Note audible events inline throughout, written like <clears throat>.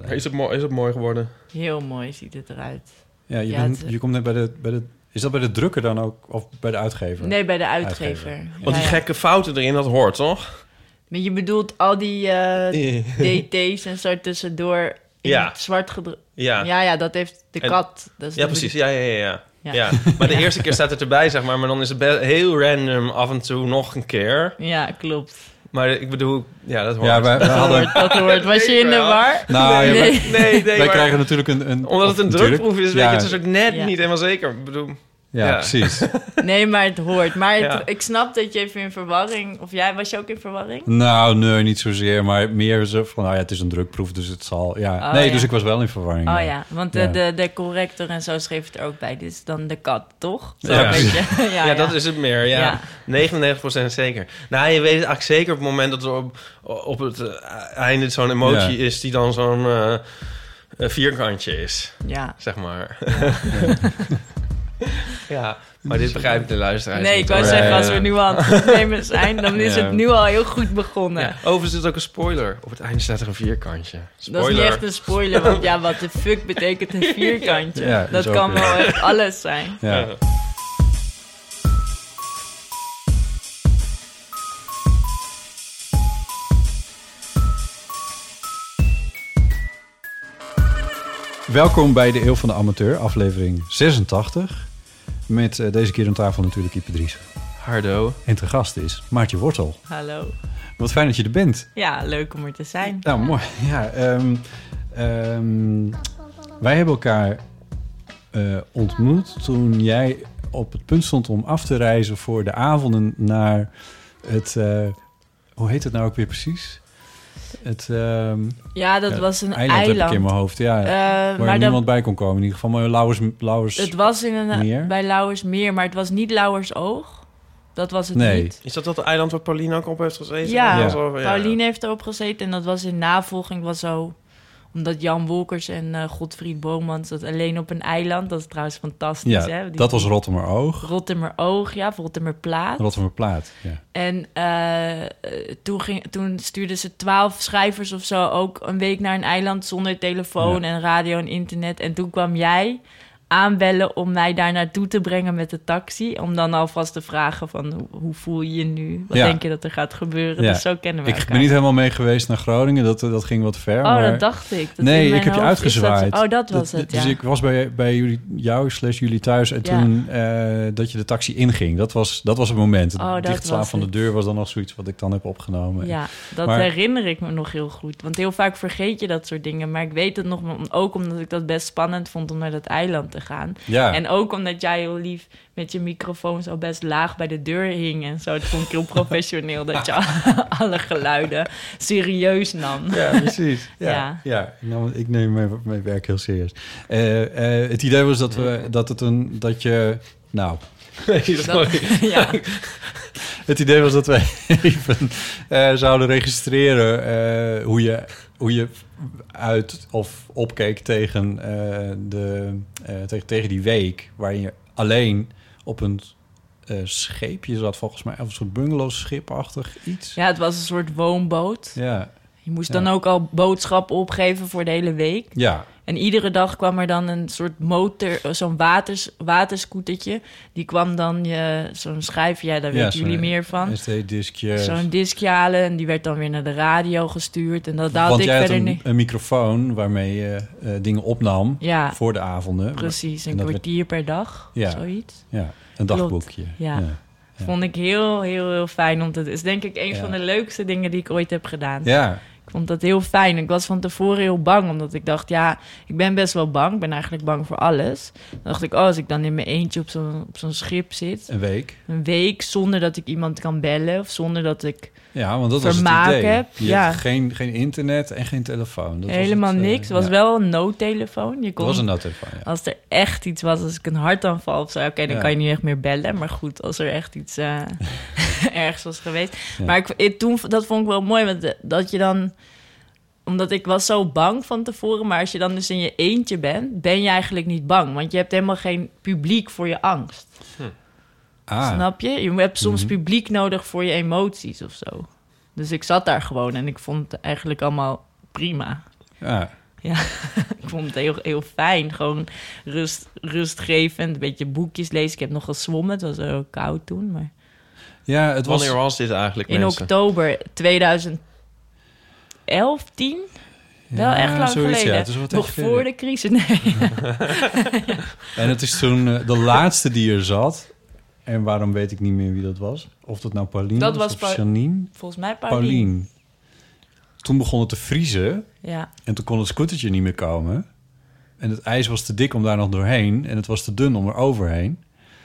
Is het, mooi, is het mooi geworden? Heel mooi ziet het eruit. Ja, je, Ja, bent, het- je komt net bij de, bij de... Is dat bij de drukker dan ook? Of bij de uitgever? Nee, bij de uitgever. Uitgever. Want die gekke fouten erin, dat hoort toch? Maar je bedoelt al die eh, <laughs> <laughs> DT's en zo tussendoor in Ja. het zwart gedrukt. Ja, Ja, ja, dat heeft de En- kat. Dat is ja de precies. Ja, ja, ja, ja. Ja. ja. Maar de <laughs> eerste keer staat het erbij, zeg maar. Maar dan is het heel random af en toe nog een keer. Ja, klopt. Maar ik bedoel, ja, dat hoort. Ja, wij, wij Dat hadden... hoort, dat hoort. Was je in de war? Nou, ja, Nee. Nee, nee, wij maar- krijgen natuurlijk een... een Omdat het een drukproef is, weet je, het is ook net Ja. niet helemaal zeker. Ik bedoel, Ja, Ja. precies. <laughs> Nee, maar het hoort. Maar het- Ja. ik snap dat je even in verwarring... Of jij, was je ook in verwarring? nou, nee, niet zozeer. Maar meer zo van, nou ja, het is een drukproef, dus het zal... Ja. Oh, nee, ja. dus ik was wel in verwarring. Oh ja, want de, Ja. de, de corrector en zo schreef het er ook bij. Dit is dan de kat, toch? Zo Ja. een beetje. ja, <laughs> ja, dat is het meer, ja. Ja. 99% zeker. Nou, je weet het eigenlijk zeker op het moment dat er op, op het eh, einde zo'n emotie Ja. is... die dan zo'n eh, eh, vierkantje is, Ja. zeg maar. <laughs> ja, maar dit begrijpt de luisteraar Nee, ik wou zeggen, als we nu aan het opnemen zijn, dan is Ja. het nu al heel goed begonnen. Ja, overigens is het ook een spoiler. Op het einde staat er een vierkantje. Spoiler. Dat is niet echt een spoiler, want ja, wat de fuck betekent een vierkantje? Ja, dat kan weer. wel echt alles zijn. Ja. Ja. Welkom bij de Eeuw van de Amateur, aflevering 86. Met eh, deze keer aan tafel natuurlijk Ipe Dries. Hardo. En te gast is Maartje Wortel. Hallo. Wat fijn dat je er bent. Ja, leuk om er te zijn. Nou, mooi. Ja, ehm, ehm, wij hebben elkaar eh, ontmoet toen jij op het punt stond om af te reizen voor de avonden naar het... eh, hoe heet het nou ook weer precies? Het ehm, Ja, dat ja, was een eiland, eiland. heb ik in mijn hoofd. Ja, Eh, waar maar niemand dat, bij kon komen. In ieder geval maar Lauwers... Lauwers het was in een, Meer? bij Lauwersmeer, maar het was niet Lauwersoog. Dat was het Nee. niet. Is dat dat eiland waar Pauline ook op heeft gezeten? Ja, Ja. Zo, ja. Pauline heeft erop gezeten en dat was in navolging was zo omdat Jan Wolkers en eh Godfried Bomans dat alleen op een eiland, dat is trouwens fantastisch. ja, hè? Die- dat was Rottemer Oog. Rottemer Oog, ja, Rottemer Plaat. Rottemer Plaat, ja. En eh, toen, ging, toen stuurden ze twaalf schrijvers of zo ook een week naar een eiland zonder telefoon Ja. en radio en internet. En toen kwam jij aanbellen om mij daar naartoe te brengen met de taxi. Om dan alvast te vragen van hoe, hoe voel je je nu? Wat Ja. denk je dat er gaat gebeuren? Ja. Dus zo kennen we Ik elkaar. ben niet helemaal mee geweest naar Groningen. Dat, dat ging wat ver. Oh, maar... dat dacht ik. Dat nee, ik heb je is dat- uitgezwaaid. oh, dat was het, Dus ik was bij, bij jullie, jou slash jullie thuis en toen eh, dat je de taxi inging. Dat was, dat was het moment. Oh, Het dat dichtslaan van de deur was dan nog zoiets wat ik dan heb opgenomen. Ja, dat Maar- herinner ik me nog heel goed. Want heel vaak vergeet je dat soort dingen. Maar ik weet het nog, ook omdat ik dat best spannend vond om naar dat eiland te gaan. Ja. En ook omdat jij heel lief met je microfoon zo best laag bij de deur hing en zo. Het vond ik heel professioneel dat je <laughs> alle geluiden serieus nam. Ja, precies. <laughs> Ja, Ja. ja. ik, neem mijn, mijn werk heel serieus. Eh, eh, het idee was dat, we, dat, het een, dat je... Nou, <laughs> Nee, sorry. ja. Het idee was dat wij even eh, zouden registreren eh, hoe, je, hoe je uit of opkeek tegen, eh, de, eh, tegen, tegen die week waarin je alleen op een eh, scheepje zat, volgens mij, of een soort bungalowschipachtig iets. ja, het was een soort woonboot. Ja, Je moest Ja. dan ook al boodschappen opgeven voor de hele week. ja. En iedere dag kwam er dan een soort motor, eh, zo'n waters, waterscootertje. Die kwam dan je, zo'n schijf, ja, daar Ja, weten jullie meer van. SD-diskje. Zo'n diskje halen en die werd dan weer naar de radio gestuurd. En dat, had Want ik jij had verder een, niet. een microfoon waarmee je eh, dingen opnam Ja, voor de avonden. precies. En Een werd- kwartier per dag, Ja. zoiets. Ja, een dagboekje. Ja. Vond ik heel, heel, heel fijn om te doen. is denk ik een van de leukste dingen die ik ooit heb gedaan. Ja, vond dat heel fijn. Ik was van tevoren heel bang, omdat ik dacht, ja, ik ben best wel bang. Ik ben eigenlijk bang voor alles. Dan dacht ik, oh, als ik dan in mijn eentje op zo'n, op zo'n schip zit, een week. een week zonder dat ik iemand kan bellen of zonder dat ik Ja, want dat was het idee. heb, Je ja. had geen, geen internet en geen telefoon. Dat was helemaal het, eh, niks. Het was ja. wel een noodtelefoon. Je Het kon, was een noodtelefoon, ja. als er echt iets was, als ik een hartaanval of zo, oké, dan Ja. kan je niet echt meer bellen. Maar goed, als er echt iets eh, <laughs> <laughs> ergens was geweest. Ja. Maar ik, ik- toen, dat vond ik wel mooi, want de- dat je dan omdat ik was zo bang van tevoren, maar als je dan dus in je eentje bent, ben je eigenlijk niet bang, want je hebt helemaal geen publiek voor je angst. Ah, Snap je? Je hebt soms Mhm. publiek nodig voor je emoties of zo. Dus ik zat daar gewoon en ik vond het eigenlijk allemaal prima. ja. <laughs> Ik vond het heel, heel fijn. Gewoon rust, rustgevend. Een beetje boekjes lezen. Ik heb nog gezwommen. Het was heel koud toen. Maar ja, het was... Wanneer was dit eigenlijk, in mensen? oktober 2011, 10? Wel echt lang zoiets, geleden. Ja, het is wel wat nog voor geleden. de crisis. Nee. <laughs> En het is toen eh, de laatste die er zat. En waarom weet ik niet meer wie dat was? Of dat nou Pauline Dat was, was of Pa- Janine? Volgens mij Paulien. Pauline. Toen begon het te vriezen. Ja. En toen kon het scootertje niet meer komen. En het ijs was te dik om daar nog doorheen. En het was te dun om er overheen.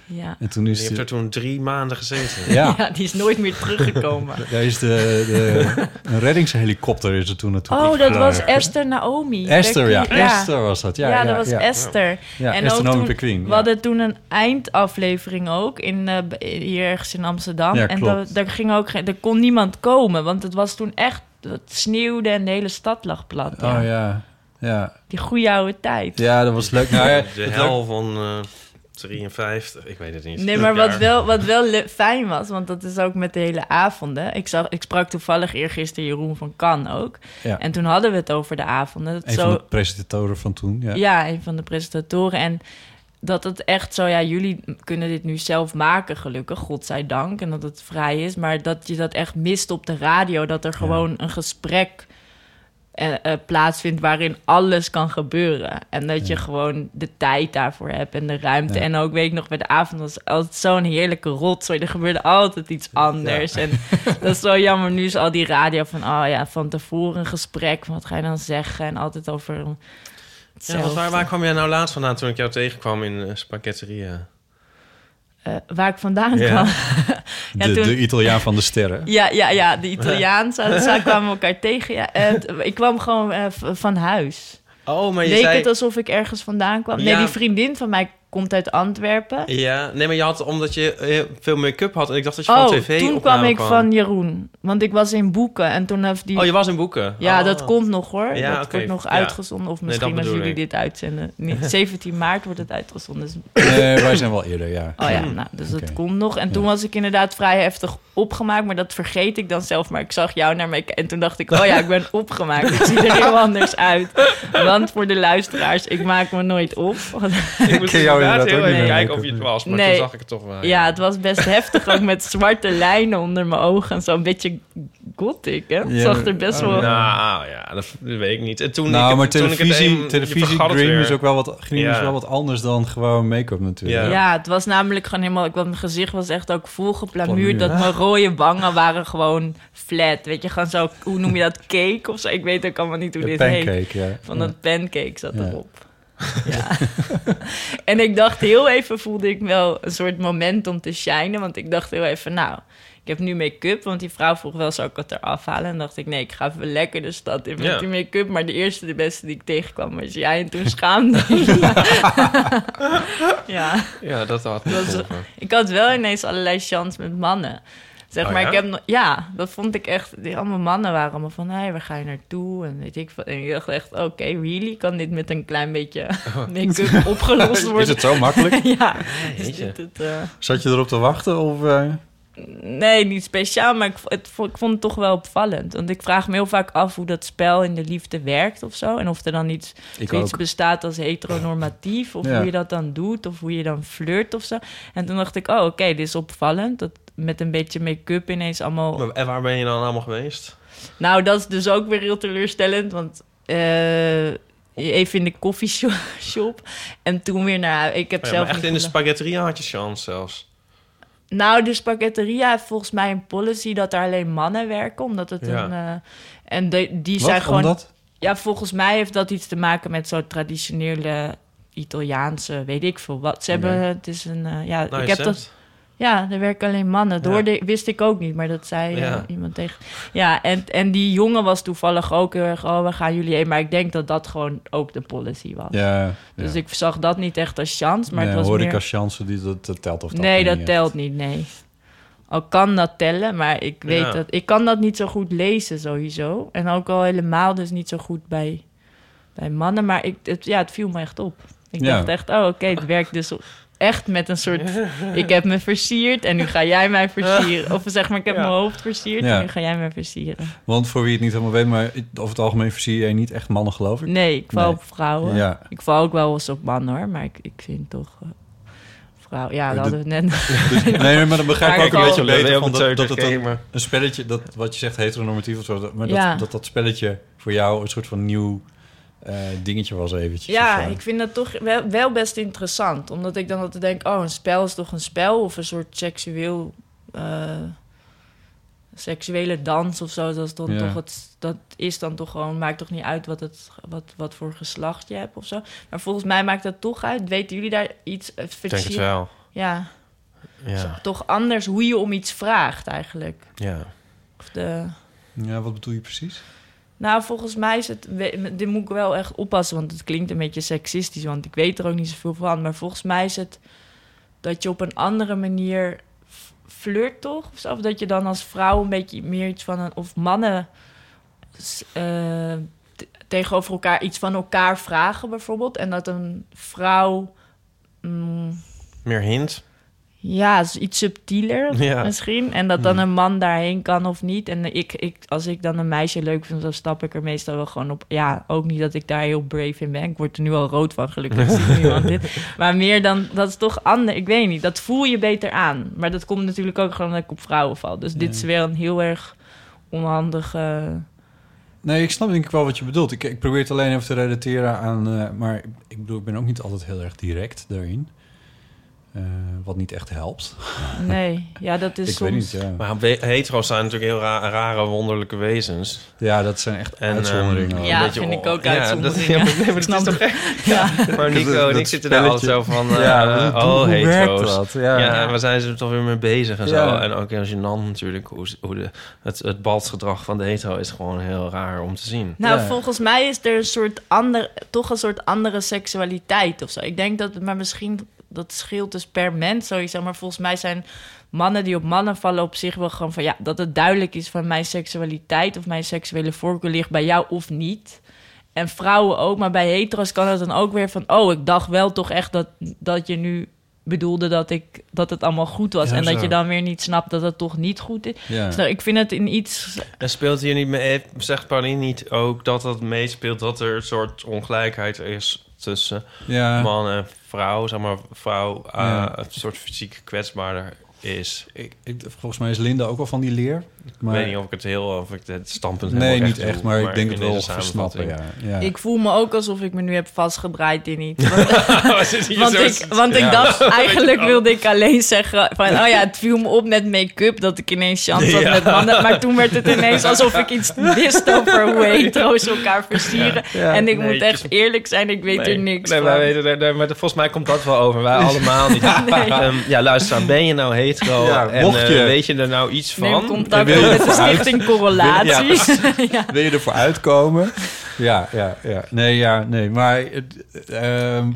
Ja. En toen is hebt de, er toen drie maanden gezeten. ja, <laughs> ja, die is nooit meer teruggekomen. <laughs> daar is de, de een reddingshelikopter is er toen naartoe. Oh, dat was. Esther Naomi. Esther, ja. Esther was dat. Ja, Ja, ja, dat was ja. Esther. Ja, en Esther ook Naomi toen, Pequeen, we ja. hadden toen een eindaflevering ook in, eh, hier ergens in Amsterdam. Ja, en klopt. da- daar, ging ook, geen- er kon niemand komen, want het was toen echt, het sneeuwde en de hele stad lag plat. ja. Oh ja, ja. Die goede oude tijd. Ja, dat was leuk. Nou, ja, De het hel van eh 53, ik weet het niet. Nee, maar wat wel, wat wel fijn was, want dat is ook met de hele avonden. Ik, zag, ik sprak toevallig eergisteren Jeroen van Kan ook. Ja. En toen hadden we het over de avonden. Dat een zo, van de presentatoren van toen. Ja. Ja, een van de presentatoren. En dat het echt zo, ja, jullie kunnen dit nu zelf maken, gelukkig, godzijdank. En dat het vrij is. Maar dat je dat echt mist op de radio. Dat er gewoon een gesprek eh, eh, plaatsvindt waarin alles kan gebeuren. En dat je Ja. gewoon de tijd daarvoor hebt en de ruimte. Ja. En ook, weet ik nog, bij de avond was altijd zo'n heerlijke rotzooi. Er gebeurde altijd iets anders. En <laughs> dat is zo jammer. Nu is al die radio van, oh ja, van tevoren een gesprek. Wat ga je dan zeggen? En altijd over... Ja, hetzelfde. waar, waar kwam jij nou laatst vandaan toen ik jou tegenkwam in uh, Spaghetteria? Eh, waar ik vandaan Ja. kwam. <laughs> De, toen- de Italiaan van de sterren. <laughs> Ja, ja, ja, de Italiaan. Zo, zo kwamen <laughs> we elkaar tegen. Ja, t- ik kwam gewoon eh, van huis. Oh, maar je Leek zei... het alsof ik ergens vandaan kwam? Nee, Ja. die vriendin van mij komt uit Antwerpen. Ja, nee, maar je had omdat je eh, veel make-up had en ik dacht dat je van Oh, tv toen kwam ik van Jeroen. Want ik was in boeken en toen heeft die... Oh, je was in boeken? Ja, Oh. dat komt nog hoor. Ja, dat wordt nog ja. uitgezonden. Of misschien als jullie ik. dit uitzenden. Nee, <laughs> 17 maart wordt het uitgezonden. Dus Nee, wij zijn wel eerder, ja. Oh ja, nou, dus dat komt nog. En toen Ja. was ik inderdaad vrij heftig opgemaakt, maar dat vergeet ik dan zelf. Maar ik zag jou naar mij en toen dacht ik, oh ja, ik ben <laughs> opgemaakt. Ik zie er heel anders uit. Want voor de luisteraars, ik maak me nooit op. Ik ken jou inderdaad inderdaad heel ook even niet. kijken of je het was, maar Nee. toen zag ik het toch wel. Ja, het was best <laughs> heftig, ook met zwarte lijnen onder mijn ogen en zo'n beetje gothic, hè? Het Ja, zag er best oh, wel... Nou ja, dat, dat weet ik niet. En toen nou, ik, maar toen ik het televisie, een- televisie Dream is ook wel wat, Dream is wel wat anders dan gewoon make-up natuurlijk. Ja. Ja, het was namelijk gewoon helemaal... Ik, want mijn gezicht was echt ook vol geplamuurd. Plamuur. Dat mijn rode wangen waren gewoon flat. Weet je, gewoon zo... Hoe noem je dat? Cake of zo? Ik weet ook allemaal niet hoe dit heet. pancake, ja. Van ja. dat pancake zat Ja. erop. <laughs> Ja. en ik dacht heel even, voelde ik wel een soort moment om te shinen. Want ik dacht heel even, nou, ik heb nu make-up. Want die vrouw vroeg wel, zou ik het eraf halen? En dacht ik, nee, ik ga even lekker de stad in met Ja. die make-up. Maar de eerste, de beste die ik tegenkwam was jij. En toen <laughs> schaamde <laughs> ja, Ja, dat had ik ik had wel ineens allerlei chance met mannen. Zeg Oh maar, ja? ik heb ja, dat vond ik echt. Die allemaal mannen waren allemaal van, hé, waar ga je naartoe? En weet ik wat. En ik dacht echt, oké, really? Kan dit met een klein beetje <laughs> make-up opgelost <laughs> worden? Is het zo makkelijk? <laughs> ja, is jeetje. dit het, eh, Zat je erop te wachten of... eh, Nee, niet speciaal, maar ik, het, ik vond het toch wel opvallend. Want ik vraag me heel vaak af hoe dat spel in de liefde werkt of zo. En of er dan iets, ook. bestaat als heteronormatief. Of Ja. hoe je dat dan doet, of hoe je dan flirt of zo. En toen dacht ik, oh oké, dit is opvallend. Dat met een beetje make-up ineens allemaal... En waar ben je dan allemaal geweest? Nou, dat is dus ook weer heel teleurstellend, want... eh, even in de koffieshop <laughs> en toen weer naar. Ik heb Oh Ja, zelf maar echt in de spaghetteria had je chance zelfs. Nou, de spaghetteria heeft volgens mij een policy dat er alleen mannen werken, omdat het Ja. een. eh, en de, die Wat? zijn gewoon. Omdat? Ja, volgens mij heeft dat iets te maken met zo'n traditionele Italiaanse, weet ik veel wat. Ze hebben, het is een, eh, ja, ik heb dat. Ja, er werken alleen mannen. Ja. hoorde, wist ik ook niet, maar dat zei eh, iemand tegen. Ja, en, en die jongen was toevallig ook heel erg, oh, we gaan jullie heen. Maar ik denk dat dat gewoon ook de policy was. Ja. Dus ik zag dat niet echt als chance, maar nee, het was horeca meer... chance, die, dat, dat telt of dat nee, dat echt. telt niet, nee. Al kan dat tellen, maar ik weet dat... Ik kan dat niet zo goed lezen sowieso. En ook al helemaal dus niet zo goed bij, bij mannen. Maar ik, het, ja, het viel me echt op. Ik dacht echt, oh oké, het werkt dus echt met een soort... <laughs> Ik heb me versierd en nu ga jij mij versieren. Of zeg maar, ik heb Ja. mijn hoofd versierd Ja. en nu ga jij mij versieren. Want voor wie het niet helemaal weet, maar over het algemeen versier je niet echt mannen, geloof ik. Nee, ik val Nee. op vrouwen. Ja. Ik val ook wel eens op mannen hoor, maar ik, ik vind toch... eh, vrouw, ja, dat hadden we het net... <laughs> Dus, nee, maar dan begrijp ik ook een beetje beter van dat, dat het een, spelletje, dat wat je zegt heteronormatief of zo, dat- maar Ja. dat, dat dat spelletje voor jou een soort van nieuw dingetje was eventjes. Ja, ik vind dat toch wel, wel best interessant. Omdat ik dan altijd denk, oh, een spel is toch een spel? Of een soort seksueel... eh, seksuele dans of zo. Dat is, dan Ja. toch het, dat is dan toch gewoon... Maakt toch niet uit wat, het, wat, wat voor geslacht je hebt of zo. Maar volgens mij maakt dat toch uit. Weten jullie daar iets... eh, Ik denk het verschil- wel. Ja, Ja. toch anders hoe je om iets vraagt eigenlijk. ja. Of de... Ja, wat bedoel je precies? Nou, volgens mij is het... Dit moet ik wel echt oppassen, want het klinkt een beetje seksistisch... want ik weet er ook niet zoveel van. Maar volgens mij is het dat je op een andere manier flirt, toch? Of, dat je dan als vrouw een beetje meer iets van... Een, of mannen eh, tegenover elkaar iets van elkaar vragen, bijvoorbeeld. En dat een vrouw... mm, Meer hint. Ja, is iets subtieler Ja. misschien. En dat dan een man daarheen kan of niet. En ik, ik, als ik dan een meisje leuk vind, dan stap ik er meestal wel gewoon op. Ja, ook niet dat ik daar heel brave in ben. Ik word er nu al rood van, gelukkig ziet niemand <laughs> dit. Maar meer dan, dat is toch anders. Ik weet niet, dat voel je beter aan. Maar dat komt natuurlijk ook gewoon dat ik op vrouwen val. Dus dit is weer een heel erg onhandige... Nee, ik snap denk ik wel wat je bedoelt. Ik, ik probeer het alleen even te relateren aan... eh, maar ik bedoel, ik ben ook niet altijd heel erg direct daarin. Eh, wat niet echt helpt. <laughs> Nee, ja, dat is ik soms... weet niet, ja. Maar hetero's zijn natuurlijk heel ra- rare, wonderlijke wezens. Ja, dat zijn echt En, uitzonderingen. ehm. Ja, vind ik ook ja, dat- uitzonderingen. <laughs> ja, maar maar dat is toch ik. echt... <laughs> Ja. Maar Nico en ik zitten daar altijd zo van... Ja, eh, hoe- oh, hetero's. dat? Ja, Ja. en waar zijn ze er toch weer mee bezig en zo. Ja. En ook als je dan natuurlijk... Hoe, ze- hoe de, het, het balsgedrag van de hetero is gewoon heel raar om te zien. Nou, Ja. volgens mij is er een soort ander, toch een soort andere seksualiteit of zo. Ik denk dat, maar misschien dat scheelt dus per mens sowieso. Maar volgens mij zijn mannen die op mannen vallen op zich wel gewoon van ja, dat het duidelijk is van mijn seksualiteit of mijn seksuele voorkeur ligt bij jou of niet. En vrouwen ook, maar bij hetero's kan het dan ook weer van oh, ik dacht wel toch echt dat, dat je nu bedoelde dat ik dat het allemaal goed was Ja, en dat je dan weer niet snapt dat het toch niet goed is. Ja. Dus nou, ik vind het in iets En speelt hier niet mee, zegt Pauline niet ook dat dat meespeelt dat er een soort ongelijkheid is tussen ja. man en vrouw, zeg maar vrouw uh, Ja. een soort fysiek kwetsbaarder is. Ik, ik, volgens mij is Linda ook wel van die leer. Maar, ik weet niet of ik het heel of ik het standpunt nee, niet echt, doe, maar, ik denk het wel versnappen. Ja. Ja. Ik voel me ook alsof ik me nu heb vastgedraaid in iets. <laughs> Want, ik, want ik Ja. dacht, <laughs> eigenlijk wilde ik alleen zeggen van... oh ja, het viel me op met make-up dat ik ineens chance had Ja. met mannen. Maar toen werd het ineens <laughs> alsof ik iets wist over hoe hetero's elkaar versieren. Ja. en ik Nee, moet echt eerlijk zijn, ik weet Nee, er niks nee, van. wij weten, nee, nee, maar volgens mij komt dat wel over. Wij allemaal niet. Ehm, ja, luister. Ben je nou hetero? Ja, en mocht eh, je- weet je er nou iets van? Neem contact Wil ervoor uit? stichting Correlatie. <laughs> Wil je ervoor uitkomen? Ja, ja, ja. Nee, ja, nee. Maar het, ehm,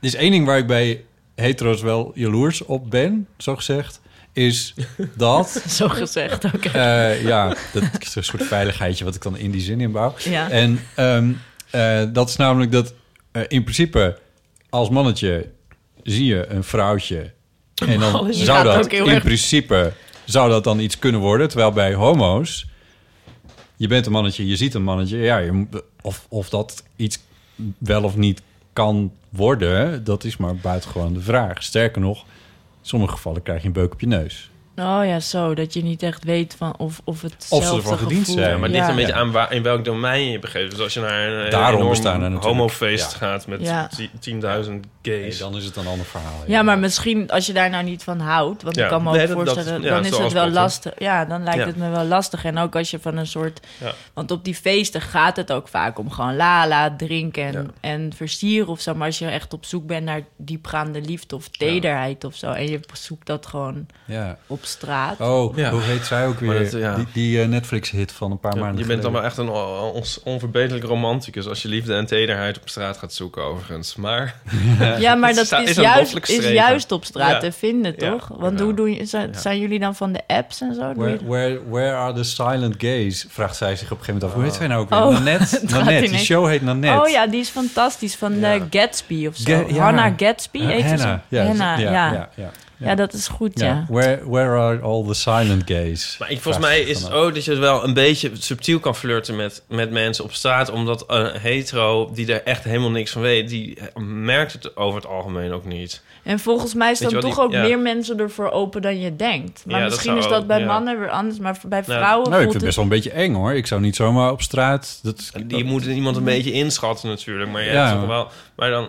er is één ding waar ik bij hetero's wel jaloers op ben, zo gezegd, is dat... <laughs> Zo gezegd, oké. eh, ja, dat is een soort veiligheidje wat ik dan in die zin inbouw. Ja. En ehm, eh, dat is namelijk dat eh, in principe als mannetje zie je een vrouwtje En dan Je zou gaat dat in erg- principe zou dat dan iets kunnen worden. Terwijl bij homo's, je bent een mannetje, je ziet een mannetje. Ja, je, of, of dat iets wel of niet kan worden, dat is maar buitengewoon de vraag. Sterker nog, in sommige gevallen krijg je een beuk op je neus. Oh ja, zo. Dat je niet echt weet van of, of het Of ze ervan gediend zijn. Ja, maar dit ja. een beetje aan waar, in welk domein je begeeft. Dus als je naar een eh, Daarom enorm bestaan homofeest ja. gaat met Ja. ti- 10.000 gays. dan is het een ander verhaal. Ja, maar misschien als je daar nou niet van houdt, want Ja. ik kan me ook Nee, dat- dat voorstellen, dan is het wel lastig. Ja, dan lijkt Ja. het me wel lastig. En ook als je van een soort, Ja. want op die feesten gaat het ook vaak om gewoon lala, drinken en, Ja. en versieren of zo. Maar als je echt op zoek bent naar diepgaande liefde of tederheid of zo, en je zoekt dat gewoon Ja. Op straat. Oh, Ja. hoe heet zij ook weer? dat, ja. Die, die eh, Netflix-hit van een paar Ja, maanden je bent dan wel echt een on- on- onverbeterlijk romanticus als je liefde en tederheid op straat gaat zoeken, overigens. Maar <laughs> Ja, maar dat is, juist, is juist op straat Ja. te vinden, Ja. toch? Want Ja. hoe doen je, zijn, Ja. zijn jullie dan van de apps en zo? Where, where, where are the silent gays? Vraagt zij zich op een gegeven moment af. Hoe heet zij nou ook weer? Oh, Nanette? <laughs> Nanette. Die show heet Nanette. Oh ja, die is fantastisch. Van Ja. eh, Gatsby of zo. Ga- ja. Hannah Gatsby zo? Hannah. Ja, ja, ja. Ja, dat is goed, ja. Ja. Where, where are all the silent gays? Maar ik, volgens mij is het af. ook dat je wel een beetje subtiel kan flirten met, met mensen op straat. Omdat een hetero die er echt helemaal niks van weet, die merkt het over het algemeen ook niet. En volgens mij staan je toch die- ook ja. meer mensen ervoor open dan je denkt. Maar Ja, misschien is dat ook, bij ja. mannen weer anders. Maar bij Nou, vrouwen Nou, ik vind het best wel een beetje eng hoor. Ik zou niet zomaar op straat... Dat, dat- moet iemand een beetje inschatten natuurlijk. Maar je Ja. hebt toch wel... Maar dan...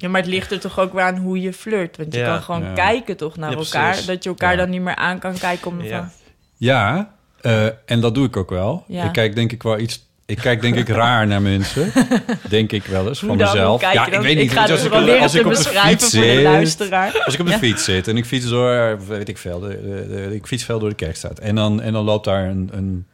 Ja, maar het ligt er toch ook weer aan hoe je flirt. Want je Ja. kan gewoon Ja. kijken toch naar Ja, elkaar. precies. Dat je elkaar Ja. dan niet meer aan kan kijken om Ja. Ja, eh, en dat doe ik ook wel. Ja. Ik kijk denk ik wel iets... Ik kijk denk ik raar naar mensen. <laughs> Denk ik wel eens, Hoe van dan? Mezelf. kijk Ja, je ik dan? weet niet. Ik ga als ik, als te ik op de beschrijven fiets voor de zit... luisteraar. Als ik op de Ja. fiets zit en ik fiets door, weet ik veel, de, de, de- ik fiets veel door de kerkstraat. En dan, en dan loopt daar een, een,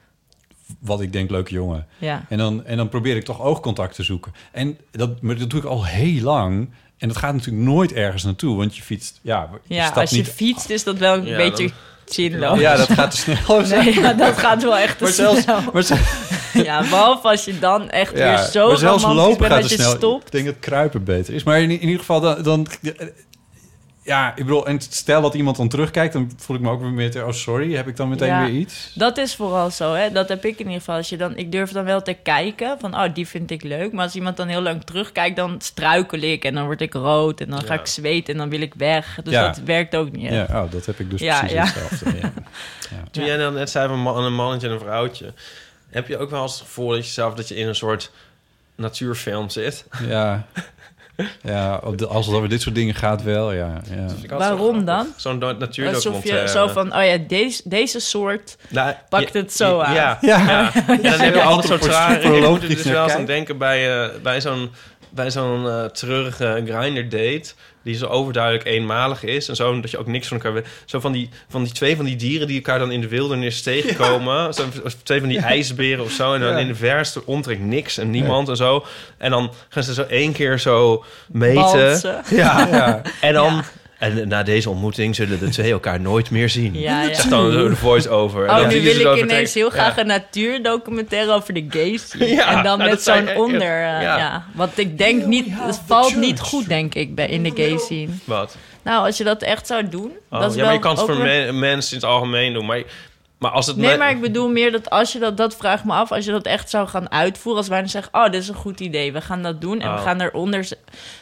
wat ik denk, leuke jongen. Ja. En dan, en dan probeer ik toch oogcontact te zoeken. En dat, maar dat doe ik al heel lang. En dat gaat natuurlijk nooit ergens naartoe, want je fietst... Ja, je Ja, stapt als je niet... fietst is dat wel een Ja, beetje dan- zinloos. Ja, dat gaat te snel. <laughs> Nee, ja, dat gaat wel echt te Maar zelfs, snel. maar, ze- <laughs> Ja, behalve als je dan echt ja, weer zo maar zelfs lopen bent gaat dat je snel. stopt. Ik denk dat kruipen beter is. Maar in, in ieder geval, dan, dan... Ja, ik bedoel, en stel dat iemand dan terugkijkt... dan voel ik me ook weer meer... Oh, sorry, heb ik dan meteen Ja. weer iets? Dat is vooral zo, hè. Dat heb ik in ieder geval. Als je dan, ik durf dan wel te kijken van, oh, die vind ik leuk. Maar als iemand dan heel lang terugkijkt, dan struikel ik en dan word ik rood en dan ga ik zweten en dan wil ik weg. Dus Ja. dat werkt ook niet. Ja, oh, dat heb ik dus Ja, precies ja. hetzelfde. Ja. <laughs> Toen jij dan net zei van man- een mannetje en een vrouwtje... Heb je ook wel eens het gevoel dat je zelf dat je in een soort natuurfilm zit? Ja, <laughs> <laughs> ja op de- als het over dit soort dingen gaat wel, ja. ja. Zo Waarom dan? Zo'n do- Alsof je zo van, oh ja, deze, deze soort Nou, pakt het zo aan. <laughs> Ja, Ja. ja. En dan heb je altijd zo'n Voor trage... Ik moet er dus wel eens aan denken bij, eh, bij zo'n bij zo'n eh, treurige grinder date... die zo overduidelijk eenmalig is... en zo, dat je ook niks van elkaar weet. Zo van die, van die twee van die dieren die elkaar dan in de wildernis tegenkomen. Zo, twee van die ijsberen of zo. En dan Ja. in de verste omtrek niks en niemand en zo. En dan gaan ze zo één keer zo meten. Balsen. Ja. <laughs> Ja. En dan... En na deze ontmoeting zullen de twee elkaar nooit meer zien. Ja, ja. Zegt dan de voice-over. En Oh, dan nu wil zo ik ineens heel graag een natuurdocumentaire over de gays zien. Ja, en dan nou, met zo'n onder... eh, ja. ja. Want ik denk niet... Het valt niet goed, denk ik, bij, in de gay scene. Wat? Nou, als je dat echt zou doen... Oh, dat is ja, maar je kan het ook voor mensen in het algemeen doen. Maar, maar als het... Nee, maar ik bedoel meer dat als je dat... Dat vraag ik me af. Als je dat echt zou gaan uitvoeren. Als wij dan zeggen... Oh, dit is een goed idee. We gaan dat doen. En we Oh. gaan daaronder z-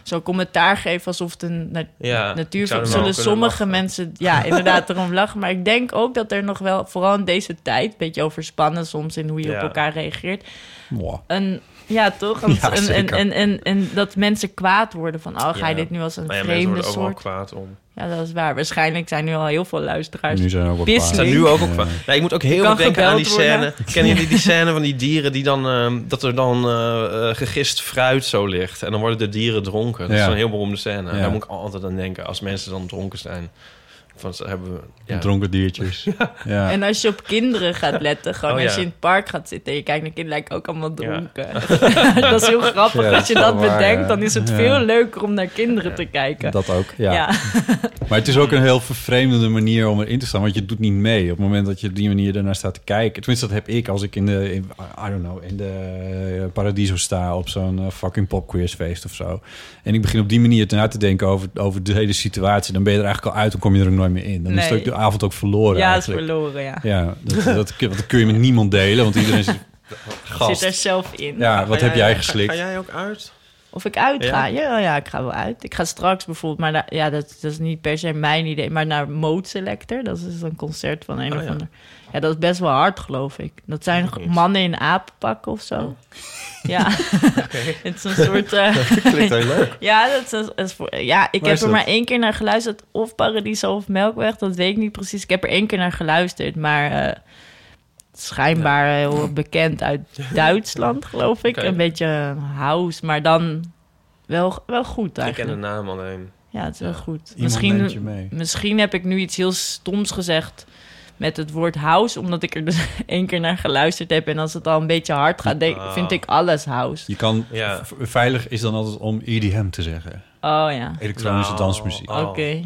zo'n commentaar geven... alsof het een na Ja, natuurfilm... Zullen sommige lachen. mensen... Ja, <laughs> inderdaad erom lachen. Maar ik denk ook dat er nog wel... Vooral in deze tijd... Een beetje overspannen soms in hoe je Ja. op elkaar reageert... Mwah. Een, ja, toch? <laughs> Want Ja, en, en, en, en, en dat mensen kwaad worden van... Oh, ga je Ja. dit nu als een ja, mensen vreemde worden soort... kwaad om. Ja, dat is waar. Waarschijnlijk zijn nu al heel veel luisteraars... Nu zijn er ook wel Pisselijk. kwaad. zijn nu ook Ja. ook kwaad. Nou, ik moet ook heel erg denken aan die scène. <laughs> Kennen jullie die <laughs> scène van die dieren die dan... ehm, dat er dan eh, eh, gegist fruit zo ligt. En dan worden de dieren dronken. Dat is Ja. een heel beroemde scène. Ja. Daar moet ik altijd aan denken als mensen dan dronken zijn. Van, ze hebben we... Ja. Dronken diertjes. <laughs> Ja. En als je op kinderen gaat letten, gewoon Oh, als ja. je in het park gaat zitten en je kijkt naar kinderen, lijken ook allemaal Ja. dronken. <laughs> <laughs> dat is heel grappig. Als je dat waar, bedenkt, ja. dan is het Ja. veel leuker om naar kinderen te kijken. Dat ook, ja. ja. Maar het is ook een heel vervreemdende manier om erin te staan. Want je doet niet mee op het moment dat je op die manier ernaar staat te kijken. Tenminste, dat heb ik als ik in de, in, I don't know, in de eh, Paradiso sta op zo'n eh, fucking popquizfeest of zo. En ik begin op die manier te na te denken over, over de hele situatie. Dan ben je er eigenlijk al uit en kom je er ook nooit meer in. Dan is Nee. het ook de avond ook verloren Ja, het is eigenlijk. verloren, ja. Ja, dat, dat, kun- want dat kun je met niemand delen, want iedereen is <laughs> gast. Zit er zelf in. Ja, wat Ga heb jij geslikt? ga jij ook uit? Of ik uitga? Ja? Ja? Ja, ik ga wel uit. Ik ga straks bijvoorbeeld, maar ja, dat, dat is niet per se mijn idee, maar naar Mode Selector. Dat is een concert van een Oh, of ja. ander. Ja, dat is best wel hard, geloof ik. Dat zijn mannen in apenpakken of zo. Oh. Ja, <laughs> <laughs> het is een soort... eh, <laughs> Klinkt heel leuk. ja, dat is, dat is voor, ja, ik Waar heb is er maar één keer naar geluisterd. Of Paradiso of Melkweg, dat weet ik niet precies. Ik heb er één keer naar geluisterd, maar eh, schijnbaar heel bekend uit Duitsland, geloof ik. Een beetje house, maar dan wel, wel goed Ik ken de eigenlijk. naam alleen. Ja, het is wel goed. Iemand Misschien, mee. misschien heb ik nu iets heel stoms gezegd met het woord house, omdat ik er dus <laughs> één keer naar geluisterd heb. En als het al een beetje hard gaat, denk, Ah. vind ik alles house. Je kan, Ja. veilig is dan altijd om EDM te zeggen. Oh ja, Elektronische Nou, dansmuziek. oh. oké.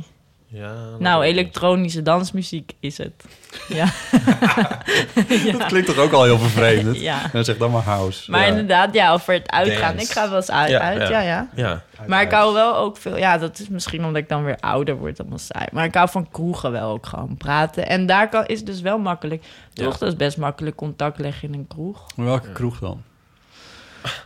Ja, Nou, elektronische dansmuziek is het. <laughs> <laughs> Ja. Dat klinkt toch ook al heel vervreemdend? ja. Dan zeg dan maar house. Maar Ja. inderdaad, ja, over het uitgaan. Dance. Ik ga wel eens uit, Ja, uit ja. ja, Maar ik hou wel ook veel... Ja, dat is misschien omdat ik dan weer ouder word, allemaal saai. Maar ik hou van kroegen wel ook gewoon praten. En daar kan, is dus wel makkelijk. Toch, dat is best makkelijk contact leggen in een kroeg. Welke kroeg dan?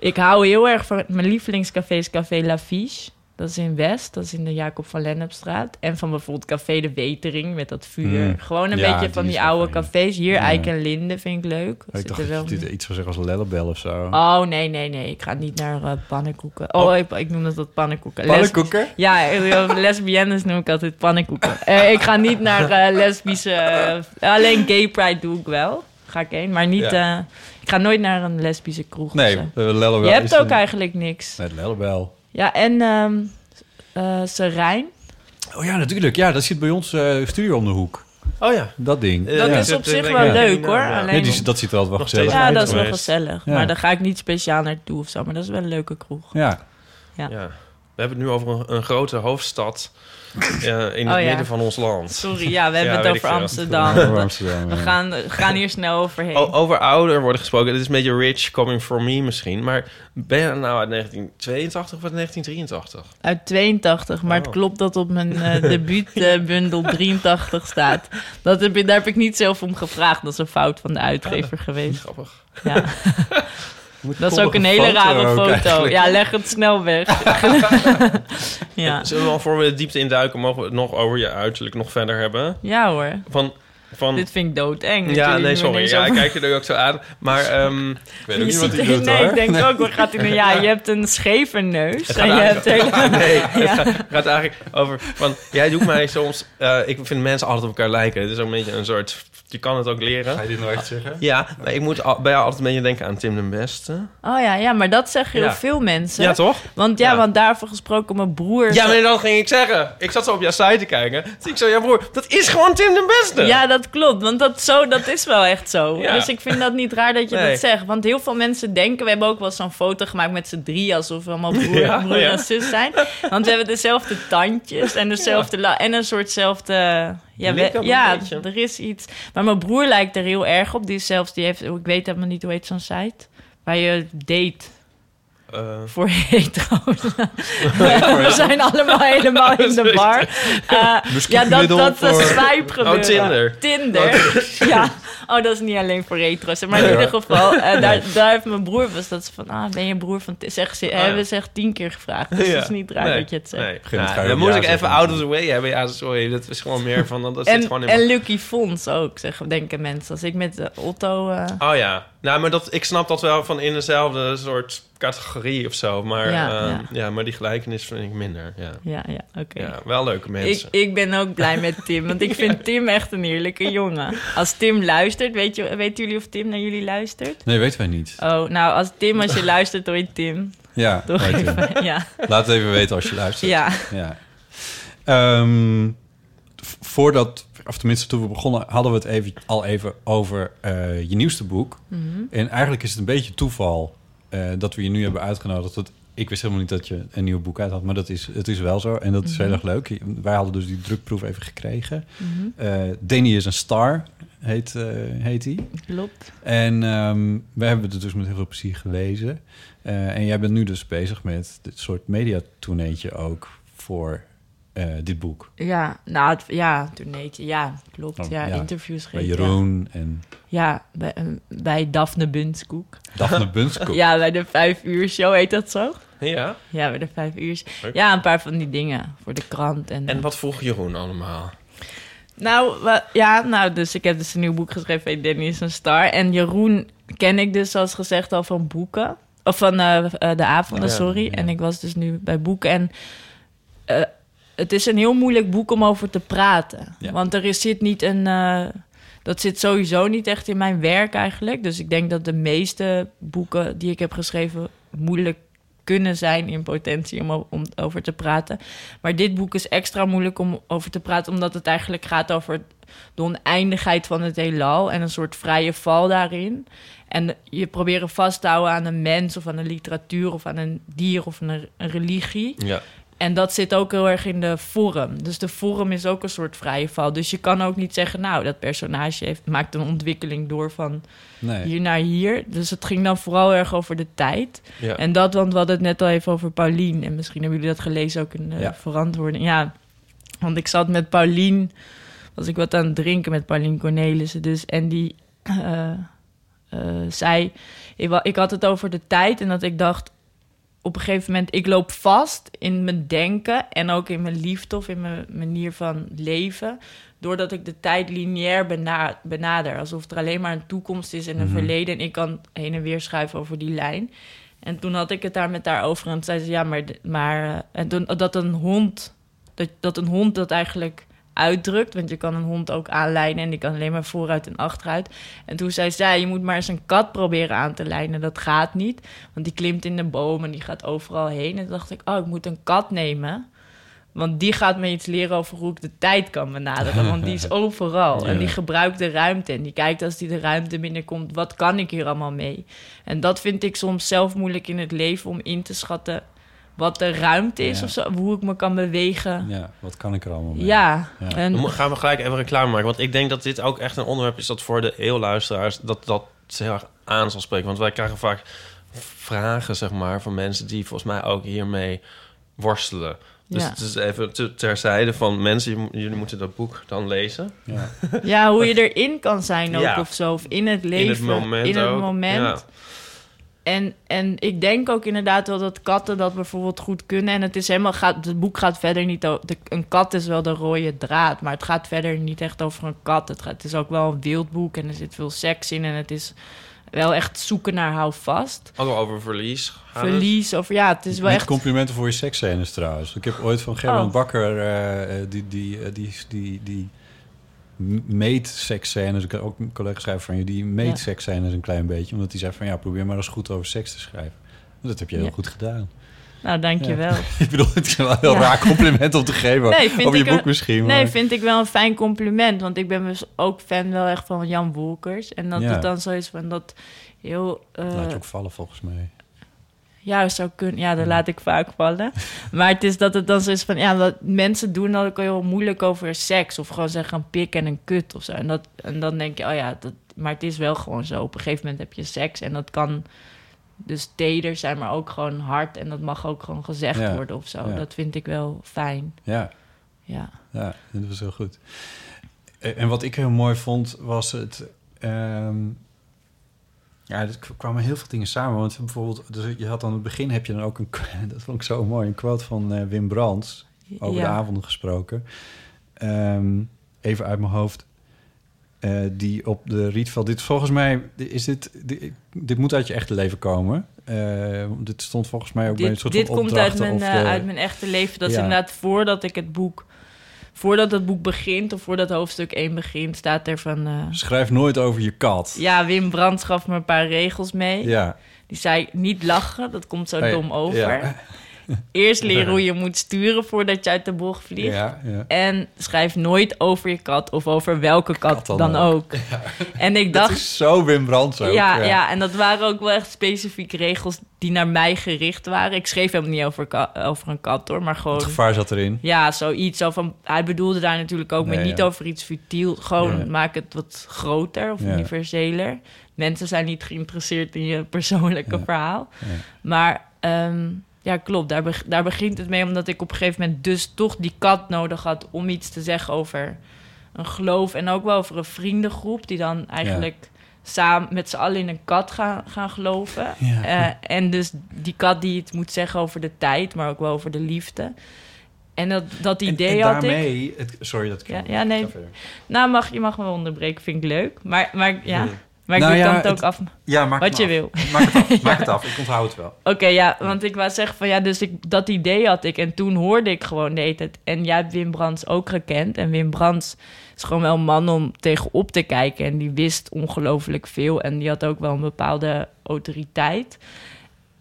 Ik hou heel erg van... Mijn lievelingscafé is Café La Fiche. Dat is in West, dat is in de Jacob van Lennepstraat. En van bijvoorbeeld Café de Wetering met dat vuur. Mm. Gewoon een Ja, beetje van die oude fijn. cafés. Hier, Ja. Eik en Linde vind ik leuk. Dat ik zit dacht er wel dat je iets zou zeggen als Lellebel of zo. Oh, nee, nee, nee. Ik ga niet naar eh, pannenkoeken. Oh, ik, ik noem dat dat pannenkoeken. Les- Pannenkoeken? Ja, eh, lesbiennes noem ik altijd pannenkoeken. Eh, ik ga niet naar eh, lesbische... alleen gay pride doe ik wel. Ga ik heen, maar niet... Ja. eh, ik ga nooit naar een lesbische kroeg. Nee, uh, Lellebel Je hebt ook een- eigenlijk niks. Met Lellebel. Ja, en ehm eh Serijn. Oh ja, natuurlijk. Ja, dat zit bij ons eh studio om de hoek. Oh ja. Dat ding. Eh, Dat ja. is op zich wel leuk hoor. Ja. Alleen, die, dat ziet er altijd wel gezellig steeds ja, uit. dat is wel gezellig. Ja. Maar daar ga ik niet speciaal naartoe of zo. Maar dat is wel een leuke kroeg. Ja. Ja. Ja. We hebben het nu over een, een grote hoofdstad <laughs> eh, in Oh, het ja. midden van ons land. Sorry, ja, we <laughs> hebben Ja, het over. Amsterdam. <laughs> Over Amsterdam, We ja. gaan, gaan hier snel overheen. O- over ouder worden gesproken. Dit is een beetje rich coming from me misschien. Maar ben je nou uit 1982 of uit 1983? Uit 82, maar het Oh. klopt dat op mijn eh debuutbundel 83 staat. Dat heb, ik- daar heb ik niet zelf om gevraagd. Dat is een fout van de uitgever geweest. Grappig. Ja. Dat is ook een hele rare foto. eigenlijk. Ja, leg het snel weg. <laughs> ja. Zullen we al voor we de diepte induiken, mogen we het nog over je uiterlijk nog verder hebben? ja hoor, Van, van, dit vind ik doodeng. ja, nee, sorry. Ja, ik kijk je er ook zo aan. Maar ehm, Ik weet ook Je niet wat hij doet, nee, hoor. ik denk ook, gaat hij nou? Ja, je hebt een scheve neus. Het En je hebt hele... <laughs> nee, <laughs> het gaat eigenlijk over van jij doet mij soms. eh, ik vind mensen altijd op elkaar lijken. Het is ook een beetje een soort. Je kan het ook leren. Ga je dit nou echt zeggen? Ja, maar ik moet al, bij jou altijd een beetje denken aan Tim den Beste. Oh ja, ja, maar dat zeggen heel Ja. veel mensen. Ja, toch? Want ja, Ja. want daarvoor gesproken, mijn broer... Ja, maar dat ging ik zeggen. Ik zat zo op jouw site te kijken. Toen ik zo, ja broer, dat is gewoon Tim den Beste. Ja, dat klopt. Want dat, zo, dat is wel echt zo. Ja. Dus ik vind dat niet raar dat je Nee. dat zegt. Want heel veel mensen denken... We hebben ook wel zo'n foto gemaakt met z'n drie... alsof we allemaal broer, Ja, broer ja. en zus zijn. Want we hebben dezelfde tandjes en dezelfde... en een soortzelfde... Ja, we- ja er is iets... Maar mijn broer lijkt er heel erg op. Die is zelfs... Die heeft, ik weet helemaal niet hoe heet zo'n site... Waar je date Eh, voor hetero's. <laughs> <laughs> we zijn allemaal helemaal in de bar. <laughs> Eh, ja, dat, dat voor- is swipe gebeuren. Oh, Tinder. Tinder. ja. Oh, dat is niet alleen voor retro's. Maar in Nee, ieder geval, eh, daar, daar heeft mijn broer was dat ze van, ah, ben je broer van... Zeg, ze, ja. hebben ze echt tien keer gevraagd. Dus Ja. het is niet raar nee, dat je het zegt. Nee. Nou, ga je dan ja ik even out of the way hebben. Ja, sorry. Dat is gewoon meer van... Dat zit En, gewoon in en Lucky Fons ook, zeggen, denken mensen. Als ik met eh, Otto... eh, Oh ja. Nou, maar dat, ik snap dat wel van in dezelfde soort categorie of zo. Maar Ja, ja, ja. ja. maar die gelijkenis vind ik minder. Ja, ja, ja, oké. ja wel leuke Ik, mensen. ik ben ook blij met Tim, want ik <laughs> vind Tim echt een heerlijke jongen. Als Tim luistert, weet je, weten jullie of Tim naar jullie luistert? Nee, weten wij niet. Oh, nou, als Tim, als je <laughs> luistert, hoor je Tim. Ja, <laughs> Toch even, ja. laat het even weten als je luistert. Ja. Ja. Ehm, voordat, of tenminste toen we begonnen, hadden we het even, al even over eh, je nieuwste boek. Mhm. En eigenlijk is het een beetje toeval eh, dat we je nu hebben uitgenodigd. Dat, ik wist helemaal niet dat je een nieuw boek uit had, maar dat is, het is wel zo. En dat is Mhm. heel erg leuk. Wij hadden dus die drukproef even gekregen. Mhm. Eh Danny is een star, heet, heet hij. Klopt. En ehm, we hebben het dus met heel veel plezier gelezen. En jij bent nu dus bezig met dit soort mediatourneetje ook voor eh, dit boek. Ja, nou, het, ja, toen ja, klopt. Oh, ja, ja. interviews Bij gegeven. Jeroen en Ja, ja bij, eh, bij Daphne Bunskoek. Daphne <laughs> Bunskoek. Ja, bij de vijf uur show heet dat zo? Ja. Ja, bij de vijf uur. Ja, een paar van die dingen voor de krant. En, En wat vroeg Jeroen allemaal? Nou, ja, nou, dus ik heb dus een nieuw boek geschreven. Hey, Danny is een star. En Jeroen ken ik dus, zoals gezegd, al van boeken. Of van eh, eh, de avonden, Ja, sorry. ja. En ik was dus nu bij boeken. En eh, het is een heel moeilijk boek om over te praten. Ja. Want er is, zit niet een... eh, dat zit sowieso niet echt in mijn werk eigenlijk. Dus ik denk dat de meeste boeken die ik heb geschreven... moeilijk kunnen zijn in potentie om, om over te praten. Maar dit boek is extra moeilijk om over te praten... omdat het eigenlijk gaat over de oneindigheid van het heelal... en een soort vrije val daarin. En je proberen vast te houden aan een mens... of aan een literatuur of aan een dier of een, een religie... Ja. En dat zit ook heel erg in de vorm. Dus de vorm is ook een soort vrije val. Dus je kan ook niet zeggen, nou, dat personage heeft, maakt een ontwikkeling door van Nee. hier naar hier. Dus het ging dan vooral erg over de tijd. Ja. En dat, want we hadden het net al even over Paulien. En misschien hebben jullie dat gelezen ook in de Ja. verantwoording. Ja, want ik zat met Paulien, was ik wat aan het drinken met Paulien Cornelissen. Dus, en die eh, zei, ik, ik had het over de tijd en dat ik dacht, op een gegeven moment, ik loop vast in mijn denken en ook in mijn liefde of in mijn manier van leven. Doordat ik de tijd lineair bena- benader. Alsof er alleen maar een toekomst is en een Mhm. verleden. En ik kan heen en weer schuiven over die lijn. En toen had ik het daar met haar over. En toen zei ze, ja, maar... maar eh, en toen, dat een hond... Dat, dat een hond dat eigenlijk uitdrukt. Want je kan een hond ook aanlijnen... en die kan alleen maar vooruit en achteruit. En toen zei zij, je moet maar eens een kat proberen aan te lijnen. Dat gaat niet, want die klimt in de boom... en die gaat overal heen. En toen dacht ik, oh, ik moet een kat nemen... Want die gaat me iets leren over hoe ik de tijd kan benaderen. Want die is <laughs> overal. En die gebruikt de ruimte. En die kijkt als die de ruimte binnenkomt. Wat kan ik hier allemaal mee? En dat vind ik soms zelf moeilijk in het leven om in te schatten wat de ruimte is Ja. of zo. Hoe ik me kan bewegen. Ja, wat kan ik er allemaal mee? Ja. Ja. En, Dan gaan we gelijk even reclame maken. Want ik denk dat dit ook echt een onderwerp is dat voor de eeuwluisteraars... dat dat ze heel erg aan zal spreken. Want wij krijgen vaak vragen, zeg maar, van mensen... die volgens mij ook hiermee worstelen. Dus Ja. het is even te- terzijde van mensen... jullie moeten dat boek dan lezen. Ja. ja, hoe je erin kan zijn ook Ja. of zo. Of in het leven. in het moment in het ook. moment. En, en ik denk ook inderdaad wel dat katten dat bijvoorbeeld goed kunnen. En het is helemaal gaat, het boek gaat verder niet over. de- Een kat is wel de rode draad, maar het gaat verder niet echt over een kat. Het, gaat, het is ook wel een wild boek en er zit veel seks in. En het is wel echt zoeken naar houvast. Ook wel over verlies. gaat het? Verlies, of ja, het is wel Niet echt. complimenten voor je seksscènes trouwens. Ik heb ooit van Gerben Oh. Bakker eh, eh, die, die, eh, die, die, die meet seksscènes. Ik heb ook een collega schrijven van je, die meet Ja. seksscènes een klein beetje. Omdat hij zei van ja, probeer maar eens goed over seks te schrijven. Dat heb je heel Ja. goed gedaan. Nou, dankjewel. <laughs> ik bedoel, het is wel een heel raar compliment om te geven. Nee, je boek misschien. Nee, maar- vind ik wel een fijn compliment. Want ik ben dus ook fan wel echt van Jan Wolkers. En dat het dan zo is van dat heel... eh, Laat je ook vallen volgens mij. Ja, zou kunnen. Ja, dat laat ik vaak vallen. Maar het is dat het dan zo is van... Ja, dat mensen doen dan ook heel moeilijk over seks. Of gewoon zeggen een pik en een kut of zo. En, dat, en dan denk je, oh ja, dat, maar het is wel gewoon zo. Op een gegeven moment heb je seks. En dat kan dus teder zijn, maar ook gewoon hard. En dat mag ook gewoon gezegd Ja, worden of zo. ja. Dat vind ik wel fijn. Ja, Ja. ja, dat was heel goed. Eh, En wat ik heel mooi vond, was het... ehm, ja, er kwamen heel veel dingen samen. Want bijvoorbeeld, dus je had aan het begin heb je dan ook een... <laughs> Dat vond ik zo mooi, een quote van eh, Wim Brands. Over ja. de avonden gesproken. Ehm, even uit mijn hoofd. Eh, die op de Rietveld... Dit volgens mij... Is dit, dit, dit moet uit je echte leven komen. Eh, dit stond volgens mij ook bij een Dit, soort dit van komt uit mijn, of uit mijn echte leven. Dat is inderdaad voordat ik het boek... Voordat het boek begint, of voordat hoofdstuk 1 begint, staat er van... eh, Schrijf nooit over je kat. Ja, Wim Brandt gaf me een paar regels mee. Ja. Die zei niet lachen, dat komt zo dom over. ja. Eerst leren hoe je moet sturen voordat je uit de bocht vliegt. Ja, ja. En schrijf nooit over je kat of over welke kat, Kat dan dan, ook. En ik Dat dacht, is zo Wim Brands ook. ja, ja. en dat waren ook wel echt specifieke regels die naar mij gericht waren. Ik schreef helemaal niet over, over een kat hoor, maar gewoon... Het gevaar zat erin. Ja, zoiets. Zo van, hij bedoelde daar natuurlijk ook Nee, niet over iets futiel. Gewoon maak het wat groter of universeler. Mensen zijn niet geïnteresseerd in je persoonlijke verhaal. Maar ehm, ja, klopt. Daar, daar begint het mee, omdat ik op een gegeven moment dus toch die kat nodig had om iets te zeggen over een geloof en ook wel over een vriendengroep die dan eigenlijk samen met z'n allen in een kat gaan, gaan geloven. Ja. Eh, en dus die kat die het moet zeggen over de tijd, maar ook wel over de liefde. En dat, dat En- idee en, had ik. daarmee, Het, sorry dat ik... Ja, ja, nee. Nou, mag, je mag me onderbreken, vind ik leuk. Maar, maar ja, maar ik Nou doe ja, het ook het- af. Ja, maak Wat het je af. wil. Maak het af, maak het <laughs> af. Ik onthoud het wel. Oké, ja, want ik wou zeggen van ja, dus ik, dat idee had ik. En toen hoorde ik gewoon de hele tijd. En jij hebt Wim Brands ook gekend. En Wim Brands is gewoon wel een man om tegenop te kijken. En die wist ongelooflijk veel. En die had ook wel een bepaalde autoriteit.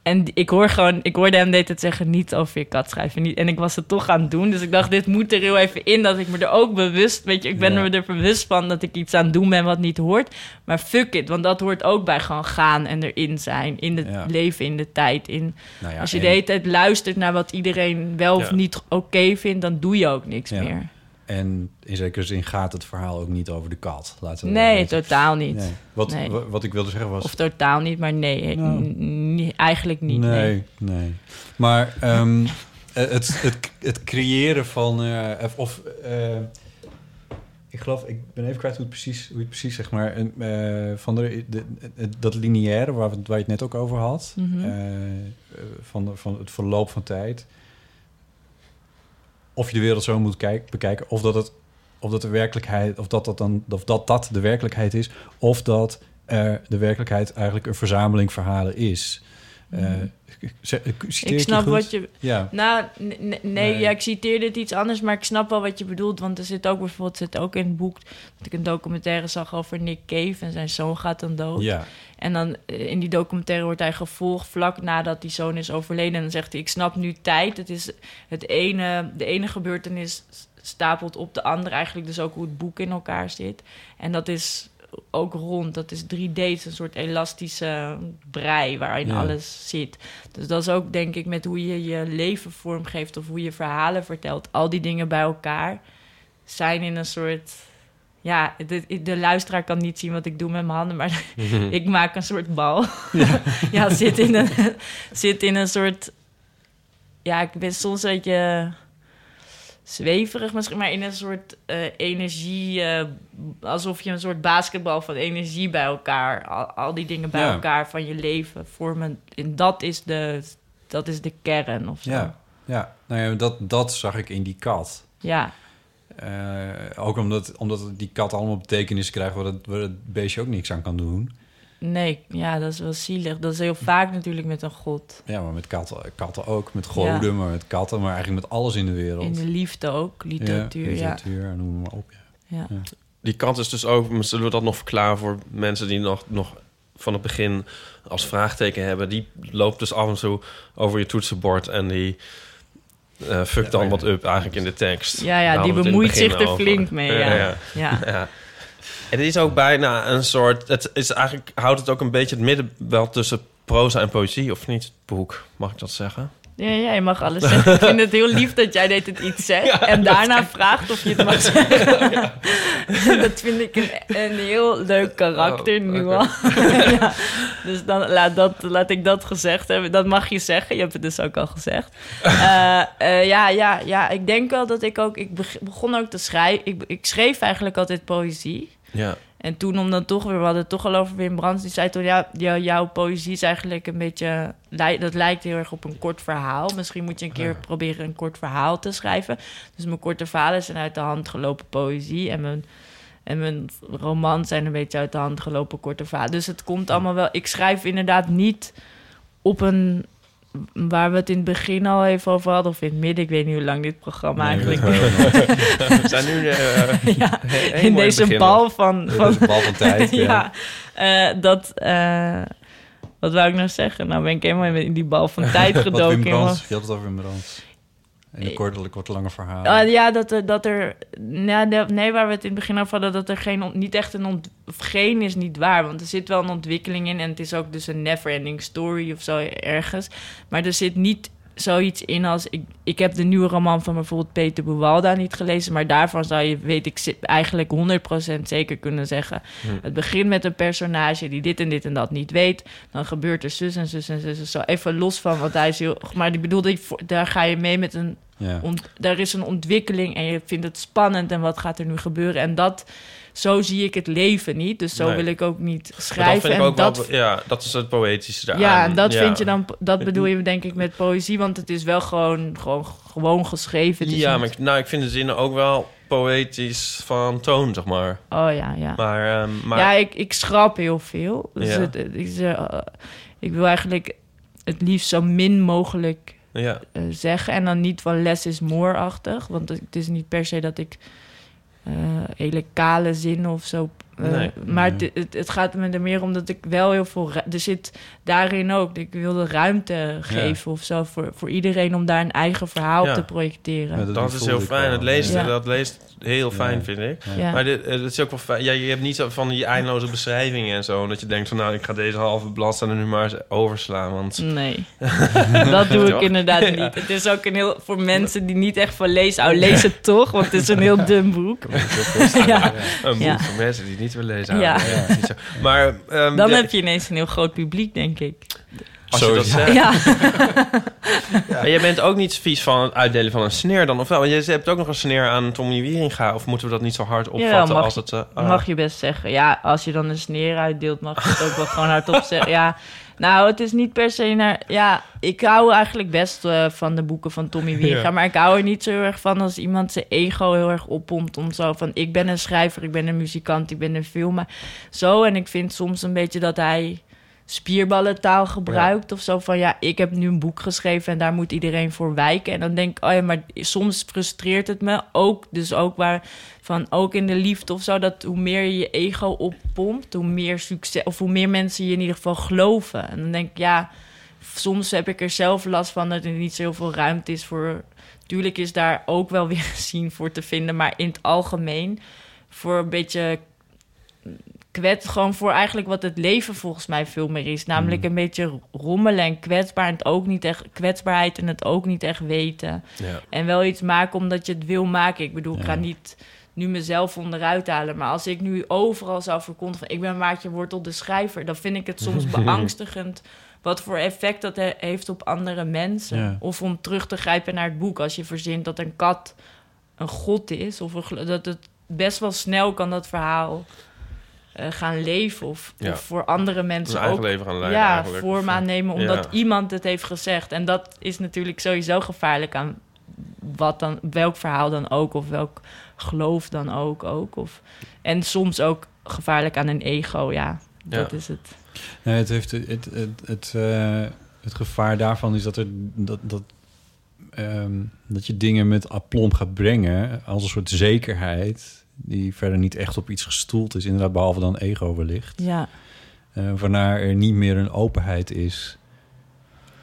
En ik hoor gewoon, ik hoorde hem de hele tijd zeggen: niet over je kat schrijven. Niet, en ik was het toch aan het doen. Dus ik dacht, dit moet er heel even in. Dat ik me er ook bewust, weet je, ik ben Ja. me er bewust van dat ik iets aan het doen ben wat niet hoort. Maar fuck it, want dat hoort ook bij gewoon gaan en erin zijn. In het Ja. leven, in de tijd. In, Nou ja, als je en- de hele tijd luistert naar wat iedereen wel of niet oké vindt, dan doe je ook niks Ja. meer. En in zekere zin gaat het verhaal ook niet over de kat. Laten we Nee, weten. totaal niet. Nee. Wat, Nee. wat ik wilde zeggen was... Of totaal niet, maar nee, Nou. eigenlijk niet. Nee. Nee, nee. Maar ehm, eh, het, het, het creëren van... eh, of- eh, ik geloof, ik ben even kwijt hoe het precies, hoe je het precies zeg maar... van de, de, dat lineaire waar, we, waar je het net ook over had... Mhm. van, de- van het verloop van tijd... Of je de wereld zo moet kijk, bekijken, of dat het of dat de werkelijkheid, of dat dat dan, of dat dat de werkelijkheid is, of dat eh, de werkelijkheid eigenlijk een verzameling verhalen is. Eh, ze- citeer Ik snap wat je... Ja, Nou, Nee. Ja, ik citeer dit iets anders, maar ik snap wel wat je bedoelt. Want er zit ook bijvoorbeeld zit ook in het boek dat ik een documentaire zag over Nick Cave en zijn zoon gaat dan dood. ja, En dan eh, in die documentaire wordt hij gevolgd vlak nadat die zoon is overleden. En dan zegt hij: Ik snap nu tijd. Het is het ene, de ene gebeurtenis stapelt op de andere. Eigenlijk dus ook hoe het boek in elkaar zit. En dat is ook rond. Dat is 3D, het is een soort elastische brei waarin Ja. alles zit. Dus dat is ook denk ik met hoe je je leven vormgeeft of hoe je verhalen vertelt. Al die dingen bij elkaar zijn in een soort. Ja, de, de luisteraar kan niet zien wat ik doe met mijn handen, maar <laughs> ik maak een soort bal. Ja, <laughs> zit, in een, zit in een soort. Ja, ik ben soms een beetje zweverig misschien, maar in een soort eh, energie. eh, alsof je een soort basketbal van energie bij elkaar. Al, al die dingen bij Ja. elkaar van je leven vormen. En dat is de, dat is de kern of zo. ja, ja. Nou ja, dat, dat zag ik in die kat. Ja. Eh, ook omdat, omdat die kat allemaal betekenis krijgt waar het, waar het beestje ook niks aan kan doen. Nee, ja, dat is wel zielig. Dat is heel vaak natuurlijk met een god. Ja, maar met katten, katten ook, met goden, Ja. maar met katten, maar eigenlijk met alles in de wereld. In de liefde ook, literatuur, ja. Ja, literatuur, noem maar op. Ja. ja. Die kant is dus ook, zullen we dat nog verklaren voor mensen die nog, nog van het begin als vraagteken hebben. Die loopt dus af en toe over je toetsenbord en die eh fuckt dan ja. wat up eigenlijk in de tekst. Ja, ja, die bemoeit zich er over. flink mee, ja. ja. Het is ook bijna een soort. Het is eigenlijk houdt het ook een beetje het midden wel tussen proza en poëzie, of niet? Het boek, mag ik dat zeggen? Ja, ja, je mag alles zeggen. Ik vind het heel lief dat jij dit het iets zegt <laughs> en daarna vraagt of je het mag <laughs> zeggen. <laughs> dat vind ik een, een heel leuk karakter Oh, nu al. ja. Dus dan laat, dat, laat ik dat gezegd hebben. Dat mag je zeggen. Je hebt het dus ook al gezegd. Eh, eh, ja, ja, ja, ik denk wel dat ik ook... Ik beg- begon ook te schrijven. Ik, ik schreef eigenlijk altijd poëzie. Ja. En toen om dan toch weer, we hadden het toch al over Wim Brands, die zei toen, ja, jou- jouw poëzie is eigenlijk een beetje, dat lijkt heel erg op een kort verhaal. Misschien moet je een keer proberen een kort verhaal te schrijven. Dus mijn korte verhalen zijn uit de hand gelopen poëzie en mijn, en mijn romans zijn een beetje uit de hand gelopen korte verhalen. Dus het komt allemaal wel, ik schrijf inderdaad niet op een, waar we het in het begin al even over hadden, of in het midden, ik weet niet hoe lang dit programma Nee, eigenlijk horen we zijn nu eh, <laughs> ja, in deze begin bal van, van bal tijd. <laughs> ja. ja, eh, dat, eh, Wat wou ik nou zeggen? Nou ben ik helemaal in die bal van <laughs> tijd Wat gedoken. Wim. Brands, je had het over Wim Brands. En een kort, kort lange verhaal. Ah, ja, dat er, dat er de- nee, waar we het in het begin over hadden, dat er geen, niet echt een, ont, of geen is niet waar, want er zit wel een ontwikkeling in en het is ook dus een never-ending story of zo ergens, maar er zit niet zoiets in als, ik, ik heb de nieuwe roman van bijvoorbeeld Peter Buwalda niet gelezen, maar daarvan zou je, weet ik, eigenlijk 100% zeker kunnen zeggen, het begint met een personage die dit en dit en dat niet weet, dan gebeurt er zus en zus en zus. En zo, even los van wat hij is heel, maar die bedoelde, ik voor- daar ga je mee met een ja. ont, er is een ontwikkeling en je vindt het spannend en wat gaat er nu gebeuren. En dat, zo zie ik het leven niet. Dus zo Nee. wil ik ook niet dat schrijven. vind ik en ook dat, wel... Ja, dat is het poëtische eraan. ja, en dat Ja. vind je dan, dat bedoel je denk ik met poëzie, want het is wel gewoon, gewoon, gewoon geschreven. Ja, niet- maar ik, nou, ik vind de zinnen ook wel poëtisch van toon, zeg maar. Oh ja, ja. Maar, ehm, maar ja, ik, ik schrap heel veel. Dus Ja. het, het is, eh, ik wil eigenlijk het liefst zo min mogelijk ja. eh, zeggen. En dan niet van less is more-achtig. Want het is niet per se dat ik eh, hele kale zinnen of zo... eh, Nee. maar Nee. het, het, gaat me er meer om dat ik wel heel veel... Er zit daarin ook... Ik wilde ruimte geven of zo... Voor, voor iedereen om daar een eigen verhaal Ja. op te projecteren. Ja, Dat is heel fijn. Het leest, Ja. Dat leest heel fijn, Ja. vind ik. Ja. Maar dit, eh, het is ook wel fijn. Ja, je hebt niet zo van die eindeloze beschrijvingen en zo. Dat je denkt van, nou, ik ga deze halve bladzijde nu maar eens overslaan. Want Nee, <laughs> dat doe ik Toch? inderdaad niet. Het is ook een heel... Voor mensen die niet echt van lezen... Oh, lees het toch, want het is een heel dun boek. ja. een boek Ja. voor mensen die het niet willen lezen. Ja. Maar ehm, Dan ja, heb je ineens een heel groot publiek, denk ik. Als je dat zegt. <laughs> Ja. Maar jij bent ook niet vies van het uitdelen van een sneer dan, of wel? Want je hebt ook nog een sneer aan Tommy Wieringa. Of moeten we dat niet zo hard opvatten mag als het... eh, ah. Mag je best zeggen. Ja, als je dan een sneer uitdeelt, mag je het ook wel gewoon hardop <laughs> zeggen. Ja, nou, het is niet per se naar... Ja, ik hou eigenlijk best eh, van de boeken van Tommy <laughs> Wieringa. Ja. Maar ik hou er niet zo heel erg van als iemand zijn ego heel erg oppompt. Om zo van, ik ben een schrijver, ik ben een muzikant, ik ben een filmer. Zo, en ik vind soms een beetje dat hij spierballentaal gebruikt of zo van ja, ik heb nu een boek geschreven en daar moet iedereen voor wijken en dan denk ik, oh ja, maar soms frustreert het me ook, dus ook waar van ook in de liefde of zo dat hoe meer je je ego oppompt, hoe meer succes of hoe meer mensen je in ieder geval geloven en dan denk ik ja, soms heb ik er zelf last van dat er niet zo heel veel ruimte is voor. Tuurlijk is daar ook wel weer <laughs> gezien voor te vinden, maar in het algemeen voor een beetje kwets, gewoon voor eigenlijk wat het leven volgens mij veel meer is. Namelijk een beetje rommelen en kwetsbaar en het ook niet echt kwetsbaarheid en het ook niet echt weten. Ja. En wel iets maken omdat je het wil maken. Ik bedoel, ik ga niet nu mezelf onderuit halen. Maar als ik nu overal zou verkondigen... van ik ben Maartje Wortel de schrijver... dan vind ik het soms <laughs> beangstigend... wat voor effect dat he- heeft op andere mensen. Ja. Of om terug te grijpen naar het boek. Als je verzint dat een kat een god is... of een dat het best wel snel kan dat verhaal... eh, gaan leven of, Ja. of voor andere mensen ook leven gaan leiden ja, eigenlijk. vorm aannemen omdat Ja. iemand het heeft gezegd. En dat is natuurlijk sowieso gevaarlijk aan wat dan, welk verhaal dan ook, of welk geloof dan ook. ook of, en soms ook gevaarlijk aan een ego, ja. Dat is het. Nee, het, heeft, het, het, het, het, eh, het gevaar daarvan is dat, er, dat, dat, ehm, dat je dingen met aplomb gaat brengen als een soort zekerheid die verder niet echt op iets gestoeld is, inderdaad behalve dan ego wellicht. Ja, Eh, waarna er niet meer een openheid is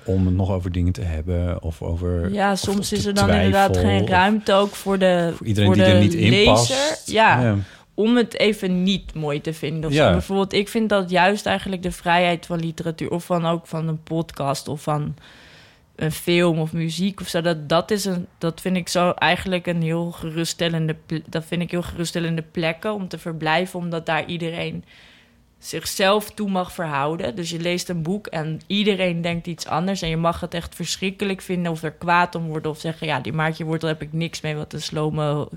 om het nog over dingen te hebben of over ja of soms is er dan inderdaad geen ruimte ook voor de, voor iedereen voor die de er niet in past. Ja, om het even niet mooi te vinden. Of Ja. Bijvoorbeeld, ik vind dat juist eigenlijk de vrijheid van literatuur... of van ook van een podcast of van een film of muziek of zo... dat, dat, is een, dat vind ik zo eigenlijk een heel geruststellende... dat vind ik heel geruststellende plekken om te verblijven... omdat daar iedereen zichzelf toe mag verhouden. Dus je leest een boek en iedereen denkt iets anders... en je mag het echt verschrikkelijk vinden of er kwaad om worden... of zeggen, ja, die Maartje Wortel heb ik niks mee... wat een slome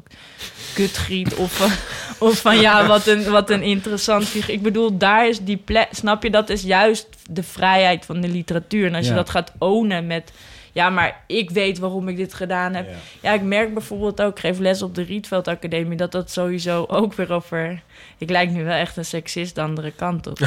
kutgriet of, <laughs> of van ja, wat een, wat een interessant figuur. Ik bedoel, daar is die plek, snap je, dat is juist de vrijheid van de literatuur. En als je dat gaat ownen met, ja, maar ik weet waarom ik dit gedaan heb. Ja, ik merk bijvoorbeeld ook, ik geef les op de Rietveld Academie, dat dat sowieso ook weer over... Ik lijk nu wel echt een seksist de andere kant op.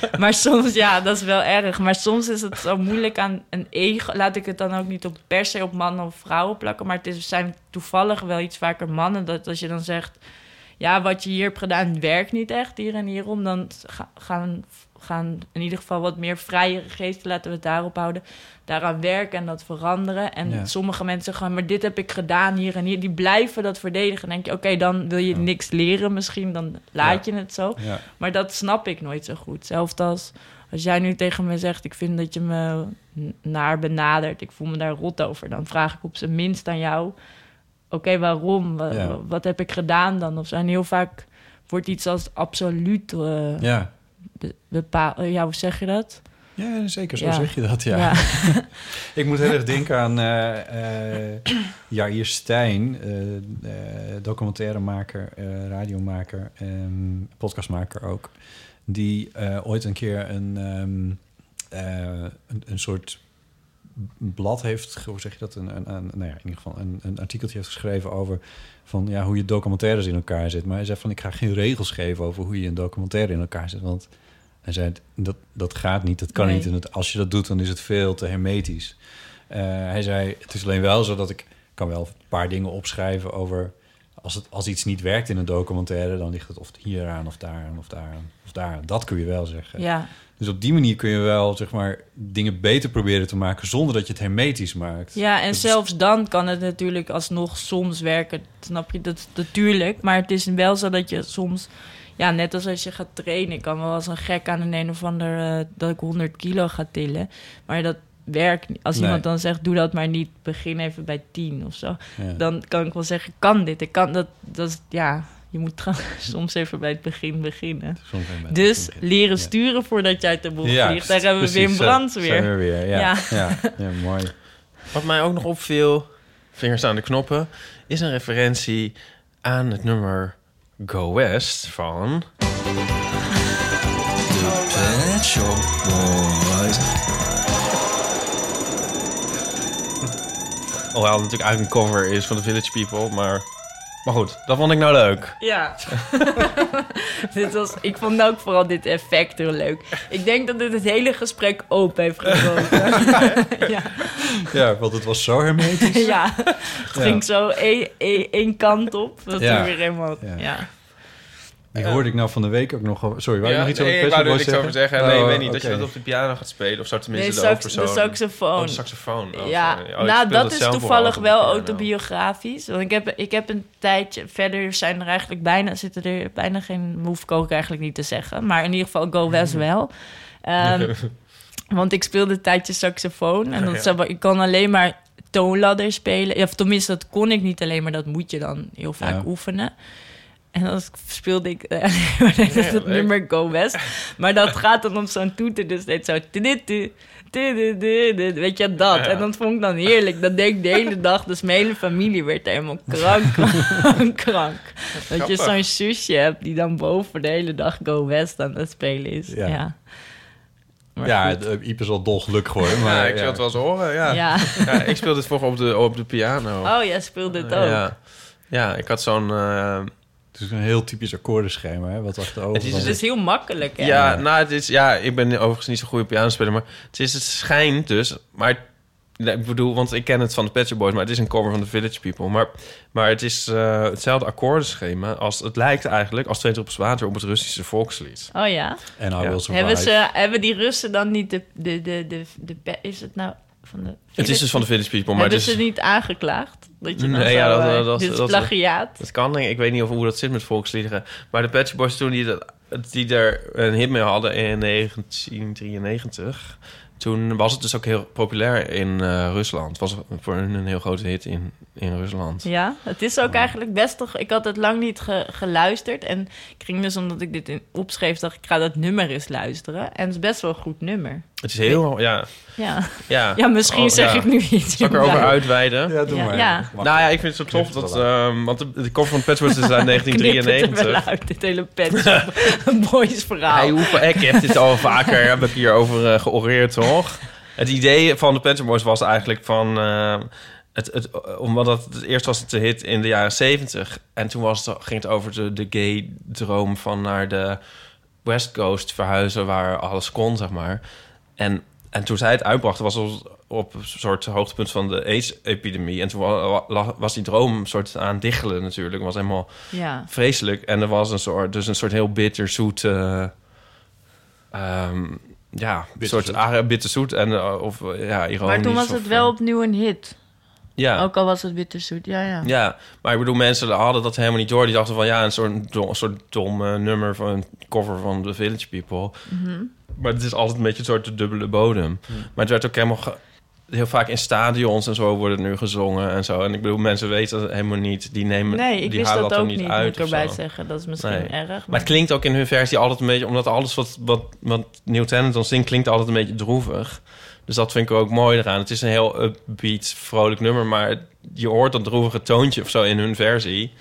<laughs> Maar soms, ja, dat is wel erg. Maar soms is het zo moeilijk aan een ego. Laat ik het dan ook niet op per se op mannen of vrouwen plakken. Maar het is, zijn toevallig wel iets vaker mannen. Dat als je dan zegt, ja, wat je hier hebt gedaan werkt niet echt hier en hierom. Dan ga- gaan, gaan in ieder geval wat meer vrije geesten, laten we het daarop houden, daaraan werken en dat veranderen. En Ja. sommige mensen gaan, maar dit heb ik gedaan hier en hier, die blijven dat verdedigen. Dan denk je, oké, dan wil je Ja. niks leren misschien, dan laat Ja. je het zo. Maar dat snap ik nooit zo goed. Zelfs als, als jij nu tegen me zegt, ik vind dat je me naar benadert, ik voel me daar rot over, dan vraag ik op zijn minst aan jou, oké, waarom? Wat heb ik gedaan dan? Of zijn heel vaak wordt iets als absoluut Ja. Be- bepaald. eh, ja, hoe zeg je dat? ja, zeker zo Ja. zeg je dat, ja. Ja. <laughs> Ik moet heel erg <laughs> denken aan eh eh Jair Stijn, eh, documentairemaker, radiomaker, en podcastmaker ook. Die ooit een keer een, ehm, eh, een, een soort blad heeft, hoe zeg je dat? Een, een, een, nou ja, in ieder geval een, een artikeltje heeft geschreven over van ja, hoe je documentaires in elkaar zit. Maar hij zei van ik ga geen regels geven over hoe je een documentaire in elkaar zit, want hij zei dat dat gaat niet, dat kan Nee. niet. En het, als je dat doet, dan is het veel te hermetisch. Eh, hij zei het is alleen wel zo dat ik kan wel een paar dingen opschrijven over als, het, als iets niet werkt in een documentaire, dan ligt het of hier aan of daar aan of daar aan of daar. aan. Dat kun je wel zeggen. ja. Dus op die manier kun je wel zeg maar dingen beter proberen te maken zonder dat je het hermetisch maakt. Ja, en Dat is- zelfs dan kan het natuurlijk alsnog soms werken. Snap je? Dat natuurlijk. Maar het is wel zo dat je soms... Ja, net als als je gaat trainen. Ik kan wel als een gek aan een een of ander... eh, dat ik 100 kilo ga tillen. Maar dat werkt niet. Als Nee. iemand dan zegt, doe dat maar niet. Begin even bij 10 of zo. Ja. Dan kan ik wel zeggen, kan dit. Ik kan dat. dat is, ja, je moet <laughs> soms even bij het begin beginnen. Soms even met- Dus leren sturen voordat je uit de boel Ja, vliegt. Daar hebben we Wim Brands weer. we weer. Ja, Ja. ja. ja, mooi. Wat mij ook nog opviel, vingers aan de knoppen, is een referentie aan het nummer Go West van... Pet Shop. Hoewel het natuurlijk eigenlijk een cover is van The Village People, maar... Maar goed, dat vond ik nou leuk. Ja. <laughs> dit was, ik vond ook vooral dit effect heel leuk. Ik denk dat dit het hele gesprek open heeft gebroken. <laughs> ja. Ja, want het was zo hermetisch. <laughs> ja, het ging zo één, één, één kant op. Dat Ja. er weer helemaal... Ja. Ja. Die hoorde ik nou van de week ook nog. Sorry, wou je nog iets nee, over ik wou er niks over zeggen. Nee, Oh, ik weet niet. Dat je dat op de piano gaat spelen. Of zo tenminste Nee, de sax, hoofdpersoon. de saxofoon. Oh, de saxofoon. Oh, ja. Oh, nou dat is toevallig wel autobiografisch. Want ik heb, ik heb een tijdje... Verder zijn er eigenlijk bijna... Zitten er bijna geen... Hoef ik ook eigenlijk niet te zeggen. Maar in ieder geval Go West wel. Ehm, <laughs> want ik speelde een tijdje saxofoon. En dat wel- ik kan alleen maar toonladder spelen. Ja, of tenminste, dat kon ik niet alleen, maar dat moet je dan heel vaak Ja. oefenen. En dan speelde ik <laughs> eh, het leuk. nummer Go West. Maar dat gaat dan op zo'n toeter, dus steeds zo... Weet je, dat. En dat vond ik dan heerlijk. Dat deed ik de hele dag. Dus mijn hele familie werd helemaal krank, krank, <laughs> <laughs> krank. Dat je zo'n zusje hebt die dan boven de hele dag Go West aan het spelen is. Ja. Ja. Maar Ja, goed. de- Iep is wel dolgelukkig hoor. Maar, Ja, ik wil het wel eens horen, ja. ja. Ja, ik speelde het vroeger op de, op de piano. Oh, jij speelde het ook. Ja. ja, ik had zo'n... eh, Het is een heel typisch akkoordenschema, hè, wat achterover Het is Het is heel makkelijk, hè? ja, nou, het is, ja, ik ben overigens niet zo goed op pianospeler, maar het is het schijnt dus, maar nee, ik bedoel, want ik ken het van de Pet Shop Boys, maar het is een cover van The Village People, maar, maar het is eh, hetzelfde akkoordenschema als het lijkt eigenlijk als twee druppels water op het Russische volkslied. Oh ja. En I Ja. Survive. Hebben, ze, hebben die Russen dan niet de... de, de, de, de, is het nou van de... Het is dus van The Village People, maar Hebben het is, ze niet aangeklaagd? Dat je Nee, zo, ja, dat- eh, dat- dat- dit is dat- plagiaat. Het kan, denk ik. Ik weet niet of, hoe dat zit met volksliederen. Maar de Pet Shop Boys toen die, dat- die er een hit mee hadden in 1993... toen was het dus ook heel populair in eh, Rusland. Het was voor hun een heel grote hit in, in Rusland. Ja, het is ook eigenlijk best toch... Ik had het lang niet ge- geluisterd. En ik ging dus, omdat ik dit in, opschreef... dacht ik, ik ga dat nummer eens luisteren. En het is best wel een goed nummer. Het is heel... Ja, Ja, ja. <laughs> ja misschien Oh, zeg ja. ik nu iets. Zal ik erover uitweiden? Ja, doe Ja, maar. ja. Nou ja, ik vind het zo tof Knip dat... ehm, want de, de cover van Pet Boys is uit <laughs> Knip het er 1993. wel uit, dit hele Pet <laughs> Boys verhaal. Hey, hoe, ik heb dit al vaker heb ik hierover eh georeerd, Het idee van de Pet Boys was eigenlijk van... eh, het, het, omdat het, het eerst was het de hit in de jaren 70 En toen was het, ging het over de, de gay droom van naar de West Coast verhuizen... waar alles kon, zeg maar. En, en toen zij het uitbrachten was het op een soort hoogtepunt van de AIDS-epidemie. En toen wa- wa- was die droom een soort aan diggelen natuurlijk. Het was helemaal Ja. vreselijk. En er was een soort, dus een soort heel bitterzoet... eh ehm, ja, een soort ah, bitterzoet en eh, of eh, ja, ironisch. Maar toen was of, het wel eh, opnieuw een hit. ja. Ook al was het bitterzoet. Ja, ja. Ja, maar ik bedoel, mensen hadden dat helemaal niet door. Die dachten van ja, een soort, dom, een soort dom nummer van een cover van The Village People. Mhm. Maar het is altijd een beetje een soort de dubbele bodem. Maar het werd ook helemaal heel vaak in stadions en zo wordt het nu gezongen en zo. En ik bedoel, mensen weten dat helemaal niet. Die nemen, Nee, ik die wist halen dat ook niet niet, uit moet ik erbij zeggen. Dat is misschien Nee. erg. Maar, Maar het klinkt ook in hun versie altijd een beetje... omdat alles wat, wat, wat Neil Tennant dan zingt... klinkt altijd een beetje droevig. Dus dat vind ik ook mooi eraan. Het is een heel upbeat, vrolijk nummer... maar je hoort dat droevige toontje of zo in hun versie.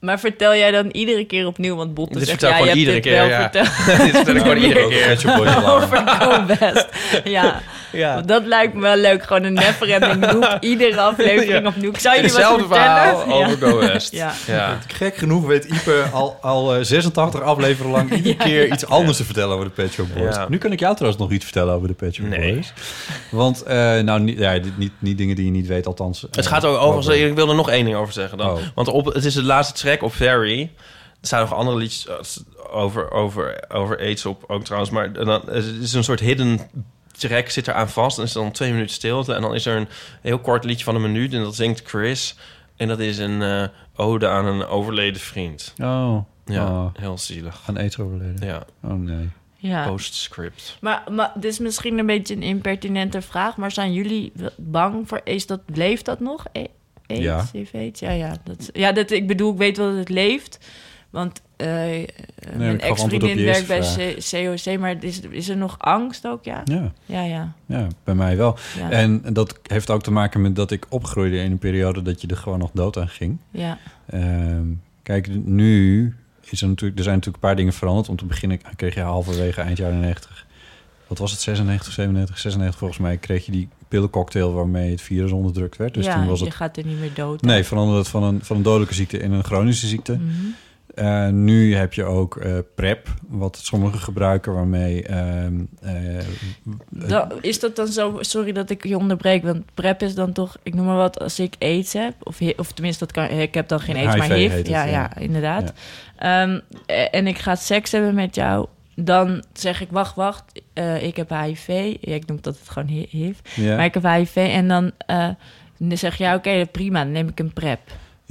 maar vertel jij dan iedere keer opnieuw? Want Botte Dit zegt, vertel ik ja, je gewoon hebt iedere dit keer, wel ja. verteld. <laughs> Dit vertel ik gewoon <laughs> iedere keer. <laughs> Over Go Best. Ja. Ja. Dat lijkt me wel leuk. Gewoon een neverending loop. <laughs> Iedere aflevering Ja. opnieuw. Ik zou je wat Hetzelfde vertellen. verhaal Ja. over Go West. Ja. Ja. Gek genoeg weet Ipe al, al eh, 86 afleveringen lang iedere <laughs> keer iets anders te vertellen over de Pet Shop Boys. Ja. Nu kan ik jou trouwens nog iets vertellen over de Pet Shop Nee. Boys. Want, eh, nou, niet, ja, dit- niet, niet dingen die je niet weet, althans. Het eh, gaat ook overigens... Ik wil er nog één ding over zeggen dan. Oh. Want op, het is de laatste track op Ferry. Er staan nog andere liedjes eh, over, over, over AIDS op ook trouwens. Maar dan, het is een soort hidden track zit er aan vast. En is dan twee minuten stilte. En dan is er een heel kort liedje van een minuut. En dat zingt Chris. En dat is een eh, ode aan een overleden vriend. Oh, Ja, oh, heel zielig. aan aids overleden. Ja, Oh nee. Ja. postscript. Maar, maar dit is misschien een beetje een impertinente vraag. Maar zijn jullie bang voor AIDS? Dat, leeft dat nog? A- AIDS? Ja. Ja, ja. Dat, ja dat, ik bedoel, ik weet wel dat het leeft. Want eh mijn ex-vriendin werkt bij COC. Maar is, is er nog angst ook? Ja, Ja, ja, ja. ja, bij mij wel. ja. En dat heeft ook te maken met dat ik opgroeide in een periode dat je er gewoon nog dood aan ging. ja. Ehm, kijk, nu is er natuurlijk, er zijn natuurlijk een paar dingen veranderd. Om te beginnen kreeg je halverwege eind jaren 90. Wat was het? 96, 97, 96 volgens mij kreeg je die pillencocktail waarmee het virus onderdrukt werd. Dus ja, toen was je het. gaat er niet meer dood. Nee, veranderde het van een, van een dodelijke ziekte in een chronische ziekte. Mhm. Eh, nu heb je ook eh, PrEP, wat sommigen gebruiken, waarmee. ehm, eh, is dat dan zo... Sorry dat ik je onderbreek, want PrEP is dan toch... Ik noem maar wat, als ik AIDS heb... Of, of tenminste, dat kan, ik heb dan geen AIDS, HIV maar HIV. het, ja, ja. inderdaad. Ehm, eh, en ik ga seks hebben met jou... Dan zeg ik, wacht, wacht, ik heb HIV. Ja, ik noem dat het gewoon hi- HIV. Maar ik heb HIV en dan... zeg je, ja, oké, prima, dan neem ik een PrEP.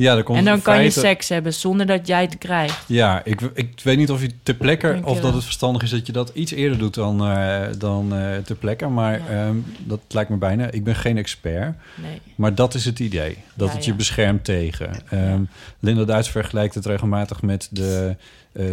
Ja, dan komt en dan kan je seks hebben zonder dat jij het krijgt. Ja, ik, ik weet niet of je ter plekke of dat wel. het verstandig is dat je dat iets eerder doet dan, eh, dan eh, ter plekke. Maar Ja. ehm, dat lijkt me bijna. Ik ben geen expert, Nee. maar dat is het idee. Dat Ja, het je beschermt tegen. Ehm, Linda Duits vergelijkt het regelmatig met de,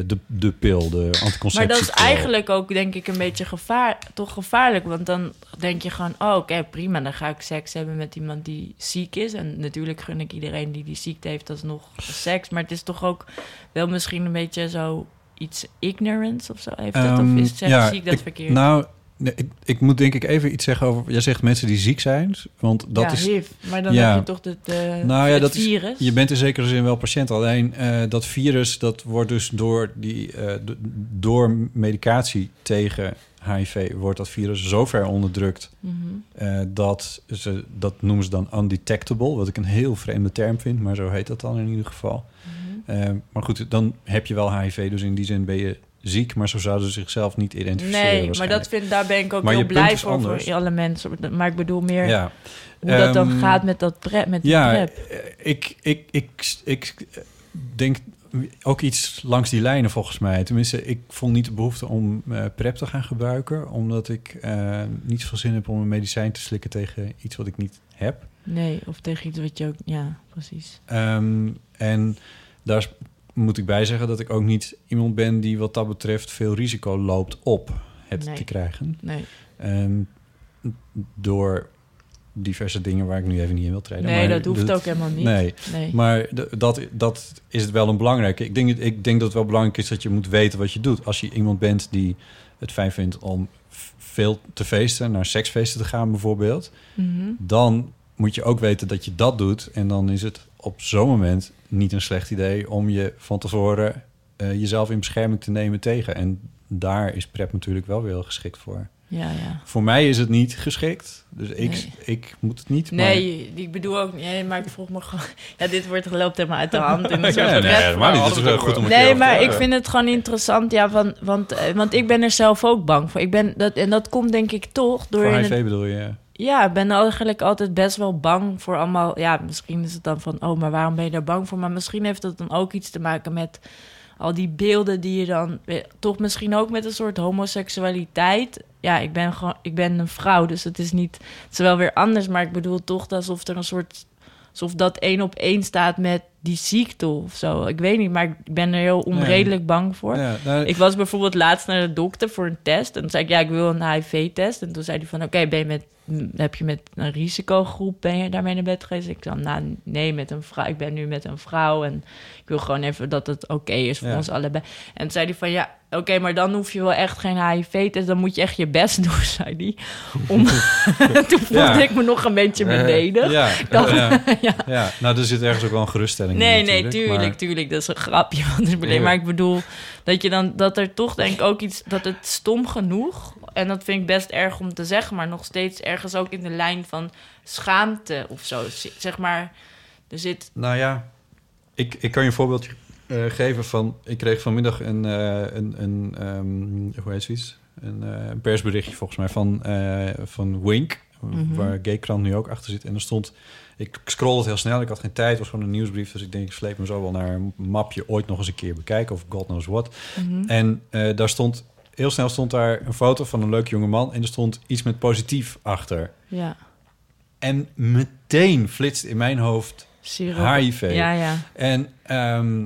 de, de pil, de anticonceptiepil. Maar dat is eigenlijk ook, denk ik, een beetje gevaar, toch gevaarlijk. Want dan denk je gewoon, oh, oké, prima. Dan ga ik seks hebben met iemand die ziek is. En natuurlijk gun ik iedereen die die ziekte heeft alsnog seks. Maar het is toch ook wel misschien een beetje zo iets ignorance of zo. Heeft Ehm, of is het, zeg, ja, zie ik dat ik- verkeerd? Nou, nee, ik, ik moet denk ik even iets zeggen over... Jij zegt mensen die ziek zijn, want dat ja, is... HIV. Maar dan ja. heb je toch de, de, Nou ja, het dat is- virus. Je bent in zekere zin wel patiënt. Alleen eh, dat virus, dat wordt dus door, die, eh, door medicatie tegen HIV... wordt dat virus zo ver onderdrukt... Mhm. eh, dat ze, dat noemen ze dan undetectable. Wat ik een heel vreemde term vind, maar zo heet dat dan in ieder geval. Mhm. Maar goed, dan heb je wel HIV. Dus in die zin ben je ziek, maar zo zouden ze zichzelf niet identificeren. Nee, maar dat vind, daar ben ik ook Maar heel blij voor, voor alle mensen. Maar ik bedoel meer Ja. hoe dat dan Ehm, gaat met dat prep, met Ja, prep. eh, ik, ik, ik, ik denk ook iets langs die lijnen volgens mij. Tenminste, ik voel niet de behoefte om eh PrEP te gaan gebruiken... omdat ik eh, niet zoveel zin heb om een medicijn te slikken tegen iets wat ik niet heb. Nee, of tegen iets wat je ook... Ja, precies. Ehm, en daar moet ik bij zeggen dat ik ook niet iemand ben... die wat dat betreft veel risico loopt op het Nee. te krijgen. Nee, Ehm, door diverse dingen waar ik nu even niet in wil treden. nee Maar dat hoeft dat- ook helemaal niet. Nee, Nee. maar dat, dat is het wel een belangrijke. Ik denk, ik denk dat het wel belangrijk is dat je moet weten wat je doet. Als je iemand bent die het fijn vindt om veel te feesten, naar seksfeesten te gaan bijvoorbeeld, Mhm. dan moet je ook weten dat je dat doet. En dan is het op zo'n moment niet een slecht idee om je van tevoren eh, jezelf in bescherming te nemen tegen. En daar is PrEP natuurlijk wel weer heel geschikt voor. Ja, ja. Voor mij is het niet geschikt. Dus ik, Nee. ik moet het niet. maar- Nee, ik bedoel ook niet. Nee, maar ik vroeg me gewoon... <laughs> Ja, dit wordt loopt helemaal uit de hand. <laughs> Ja, nee, niet. Het is wel goed om Nee, maar ik vind het gewoon interessant. Ja, van, want, eh, want ik ben er zelf ook bang voor. Ik ben, dat, en dat komt denk ik toch door... Voor HIV bedoel je? Ja, ik ben eigenlijk altijd best wel bang voor allemaal... Ja, misschien is het dan van... Oh, maar waarom ben je daar bang voor? Maar misschien heeft dat dan ook iets te maken met... Al die beelden die je dan... Toch misschien ook met een soort homoseksualiteit. Ja, ik ben gewoon... Ik ben een vrouw, dus het is niet... Het is wel weer anders, maar ik bedoel toch alsof er een soort... Alsof dat één op één staat met die ziekte of zo. Ik weet niet, maar ik ben er heel onredelijk bang voor. Ja, nou, Ik was bijvoorbeeld laatst naar de dokter voor een test. En toen zei ik, ja, ik wil een HIV-test. En toen zei hij van, oké, ben je met, heb je met een risicogroep, ben je daarmee naar bed geweest? Ik zei, nou, nee, met een vrouw. Ik ben nu met een vrouw en ik wil gewoon even dat het oké is voor Ja. ons allebei. En toen zei hij van, ja, oké, maar dan hoef je wel echt geen HIV-test. Dan moet je echt je best doen, <laughs> zei hij. Om... <laughs> <laughs> toen voelde Ja. ik me nog een beetje beledigd. ja, ja, nou, er zit ergens ook wel een geruststelling Nee, in. nee, natuurlijk, tuurlijk, maar- tuurlijk. Dat is een grapje. Want. Maar ik bedoel dat je dan dat er toch denk ik ook iets dat het stom genoeg. En dat vind ik best erg om te zeggen, maar nog steeds ergens ook in de lijn van schaamte of zo. Zeg maar, er zit. Nou ja, ik, ik kan je een voorbeeldje eh, geven van... Ik kreeg vanmiddag een, eh, een, een ehm, hoe heet zoiets? Een, eh, een persberichtje volgens mij van, van Wink... Mhm. waar Gaykrant nu ook achter zit. En er stond... Ik scroll het heel snel, ik had geen tijd, het was gewoon een nieuwsbrief. Dus ik denk, ik sleep me zo wel naar een mapje ooit nog eens een keer bekijken... of god knows what. Mhm. En eh, daar stond... Heel snel stond daar een foto van een leuk jonge man... en er stond iets met positief achter. Ja, En meteen flitst in mijn hoofd siroop. HIV. Ja, ja. En, ehm,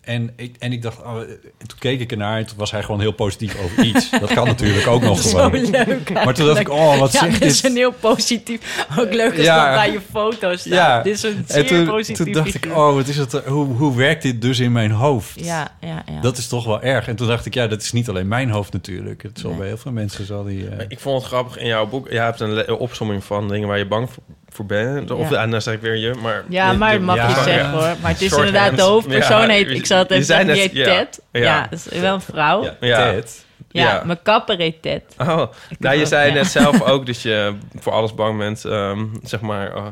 en, ik, en ik dacht, oh, en toen keek ik ernaar en toen was hij gewoon heel positief over iets. Dat kan natuurlijk ook nog Zo gewoon. leuk. Maar toen dacht ik, oh, wat ja, zegt dit is dit? een heel positief. Ook leuk als Ja. dat bij je foto staat. Ja. Dit is een En zeer toen, positief toen dacht ik, oh, wat is het, hoe, hoe werkt dit dus in mijn hoofd? Ja, ja, ja. Dat is toch wel erg. En toen dacht ik, ja, dat is niet alleen mijn hoofd natuurlijk. Het zal Nee. bij heel veel mensen zal die... eh, Ik vond het grappig in jouw boek. Je hebt een opsomming van dingen waar je bang voor, voor bent. Of Ja. en dan zeg ik weer je, maar... Ja, maar dat mag Ja, je ja. zeggen hoor. Maar het is inderdaad de hoofdpersoon Ja, heet... Ik zal het even zeggen, die net- heet ja. Ted. Ja. Dat is wel een vrouw. Ja. Ja, Ja. Ted. Ja. mijn kapper heet Ted. Oh, Ik nou, je zei ja. net zelf ook <laughs> dat je voor alles bang bent, ehm, zeg maar, oh,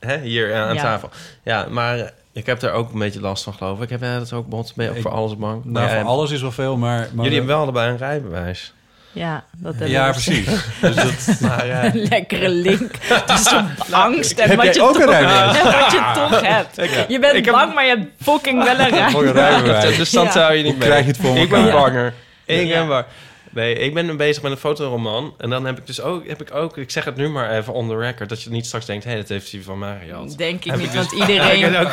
hè, hier aan Ja. tafel. Ja, maar ik heb daar ook een beetje last van, geloof ik. Heb jij dat ook, Bot? Ben je ook Ik- voor alles bang? Nou, voor alles is wel veel, maar... maar Jullie hebben wel allebei een rijbewijs. Ja, dat hebben Ja, we. precies. dus dat, <laughs> Maar eh, Een lekkere link tussen <laughs> angst en Heb wat je, ook een toch, rijbewijs? <laughs> en wat je toch hebt. Je bent Ik heb- bang, maar je hebt fucking wel een rijbewijs. dus dan Ja. zou je niet Hoe mee. krijg je het voor Ik ben banger. Ik Ja. ben bang. Nee, ik ben bezig met een fotoroman. En dan heb ik dus ook, heb ik ook, ik zeg het nu maar even on the record, dat je niet straks denkt, hé, hey, dat heeft hij van mij gehad. Denk ik Heb niet, ik dus- want iedereen... <laughs> Heb ik het ook,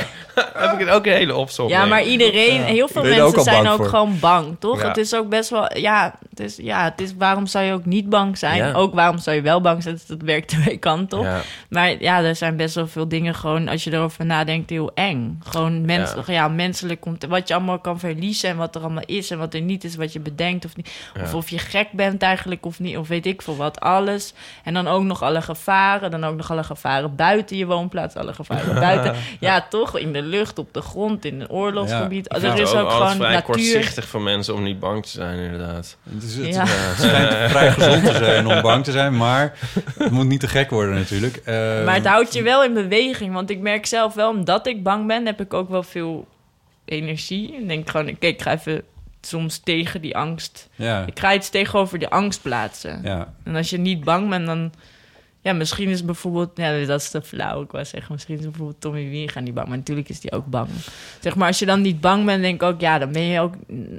heb ik het ook een hele opzomming. Ja, maar iedereen, heel veel ook mensen zijn ook voor? gewoon bang, toch? Ja. Het is ook best wel, ja, het is, ja, het is waarom zou je ook niet bang zijn? Ja. Ook waarom zou je wel bang zijn? Dat- werkt twee kanten op. Ja. Maar ja, er zijn best wel veel dingen gewoon, als je erover nadenkt, heel eng. Gewoon mens, ja. menselijk komt, wat je allemaal kan verliezen en wat er allemaal is en wat er niet is, wat je bedenkt of niet. Of. Of je gek bent eigenlijk of niet, of weet ik veel wat, alles. En dan ook nog alle gevaren, dan ook nog alle gevaren buiten je woonplaats, alle gevaren <laughs> buiten. Ja, toch, in de lucht, op de grond, in een oorlogsgebied. Ik er is ook gewoon vrij natuur. kortzichtig van mensen om niet bang te zijn, inderdaad. het is, het Ja. schijnt <laughs> vrij gezond te zijn om bang te zijn, maar het moet niet te gek worden natuurlijk. Eh, Maar het houdt je wel in beweging. Want ik merk zelf wel, omdat ik bang ben, heb ik ook wel veel energie. En denk gewoon, kijk, ik ga even soms tegen die angst. Ja, Ik ga iets tegenover die angst plaatsen. ja. En als je niet bang bent, dan... Ja, misschien is bijvoorbeeld... Ja, dat is te flauw. Ik wou zeggen, misschien is bijvoorbeeld Tommy Wieringa niet bang. Maar natuurlijk is die ook bang. Zeg maar, als je dan niet bang bent, denk ik ook... Ja, dan ben je ook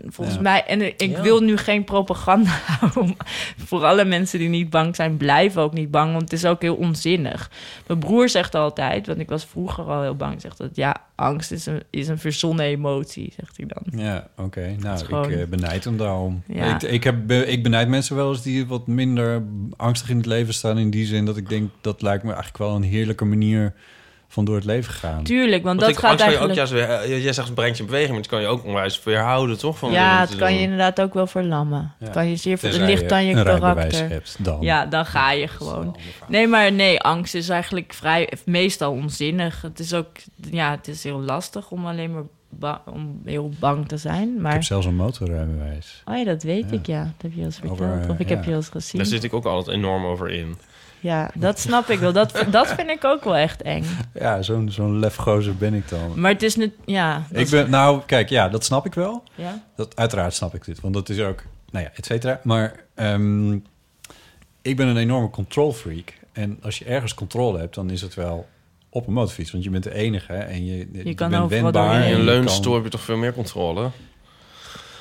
volgens Ja. mij... En ik Ja. wil nu geen propaganda <laughs> houden. Voor alle mensen die niet bang zijn, blijven ook niet bang. Want het is ook heel onzinnig. Mijn broer zegt altijd, want ik was vroeger al heel bang... Zegt dat, ja, angst is een, is een verzonnen emotie, zegt hij dan. Ja, oké. Nou, gewoon- ik eh, benijd hem daarom. Ja. Ik, ik, heb, be- ik benijd mensen wel eens die wat minder angstig in het leven staan. In die zin dat ik denk, dat lijkt me eigenlijk wel een heerlijke manier van door het leven gaan. Tuurlijk, want, Want dat ik, gaat angst kan je ook eigenlijk... juist weer, eh, jij zegt brengt je in beweging, maar het kan je ook onwijs weerhouden, toch? Van Ja, het kan je inderdaad ook wel verlammen. Ja. Het kan je zeer ver... Het Tenzij ligt aan je een karakter. hebt dan. Ja, dan ga je gewoon. Nee, maar nee, angst is eigenlijk vrij, meestal onzinnig. Het is ook, ja, het is heel lastig om alleen maar ba- om heel bang te zijn. Ik Maar heb zelfs een motorrijbewijs. oh ja, dat weet Ja. ik ja. Dat heb je al eens Over, verteld. of ik heb ja. je al eens gezien. Daar zit ik ook altijd enorm over in. Ja, dat snap ik wel. Dat, dat vind ik ook wel echt eng. Ja, zo'n zo'n lefgozer ben ik dan. Maar het is nu, ja. Ik is- ben, nou, kijk, ja, dat snap ik wel. Ja? Dat, uiteraard snap ik dit, want dat is ook, nou ja, et cetera. Maar ehm, ik ben een enorme control freak. En als je ergens controle hebt, dan is het wel op een motorfiets. Want je bent de enige en je, je, kan bent overal wendbaar. In je leunstoel heb je toch veel meer controle?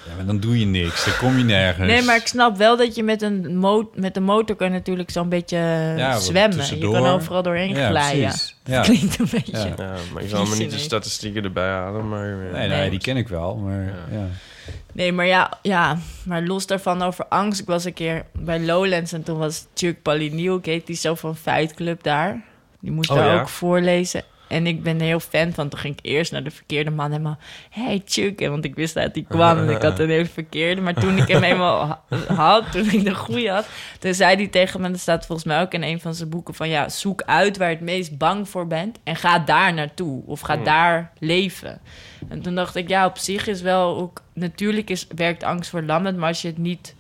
Ja, maar dan doe je niks. Dan kom je nergens. Nee, maar ik snap wel dat je met een, mo met een motor kan natuurlijk zo'n beetje Ja, zwemmen. Je kan overal doorheen Ja, glijden. precies. Ja. Klinkt een beetje. Ja. Ja, maar ik zal me niet de statistieken erbij halen. Maar, eh, Nee, nee, Nee. die ken ik wel. Maar ja. Ja. Nee, maar ja, ja, maar los daarvan over angst. Ik was een keer bij Lowlands en toen was Chuck heet die zo van Fight Club daar. Die moest Oh, daar ja? ook voorlezen. En ik ben heel fan van. Toen ging ik eerst naar de verkeerde man helemaal... Hey Chuck, En want ik wist dat hij kwam en ik had een hele verkeerde. Maar toen ik hem eenmaal ha- had, toen ik de goede had... toen zei hij tegen me, dat staat volgens mij ook in een van zijn boeken... van ja, zoek uit waar je het meest bang voor bent... en ga daar naartoe. Of ga Hmm. daar leven. En toen dacht ik, ja, op zich is wel ook... natuurlijk is, werkt angst verlammend... maar als je het niet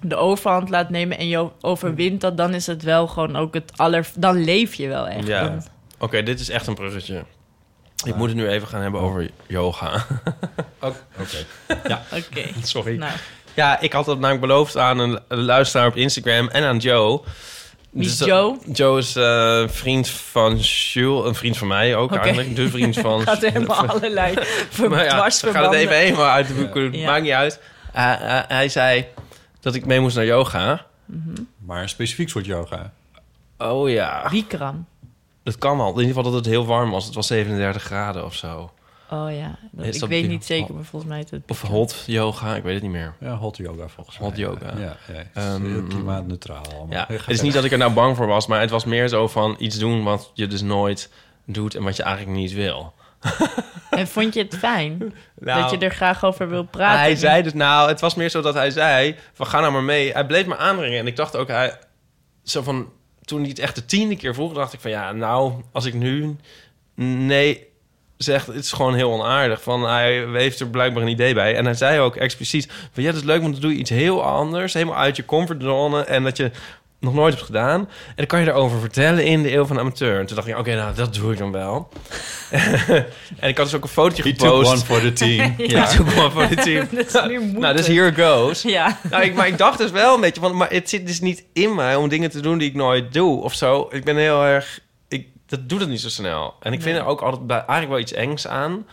de overhand laat nemen en je overwint dat... dan is het wel gewoon ook het aller... dan leef je wel echt. Ja. Dan- Oké, dit is echt een bruggetje. Ik moet het nu even gaan hebben over yoga. <laughs> Oké. Oké. <laughs> <laughs> Sorry. Nou, Ja, ik had dat namelijk beloofd aan een luisteraar op Instagram en aan Joe. Wie is Dus, Joe? Joe is eh, een vriend van Jules, een vriend van mij ook Oké. eigenlijk. De vriend van... gaat helemaal allerlei maar ja, we gaan het even helemaal uit de boeken. Ja. Maakt niet uit. Uh, uh, hij zei dat ik mee moest naar yoga. Maar een specifiek soort yoga. Oh ja, Bikram. Dat kan wel. In ieder geval dat het heel warm was. Het was 37 graden of zo. Oh ja, dat- ik weet niet zeker, maar volgens mij het... Of hot yoga, ik weet het niet meer. Ja, hot yoga volgens mij. Hot yoga. Ja, ja, het Ehm, heel klimaatneutraal allemaal. Ja, het is niet dat ik er nou bang voor was, maar het was meer zo van iets doen wat je dus nooit doet en wat je eigenlijk niet wil. <laughs> En vond je het fijn? Nou, dat je er graag over wil praten? Hij zei dus, nou, het was meer zo dat hij zei: van ga nou maar mee. Hij bleef me aandringen. En ik dacht ook, hij, zo van, toen hij het echt de tiende keer vroeg, dacht ik van ja, nou, als ik nu nee zeg, het is gewoon heel onaardig. Van hij heeft er blijkbaar een idee bij. En hij zei ook expliciet: van ja, dat is leuk, want dan doe je iets heel anders, helemaal uit je comfortzone en dat je nog nooit hebt gedaan. En dan kan je erover vertellen in de eeuw van de amateur. En toen dacht ik, oké, nou, dat doe ik dan wel. <laughs> en ik had dus ook een fotootje He took gepost. one for the team. <laughs> Ja, took one for the team. <laughs> Dat is nu moeten. Nou, dus here goes. Ja. Nou, ik, maar ik dacht dus wel een beetje van... Maar het zit dus niet in mij om dingen te doen die ik nooit doe of zo. Ik ben heel erg... Ik dat doe dat niet zo snel. En ik vind Nee. er ook altijd bij, eigenlijk wel iets engs aan.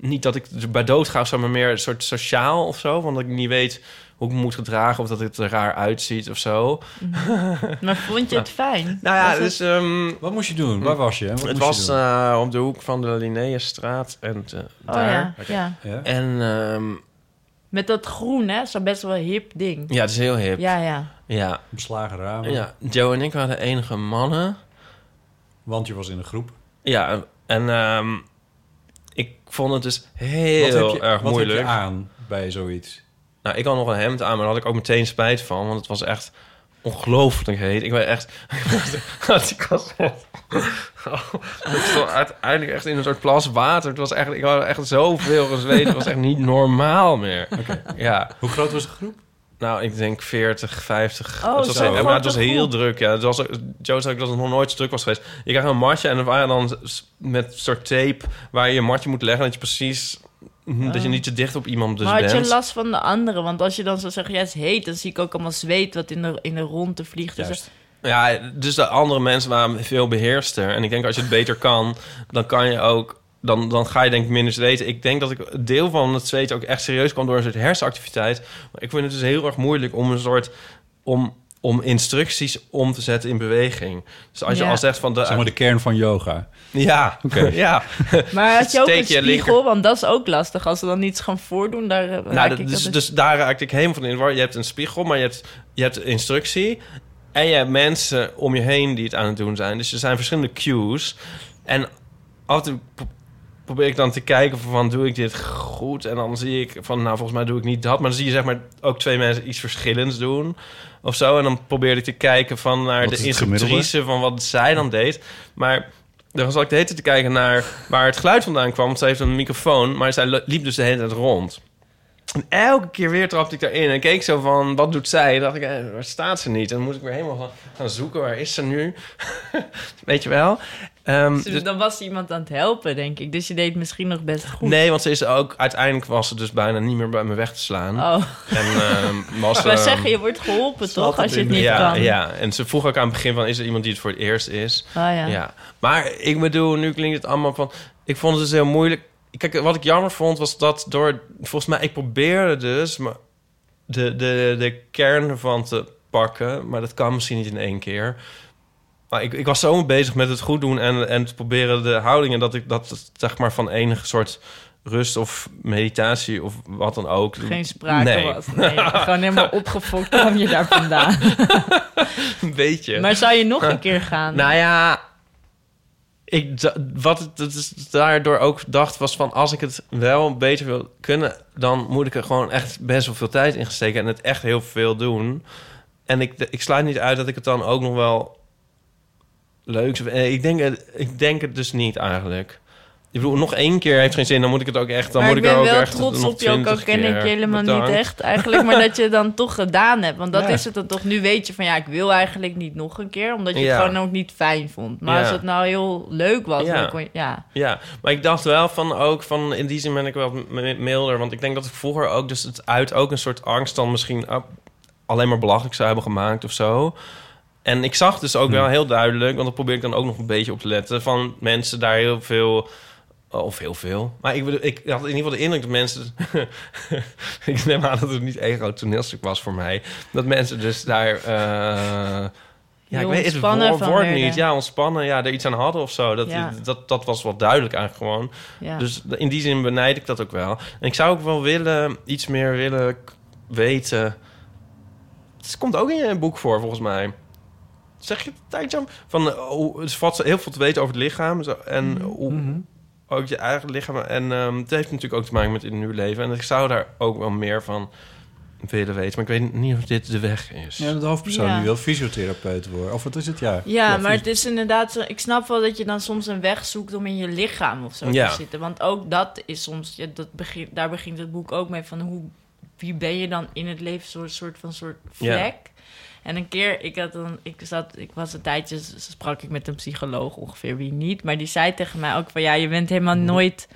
Niet dat ik er bij dood ga of zo, maar meer een soort sociaal of zo. Want ik niet weet hoe ik me moet gedragen of dat het er raar uitziet of zo. Maar vond je <laughs> het fijn? Nou ja, Was het- dus... ehm, Wat moest je doen? Waar was je? Wat het moest was je doen? eh, op de hoek van de Linnaeusstraat en eh, Oh daar. ja, ja. ja? En ehm, Met dat groen, hè? Zo'n best wel hip ding. ja, het is heel hip. Ja, ja. Ja. Beslagen ramen. ja, Joe en ik waren de enige mannen. Want je was in een groep. Ja, en ehm, ik vond het dus wat heel heb je, erg wat moeilijk. heb je aan bij zoiets? Nou, ik had nog een hemd aan, maar daar had ik ook meteen spijt van. Want het was echt ongelooflijk heet. Ik ben echt... <laughs> ik was echt... ik stond uiteindelijk echt in een soort plas water. Het was echt, ik had echt zoveel gezweet. Het was echt niet normaal meer. Ja, Hoe groot was de groep? nou, ik denk 40, 50. Oh, het was, heel- maar het was heel druk. Ja, het was, ook- Joe zei dat het nog nooit zo druk was geweest. Je krijgt een matje en dan waren dan met soort tape waar je je matje moet leggen. Dat je precies... Dat je niet te dicht op iemand dus maar had bent. je last van de anderen? Want als je dan zo zegt, ja, het is heet, dan zie ik ook allemaal zweet wat in de, in de ronde vliegt. Dus Juist. Ja, dus de andere mensen waren veel beheerster. En ik denk als je het beter kan, dan kan je ook... Dan, dan ga je denk ik minder zweten. Ik denk dat ik een deel van het zweten ook echt serieus kwam door een soort hersenactiviteit. Maar ik vind het dus heel erg moeilijk om een soort... Om, om instructies om te zetten in beweging. Dus als je Ja. al zegt van... De, Zeg maar de kern van yoga. Ja, Oké. <laughs> ja. <laughs> Maar had je ook Steek een je spiegel? linker- Want dat is ook lastig. Als ze dan iets gaan voordoen, daar eh, raak Nou, ik dus, dus daar raakte ik helemaal van in. Je hebt een spiegel, maar je hebt, je hebt instructie. En je hebt mensen om je heen die het aan het doen zijn. Dus er zijn verschillende cues. En af en toe pro- probeer ik dan te kijken van, doe ik dit goed? En dan zie ik van, nou, volgens mij doe ik niet dat. Maar dan zie je zeg maar ook twee mensen iets verschillends doen. Of zo. En dan probeer ik te kijken van naar Wat de instructrice van wat zij dan deed. Maar dan zat ik de hele tijd te kijken naar waar het geluid vandaan kwam. Want ze heeft een microfoon, maar zij liep dus de hele tijd rond. En elke keer weer trapte ik daarin en keek zo van, wat doet zij? En dacht ik, eh, waar staat ze niet? En dan moest ik weer helemaal gaan zoeken, waar is ze nu? <laughs> Weet je wel? Ehm, Dus dus- dan was iemand aan het helpen, denk ik. Dus je deed misschien nog best goed. nee, want ze is ook, uiteindelijk was ze dus bijna niet meer bij me weg te slaan. Oh, En ehm, was wou ehm, zeggen, je wordt geholpen toch, als je het niet ja, kan. ja, en ze vroeg ook aan het begin van, is er iemand die het voor het eerst is? Oh, ja. Ja. Maar ik bedoel, nu klinkt het allemaal van... Ik vond het dus heel moeilijk. Kijk, wat ik jammer vond, was dat door... Volgens mij, ik probeerde dus maar de, de, de kern ervan te pakken. Maar dat kan misschien niet in één keer. Maar ik, ik was zo bezig met het goed doen en, en te proberen de houdingen... dat ik dat het, zeg maar van enige soort rust of meditatie of wat dan ook... Geen sprake Nee. was. Nee, gewoon helemaal <laughs> opgefokt kwam je daar vandaan. <laughs> Een beetje. Maar zou je nog een keer gaan? Nou ja, ik, wat het dat is daardoor ook dacht was van... als ik het wel beter wil kunnen... dan moet ik er gewoon echt best wel veel tijd in steken... en het echt heel veel doen. En ik, ik sluit niet uit dat ik het dan ook nog wel leuk... zou- eh, Ik denk, het- ik denk het dus niet eigenlijk. Ik bedoel, nog één keer heeft geen zin. Dan moet ik het ook echt... Dan maar moet ik ik, ben er ook wel echt trots op je, ook al 20 ken ik je helemaal Bedankt. niet echt eigenlijk. Maar dat je het dan toch gedaan hebt. Want dat Ja. is het dan toch. Nu weet je van ja, ik wil eigenlijk niet nog een keer. Omdat je Ja. het gewoon ook niet fijn vond. Maar Ja. als het nou heel leuk was, Ja. dan kon je... Ja, Ja, maar ik dacht wel van ook van in die zin ben ik wel milder, want ik denk dat ik vroeger ook dus het uit ook een soort angst dan misschien ook alleen maar belachelijk zou hebben gemaakt of zo. En ik zag dus ook wel heel duidelijk, want daar probeer ik dan ook nog een beetje op te letten, van mensen daar heel veel of heel veel. Maar ik, bedoel, ik had in ieder geval de indruk dat mensen... <laughs> ik neem aan dat het niet één groot toneelstuk was voor mij. Dat mensen dus daar... eh, ja, ik weet het ontspannen woord, van woord werden. niet. Ja, ontspannen. Ja, er iets aan hadden of zo. Dat, Ja. dat, dat was wel duidelijk eigenlijk gewoon. ja. Dus in die zin benijd ik dat ook wel. En ik zou ook wel willen, iets meer willen weten. Het komt ook in je boek voor, volgens mij. Zeg je het, Tijdjam? Van, eh, hoe, het vat heel veel te weten over het lichaam. Zo, en Mhm. hoe, ook je eigen lichaam. En ehm, het heeft natuurlijk ook te maken met in nu leven. En ik zou daar ook wel meer van willen weten. Maar ik weet niet of dit de weg is. Ja, de hoofdpersoon Ja. die wil fysiotherapeut worden. Of wat is het? Ja, Ja, maar het is inderdaad zo. Ik snap wel dat je dan soms een weg zoekt om in je lichaam of zo Ja. te zitten. Want ook dat is soms, ja, dat begint, daar begint het boek ook mee van hoe, wie ben je dan in het leven, zo'n soort van soort Ja. vlek. En een keer, ik had dan, ik zat, ik was een tijdje, sprak ik met een psycholoog ongeveer wie niet, maar die zei tegen mij ook van ja, je bent helemaal Mhm. nooit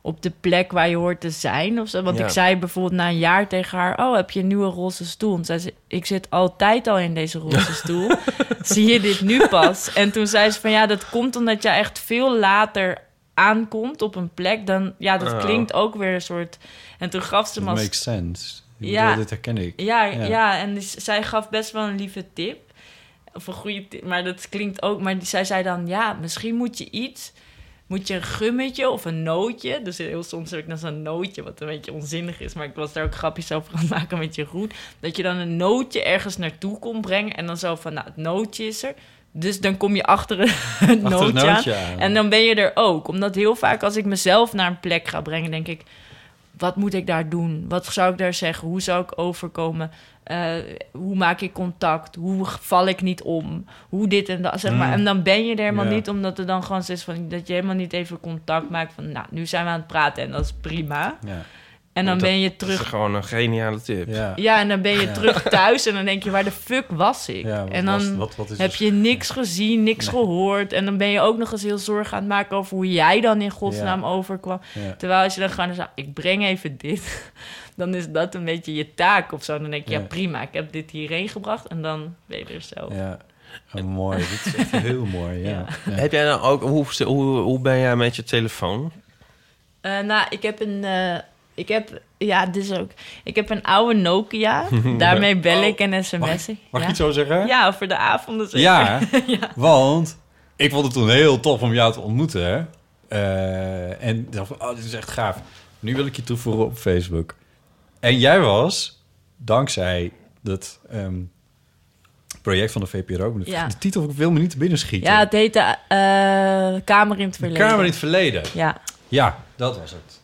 op de plek waar je hoort te zijn of zo. Want Ja. ik zei bijvoorbeeld na een jaar tegen haar: Oh, heb je een nieuwe roze stoel? En zei ze: Ik zit altijd al in deze roze <laughs> stoel. Zie je dit nu pas? En toen zei ze: Van ja, dat komt omdat jij echt veel later aankomt op een plek. Dan ja, dat Oh. klinkt ook weer een soort. En toen gaf ze me als makes sense. Ja. bedoel, dit herken ik. ja, Ja. ja. en dus zij gaf best wel een lieve tip. Of een goede tip, maar dat klinkt ook... Maar die, zij zei dan, ja, misschien moet je iets... Moet je een gummetje of een nootje... Dus heel soms heb ik dan zo'n nootje, wat een beetje onzinnig is... maar ik was daar ook grapjes over aan het maken met Jeroen... dat je dan een nootje ergens naartoe kon brengen... en dan zo van, nou, het nootje is er... Dus dan kom je achter het Achter nootje, het nootje aan. aan. En dan ben je er ook. Omdat heel vaak als ik mezelf naar een plek ga brengen... denk ik, wat moet ik daar doen? Wat zou ik daar zeggen? Hoe zou ik overkomen? Eh, hoe maak ik contact? Hoe val ik niet om? Hoe dit en dat, zeg maar. Mm. En dan ben je er helemaal niet, omdat er dan gewoon is van... dat je helemaal niet even contact maakt van... nou, nu zijn we aan het praten en dat is prima. Ja. En dan Dat- ben je Dat terug... is gewoon een geniale tip. Ja. Ja, en dan ben je Ja. terug <laughs> thuis en dan denk je, waar de fuck was ik? Ja, en was- dan wat- wat is heb dus- je niks gezien, niks gehoord. En dan ben je ook nog eens heel zorgen aan het maken over hoe jij dan in godsnaam overkwam. Ja. Terwijl als je dan gewoon zegt, ik breng even dit, <laughs> dan is dat een beetje je taak of zo. Dan denk je, ja, Ja. prima, ik heb dit hierheen gebracht en dan ben je er zo. Ja. Oh, mooi. <laughs> Dit is echt heel mooi. Ja. Ja. Ja. Heb jij dan ook... Hoe, hoe, hoe ben jij met je telefoon? Eh, nou, ik heb een. eh, ik heb. Ja, dit is ook. Ik heb een oude Nokia. <laughs> Daarmee bel ik en sms'en. Mag ja. ik het zo zeggen? Ja, over de avonden zeker. <laughs> Ja, want ik vond het toen heel tof om jou te ontmoeten. Hè? Eh, en ik dacht van, oh, dit is echt gaaf. Nu wil ik je toevoegen op Facebook. En jij was, dankzij dat ehm, project van de VPRO... Ja. De titel wil me niet te binnen schieten. Ja, het heette eh, Kamer in het de Verleden. Kamer in het Verleden. Ja, Ja, dat was het.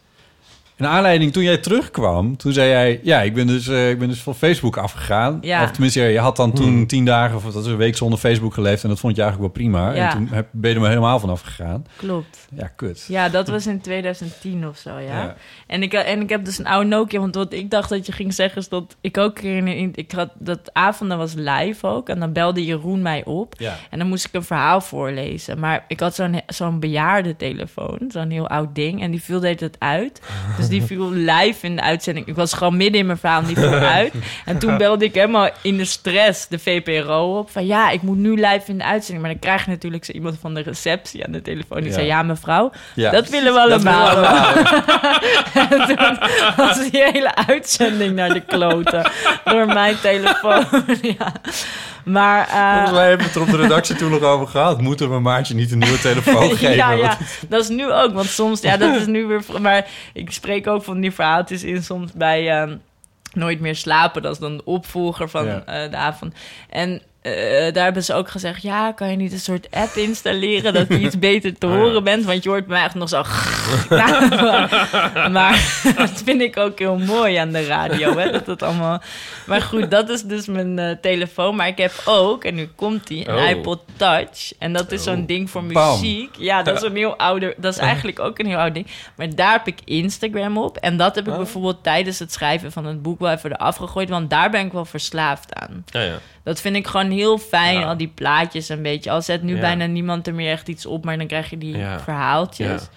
In aanleiding, toen jij terugkwam, toen zei jij... Ja, ik ben dus, eh, ik ben dus van Facebook afgegaan. Ja. Of tenminste, je had dan toen tien dagen... of dat is een week zonder Facebook geleefd... en dat vond je eigenlijk wel prima. Ja. En toen heb, ben je er maar helemaal van afgegaan. Klopt. Ja, kut. Ja, dat was in 2010 of zo, ja. Ja. En, ik, en ik heb dus een oude Nokia, want wat ik dacht dat je ging zeggen is dat ik ook in, in ik had dat avonden was live ook en dan belde Jeroen mij op Ja. en dan moest ik een verhaal voorlezen. Maar ik had zo'n zo'n bejaarde telefoon, zo'n heel oud ding en die viel de hele tijd uit. Dus <laughs> die viel live in de uitzending. Ik was gewoon midden in mijn verhaal en die viel <laughs> uit. En toen belde ik helemaal in de stress de VPRO op van ja, ik moet nu live in de uitzending. Maar dan krijg je natuurlijk zo iemand van de receptie aan de telefoon die Ja. zei ja mevrouw, Ja. dat willen we allemaal. <laughs> En toen was die hele uitzending naar de kloten. Door mijn telefoon. <laughs> ja. Maar... eh, Volgens mij hebben we het er op de redactie toen nog over gehad. Moeten we Maartje niet een nieuwe telefoon geven? ja, ja, dat is nu ook. Want soms, ja, dat is nu weer... Maar ik spreek ook van die verhaaltjes in soms bij ehm, Nooit meer slapen. Dat is dan de opvolger van Ja. eh, de avond. En eh, daar hebben ze ook gezegd... Ja, kan je niet een soort app installeren... dat je iets <laughs> beter te horen bent? Want je hoort mij echt nog zo... <laughs> Nou, <laughs> maar, maar dat vind ik ook heel mooi aan de radio. Hè? Dat het allemaal... Maar goed, dat is dus mijn eh, telefoon. Maar ik heb ook, en nu komt die, een Oh. iPod Touch. En dat is zo'n ding voor Bam. muziek. Ja, dat is een heel ouder... Dat is eigenlijk ook een heel oud ding. Maar daar heb ik Instagram op. En dat heb ik bijvoorbeeld tijdens het schrijven van het boek wel even eraf gegooid. Want daar ben ik wel verslaafd aan. Ja, ja. Dat vind ik gewoon heel fijn, Ja. al die plaatjes een beetje. Al zet nu Ja. bijna niemand er meer echt iets op, maar dan krijg je die Ja. verhaaltjes.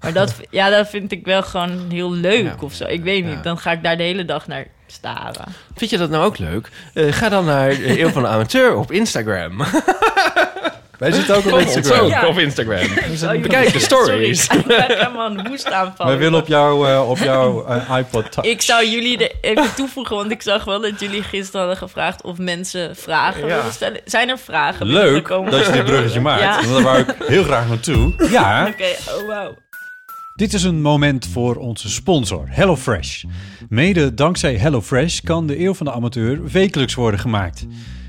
Maar dat, ja, dat vind ik wel gewoon heel leuk of zo. Ik weet niet, dan ga ik daar de hele dag naar staren. Vind je dat nou ook leuk? Eh, ga dan naar eh, Eeuw van de Amateur op Instagram. <laughs> Wij zitten ook op Instagram. Ja. op Instagram. <laughs> Bekijk de stories. Sorry, ik ben <laughs> helemaal een woest aanvallen. Wij willen op jouw, eh, op jouw eh, iPod Touch. Ik zou jullie er even toevoegen, want ik zag wel dat jullie gisteren hadden gevraagd of mensen vragen Ja. stellen. Zijn er vragen? Leuk dat je dit bruggetje <laughs> maakt. Ja. Want daar wou ik heel graag naartoe. Ja, Oké, oh wauw. dit is een moment voor onze sponsor, HelloFresh. Mede dankzij HelloFresh kan de eeuw van de amateur wekelijks worden gemaakt.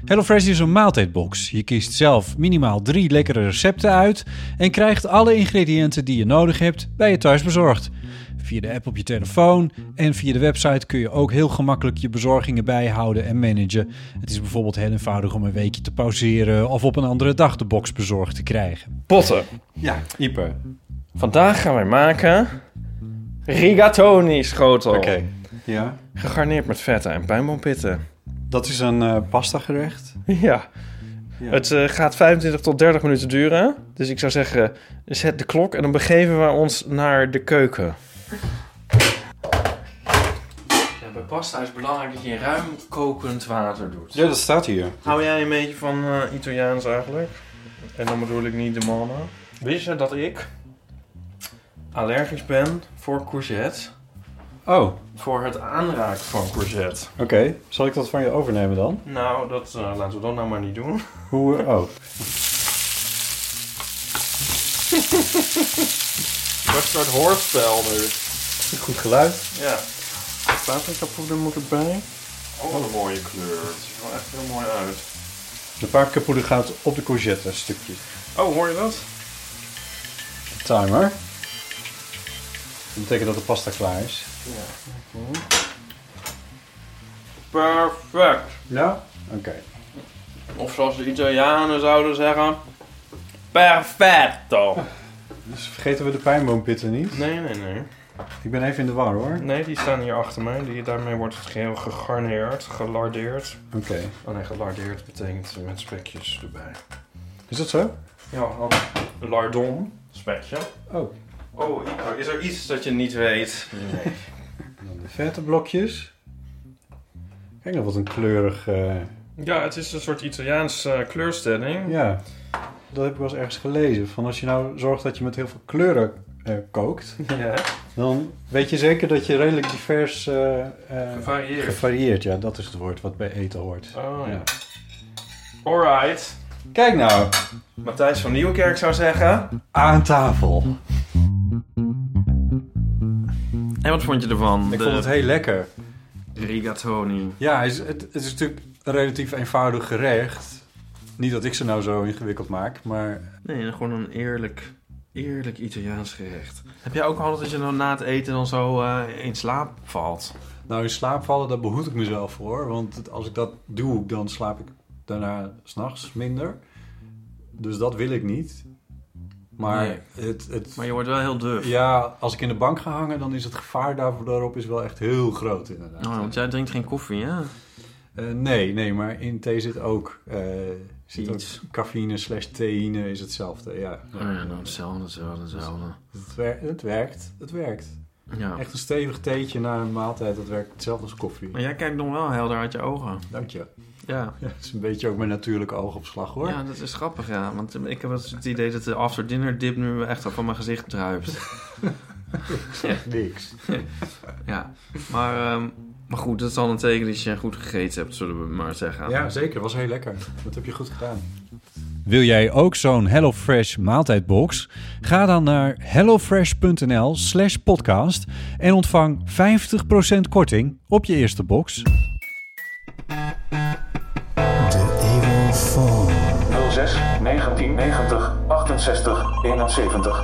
HelloFresh is een maaltijdbox. Je kiest zelf minimaal drie lekkere recepten uit en krijgt alle ingrediënten die je nodig hebt bij je thuis bezorgd. Via de app op je telefoon en via de website kun je ook heel gemakkelijk je bezorgingen bijhouden en managen. Het is bijvoorbeeld heel eenvoudig om een weekje te pauzeren of op een andere dag de box bezorgd te krijgen. Potten. Ja, Ieper. Vandaag gaan wij maken rigatoni schotel. Ja. Gegarneerd met vette en pijnboompitten. Dat is een eh pasta gerecht. <laughs> Ja. Het eh, gaat 25 tot 30 minuten duren. Dus ik zou zeggen, zet de klok en dan begeven we ons naar de keuken. Ja, bij pasta is het belangrijk dat je in ruim kokend water doet. Ja, dat staat hier. Hou jij een beetje van eh, Italiaans eigenlijk? En dan bedoel ik niet de mannen. Wist je dat ik allergisch ben voor courgette? Oh, oké. Voor het aanraken van courgette. Zal ik dat van je overnemen dan? Nou, dat eh, laten we dat nou maar niet doen. Hoe? <laughs> Oh. <laughs> Wat een soort hoorspel nu. Goed geluid. Ja. Paprikapoeder moet erbij. Oh, wat een mooie kleur. Het ziet er wel echt heel mooi uit. De paprikapoeder gaat op de courgette stukjes. Oh, hoor je dat? Timer. Dat betekent dat de pasta klaar is. Perfect. Ja? Oké. Of zoals de Italianen zouden zeggen... Perfetto. Dus vergeten we de pijnboompitten niet? Nee, nee, nee. Ik ben even in de war hoor. Nee, die staan hier achter mij. Die, daarmee wordt het geheel gegarneerd, gelardeerd. Oké. Oh nee, gelardeerd betekent met spekjes erbij. Is dat zo? Ja, lardon, spekje. Oh. Oh, is er iets dat je niet weet? Nee. Dan de vette blokjes. Kijk nou wat een kleurig... eh, Ja, het is een soort Italiaans eh, kleurstelling. Ja. Dat heb ik wel eens ergens gelezen. Van als je nou zorgt dat je met heel veel kleuren eh, kookt... <laughs> Ja, dan weet je zeker dat je redelijk divers... gevarieerd. gevarieerd, ja. Dat is het woord wat bij eten hoort. Oh ja. Ja. Alright. Kijk nou. Matthijs van Nieuwkerk zou zeggen... Aan tafel. En wat vond je ervan? Ik vond het heel lekker. rigatoni. Ja, het is, het, het is natuurlijk een relatief eenvoudig gerecht. Niet dat ik ze nou zo ingewikkeld maak, maar Nee, gewoon een eerlijk Eerlijk Italiaans gerecht. Heb jij ook altijd dat je dan na het eten dan zo eh, in slaap valt? Nou, in slaap vallen, daar behoed ik mezelf voor. Want als ik dat doe, dan slaap ik daarna s'nachts minder. Dus dat wil ik niet. Maar, Nee. het, het, Maar je wordt wel heel duf. ja, als ik in de bank ga hangen, dan is het gevaar daarvoor daarop is wel echt heel groot inderdaad. Oh, want jij drinkt geen koffie, hè? Eh, nee, nee, maar in thee zit ook, eh, zit ook Iets. cafeïne slash theïne is hetzelfde. Ja, Oh ja, nou, hetzelfde, hetzelfde, hetzelfde. het, wer- het werkt, het werkt. Ja. Echt een stevig theetje na een maaltijd, dat werkt hetzelfde als koffie. Maar jij kijkt nog wel helder uit je ogen. Dank je. Ja. <laughs> Ja, het is een beetje ook mijn natuurlijke oogopslag hoor. Ja, dat is grappig, ja. Want eh, ik heb het idee dat de after dinner dip nu echt van mijn gezicht druipt. <laughs> Niks. <laughs> ja. Maar, ehm, maar goed, dat is al een teken dat je goed gegeten hebt, zullen we maar zeggen. Ja, zeker. Was heel lekker. Dat heb je goed gedaan. Wil jij ook zo'n HelloFresh maaltijdbox? Ga dan naar hellofresh.nl slash podcast en ontvang 50% korting op je eerste box. 06 1990 68 71.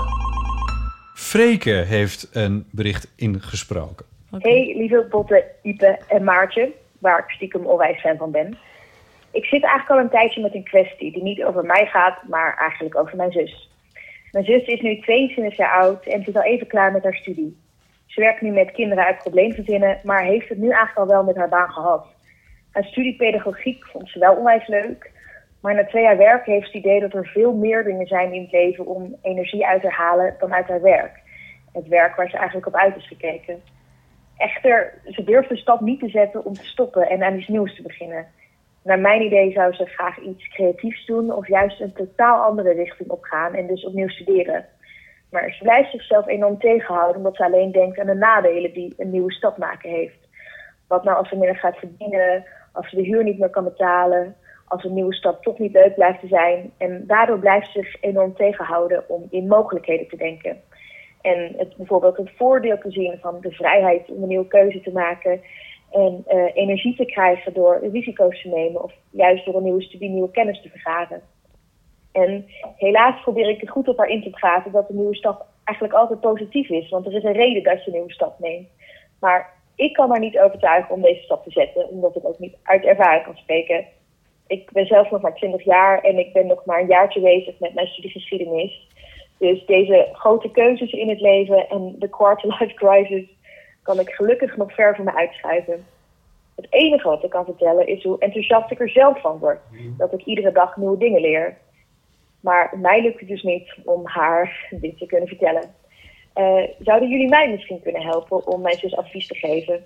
Freke heeft een bericht ingesproken. Hey, lieve Botte, Ipe en Maartje, waar ik stiekem onwijs fan van ben. Ik zit eigenlijk al een tijdje met een kwestie die niet over mij gaat, maar eigenlijk over mijn zus. Mijn zus is nu 22 jaar oud en zit al even klaar met haar studie. Ze werkt nu met kinderen uit probleemgezinnen, maar heeft het nu eigenlijk al wel met haar baan gehad. Haar studie pedagogiek vond ze wel onwijs leuk, maar na twee jaar werk heeft het idee dat er veel meer dingen zijn in het leven om energie uit te halen dan uit haar werk. Het werk waar ze eigenlijk op uit is gekeken. Echter, ze durft de stap niet te zetten om te stoppen en aan iets nieuws te beginnen. Naar mijn idee zou ze graag iets creatiefs doen of juist een totaal andere richting opgaan en dus opnieuw studeren. Maar ze blijft zichzelf enorm tegenhouden omdat ze alleen denkt aan de nadelen die een nieuwe stap maken heeft. Wat nou als ze minder gaat verdienen, als ze de huur niet meer kan betalen, als een nieuwe stap toch niet leuk blijft te zijn. En daardoor blijft ze zich enorm tegenhouden om in mogelijkheden te denken. En het, bijvoorbeeld het voordeel te zien van de vrijheid om een nieuwe keuze te maken. En eh, energie te krijgen door risico's te nemen. Of juist door een nieuwe studie nieuwe kennis te vergaren. En helaas probeer ik er goed op haar in te praten dat een nieuwe stap eigenlijk altijd positief is. Want er is een reden dat je een nieuwe stap neemt. Maar ik kan haar niet overtuigen om deze stap te zetten. Omdat ik ook niet uit ervaring kan spreken. Ik ben zelf nog maar 20 jaar en ik ben nog maar een jaartje bezig met mijn studie geschiedenis. Dus deze grote keuzes in het leven en de quarter-life crisis kan ik gelukkig nog ver van me uitschuiven. Het enige wat ik kan vertellen is hoe enthousiast ik er zelf van word. Dat ik iedere dag nieuwe dingen leer. Maar mij lukt het dus niet om haar dit te kunnen vertellen. Eh, zouden jullie mij misschien kunnen helpen om mijn zus advies te geven?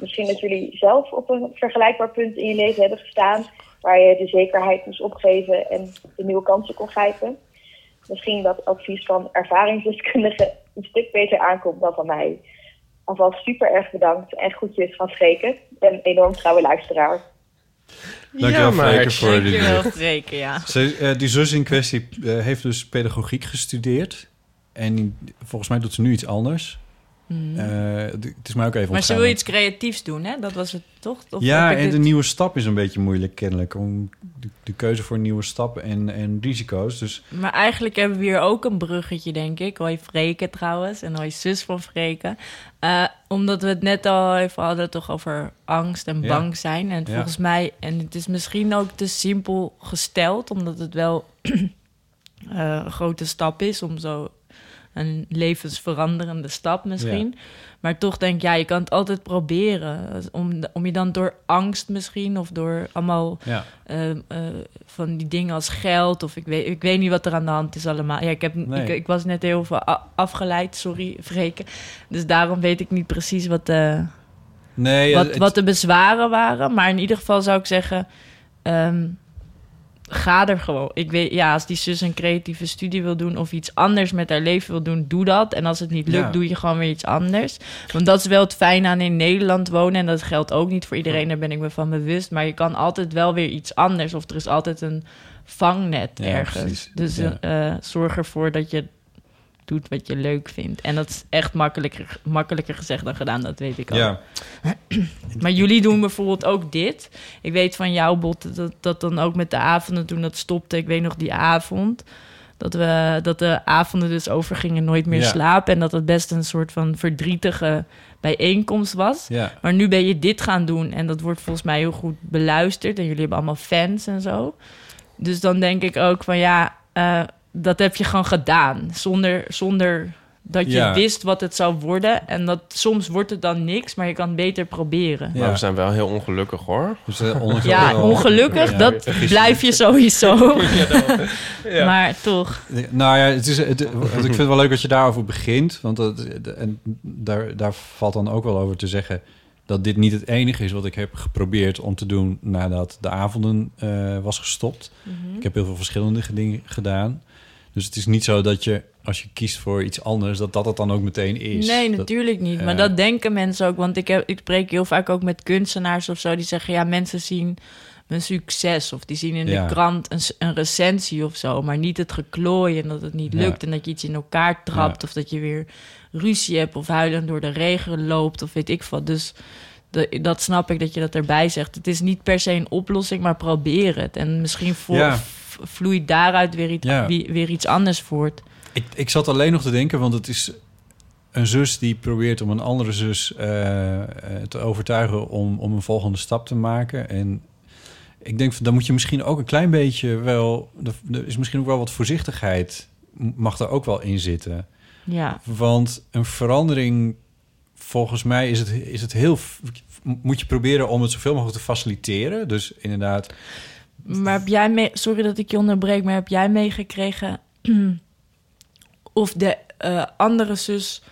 Misschien dat jullie zelf op een vergelijkbaar punt in je leven hebben gestaan... waar je de zekerheid moest opgeven en de nieuwe kansen kon grijpen. Misschien dat advies van ervaringsdeskundigen een stuk beter aankomt dan van mij. Alvast super erg bedankt en groetjes van Freke, een enorm trouwe luisteraar. Dankjewel, Freke, voor. Freke, ja. Ze, eh, die zus in kwestie eh, heeft dus pedagogiek gestudeerd. En volgens mij doet ze nu iets anders. Mhm. Eh, het is mij ook even Maar ze wil iets creatiefs doen, hè? Dat was het toch? Of ja, en de nieuwe stap is een beetje moeilijk kennelijk. Om de, de keuze voor nieuwe stap en, en risico's. Dus Maar eigenlijk hebben we hier ook een bruggetje, denk ik. Hoi Freke trouwens, en hoi zus van Freke. Eh, omdat we het net al even hadden toch over angst en Ja. bang zijn. En Ja. volgens mij, en het is misschien ook te simpel gesteld... omdat het wel <clears throat> eh, een grote stap is om zo een levensveranderende stap misschien. Maar toch denk ik, ja, je kan het altijd proberen. Om, om je dan door angst misschien of door allemaal ja. eh, eh, van die dingen als geld of ik weet, ik weet niet wat er aan de hand is allemaal. Ja, ik, heb, Nee. ik, ik was net heel veel afgeleid, sorry, Vreken. Dus daarom weet ik niet precies wat de, Nee, wat, het- wat de bezwaren waren. Maar in ieder geval zou ik zeggen, ehm, ga er gewoon. Ik weet, ja, als die zus een creatieve studie wil doen of iets anders met haar leven wil doen, doe dat. En als het niet lukt, Ja. doe je gewoon weer iets anders. Want dat is wel het fijne aan in Nederland wonen. En dat geldt ook niet voor iedereen, daar ben ik me van bewust. Maar je kan altijd wel weer iets anders. Of er is altijd een vangnet Ja, ergens. precies. Dus Ja. eh, zorg ervoor dat je doet wat je leuk vindt. En dat is echt makkelijker, makkelijker gezegd dan gedaan, dat weet ik al. ja. <clears throat> Maar jullie doen bijvoorbeeld ook dit. Ik weet van jou, Bot, dat dat dan ook met de avonden toen dat stopte. Ik weet nog die avond. Dat, we, dat de avonden dus overgingen nooit meer Ja. slapen. En dat het best een soort van verdrietige bijeenkomst was. Ja. Maar nu ben je dit gaan doen. En dat wordt volgens mij heel goed beluisterd. En jullie hebben allemaal fans en zo. Dus dan denk ik ook van ja, eh, dat heb je gewoon gedaan. Zonder, zonder dat je Ja. wist wat het zou worden. En dat soms wordt het dan niks, maar je kan het beter proberen. Maar we zijn wel heel ongelukkig hoor. Dus, eh, Ja, ongelukkig, dat blijf je sowieso. Maar toch. Nou ja, het is, het, ik vind het wel leuk dat je daarover begint. Want dat, en daar, daar valt dan ook wel over te zeggen... dat dit niet het enige is wat ik heb geprobeerd om te doen... nadat de avonden eh, was gestopt. Mhm. Ik heb heel veel verschillende dingen gedaan. Dus het is niet zo dat je, als je kiest voor iets anders... dat dat het dan ook meteen is. Nee, Dat- natuurlijk niet. Maar eh, dat denken mensen ook. Want ik, heb, ik spreek heel vaak ook met kunstenaars of zo. Die zeggen, ja, mensen zien mijn succes. Of die zien in Ja. de krant een, een recensie of zo. Maar niet het geklooi en dat het niet Ja. lukt. En dat je iets in elkaar trapt. Of dat je weer ruzie hebt. Of huilend door de regen loopt. Of weet ik wat. Dus de, dat snap ik dat je dat erbij zegt. Het is niet per se een oplossing, maar probeer het. En misschien voor, vloeit daaruit weer iets, Ja. weer iets anders voort. Ik, ik zat alleen nog te denken, want het is een zus die probeert om een andere zus eh, eh, te overtuigen om, om een volgende stap te maken. En ik denk, dan moet je misschien ook een klein beetje wel. Er is misschien ook wel wat voorzichtigheid, mag er ook wel in zitten. Ja. Want een verandering, volgens mij, is het, is het heel. Moet je proberen om het zoveel mogelijk te faciliteren. Dus inderdaad. Maar heb jij mee, sorry dat ik je onderbreek, maar heb jij meegekregen <clears throat> of de eh, andere zus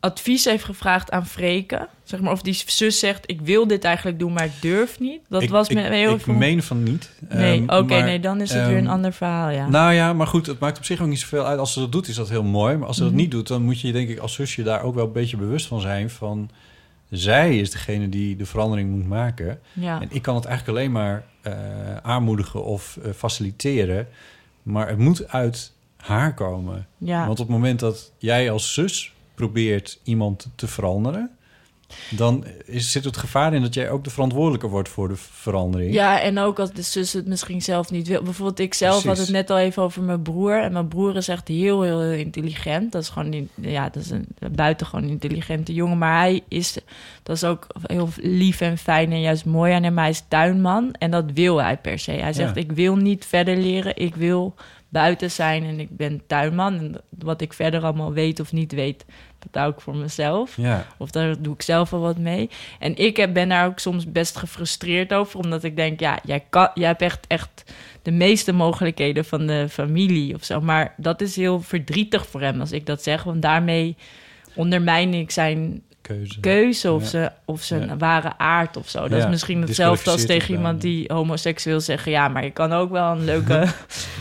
advies heeft gevraagd aan Freke? Zeg maar of die zus zegt: Ik wil dit eigenlijk doen, maar ik durf niet. Dat ik, was ik, me heel ik veel- meen van niet. Nee, Ehm, oké, nee, dan is het weer een ehm, ander verhaal, ja. Nou ja, maar goed, het maakt op zich ook niet zoveel uit. Als ze dat doet, is dat heel mooi. Maar als ze Mhm. dat niet doet, dan moet je denk ik als zusje daar ook wel een beetje bewust van zijn van... Zij is degene die de verandering moet maken. Ja. En ik kan het eigenlijk alleen maar aanmoedigen of eh, faciliteren. Maar het moet uit haar komen. Ja. Want op het moment dat jij als zus probeert iemand te veranderen... dan is, zit het gevaar in dat jij ook de verantwoordelijke wordt voor de verandering. Ja, en ook als de zus het misschien zelf niet wil. Bijvoorbeeld, ik zelf had het net al even over mijn broer. En mijn broer is echt heel, heel, intelligent. Dat is gewoon, ja, dat is een buitengewoon intelligente jongen. Maar hij is, dat is ook heel lief en fijn en juist mooi aan hem. Hij is tuinman en dat wil hij per se. Hij zegt, Ja. ik wil niet verder leren. Ik wil buiten zijn en ik ben tuinman. En wat ik verder allemaal weet of niet weet, dat hou ik voor mezelf. Ja. Of daar doe ik zelf wel wat mee. En ik heb, ben daar ook soms best gefrustreerd over. Omdat ik denk, ja, jij, kan, jij hebt echt, echt de meeste mogelijkheden van de familie of zo. Maar dat is heel verdrietig voor hem als ik dat zeg. Want daarmee ondermijn ik zijn Keuze. keuze of, Ja. ze, of zijn Ja. ware aard of zo. Dat Ja, is misschien hetzelfde als tegen iemand die homoseksueel zeggen... ja, maar je kan ook wel een <laughs> leuke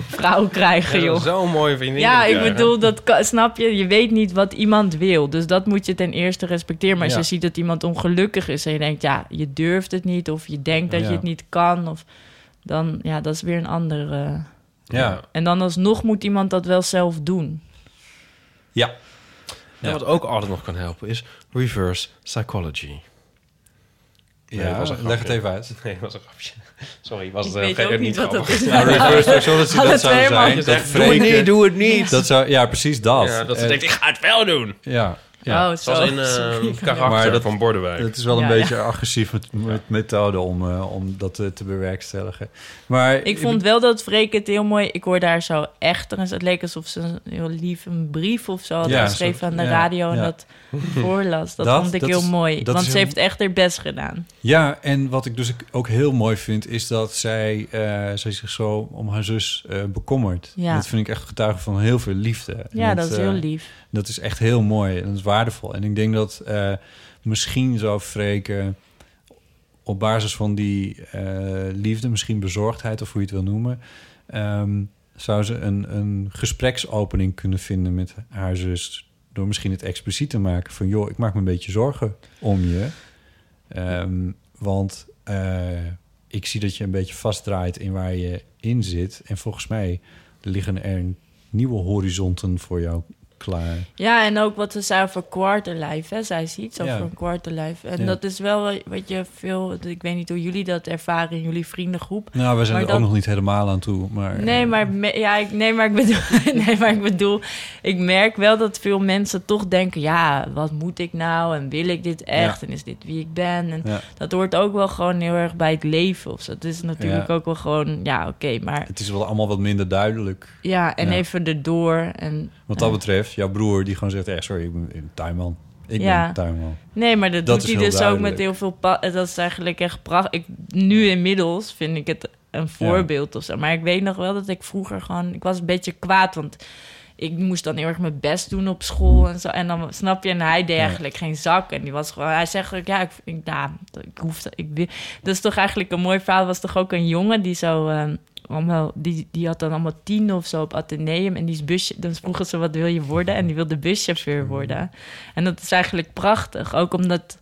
vrouw krijgen, Ja, joh. Zo'n mooie vriendin. Ja, ik krijgen. bedoel, dat kan- snap je? Je weet niet wat iemand wil. Dus dat moet je ten eerste respecteren. Maar als Ja. je ziet dat iemand ongelukkig is en je denkt, ja, je durft het niet, of je denkt dat Ja. je het niet kan, of dan, ja, dat is weer een andere. Ja. En dan alsnog moet iemand dat wel zelf doen. Ja. En wat ook altijd nog kan helpen is reverse psychology. Ja, Nee, was een leg het even uit. Nee, was een grapje. Sorry, was Ik het eh, weet ook niet wat dat grappig. is. Nou, reverse psychology, <laughs> Alle dat zou zijn... Dat Doe het niet, doe het niet. Dat zou, ja, precies dat. Ja, dat ze En- denkt, ik ga het wel doen. Ja. Ja. Oh, Zoals zo. in <laughs> eh, Sorry. karakter Maar dat- van Bordewijk. Het is wel een Ja, beetje agressief met, met methode om, eh, om dat eh, te bewerkstelligen. Maar Ik vond wel dat Freek het heel mooi... Ik hoor daar zo echter... Het leek alsof ze een heel lief een brief of zo had Ja, geschreven zo- aan de ja, radio... en dat voorlas. Dat, Dat- vond ik dat heel is- mooi. dat Want is ze heel- heeft echt haar best gedaan. Ja, en wat ik dus ook heel mooi vind, is dat zij, eh, zij zich zo om haar zus eh, bekommert. Ja. Dat vind ik echt getuige van heel veel liefde. En Ja, dat is eh, heel lief. Dat is echt heel mooi en dat is waardevol. En ik denk dat eh, misschien zou Freke op basis van die eh, liefde, misschien bezorgdheid of hoe je het wil noemen, ehm, zou ze een, een gespreksopening kunnen vinden met haar zus. Door misschien het expliciet te maken van, joh, ik maak me een beetje zorgen om je. Ehm, want eh, ik zie dat je een beetje vastdraait in waar je in zit. En volgens mij liggen er nieuwe horizonten voor jou klaar. Ja, en ook wat ze zei over quarterlife, hè. Zij ziet iets over Ja. een quarterlife. En Ja. dat is wel wat je veel... Ik weet niet hoe jullie dat ervaren in jullie vriendengroep. Nou, we zijn Maar er dat- ook nog niet helemaal aan toe. Maar, Nee, maar, me- ja, ik, nee, maar ik bedoel, <laughs> nee, maar ik bedoel, ik merk wel dat veel mensen toch denken, ja, wat moet ik nou en wil ik dit echt Ja. en is dit wie ik ben? En dat hoort ook wel gewoon heel erg bij het leven of zo. Het is natuurlijk ook wel gewoon, ja, oké, maar Het is wel allemaal wat minder duidelijk. ja, en even erdoor en Wat dat betreft, jouw broer die gewoon zegt... Eh, sorry, ik ben, tuinman. Ik Ja. ben tuinman. Nee, maar dat, Dat doet hij dus ook met heel veel... Dat is eigenlijk echt prachtig. Ik, nu inmiddels vind ik het een voorbeeld of zo. Maar ik weet nog wel dat ik vroeger gewoon... Ik was een beetje kwaad, want ik moest dan heel erg mijn best doen op school en zo. En dan snap je, en hij deed Ja. eigenlijk geen zak. En die was gewoon... Hij zegt ook, ja, ik, ik, ja, ik hoef... dat- Ik, dat is toch eigenlijk een mooi verhaal. was toch ook een jongen die zo... ehm, allemaal, die, die had dan allemaal tien of zo op Atheneum. En die is busje, dan vroegen ze, wat wil je worden? En die wilde buschauffeur worden. En dat is eigenlijk prachtig. Ook omdat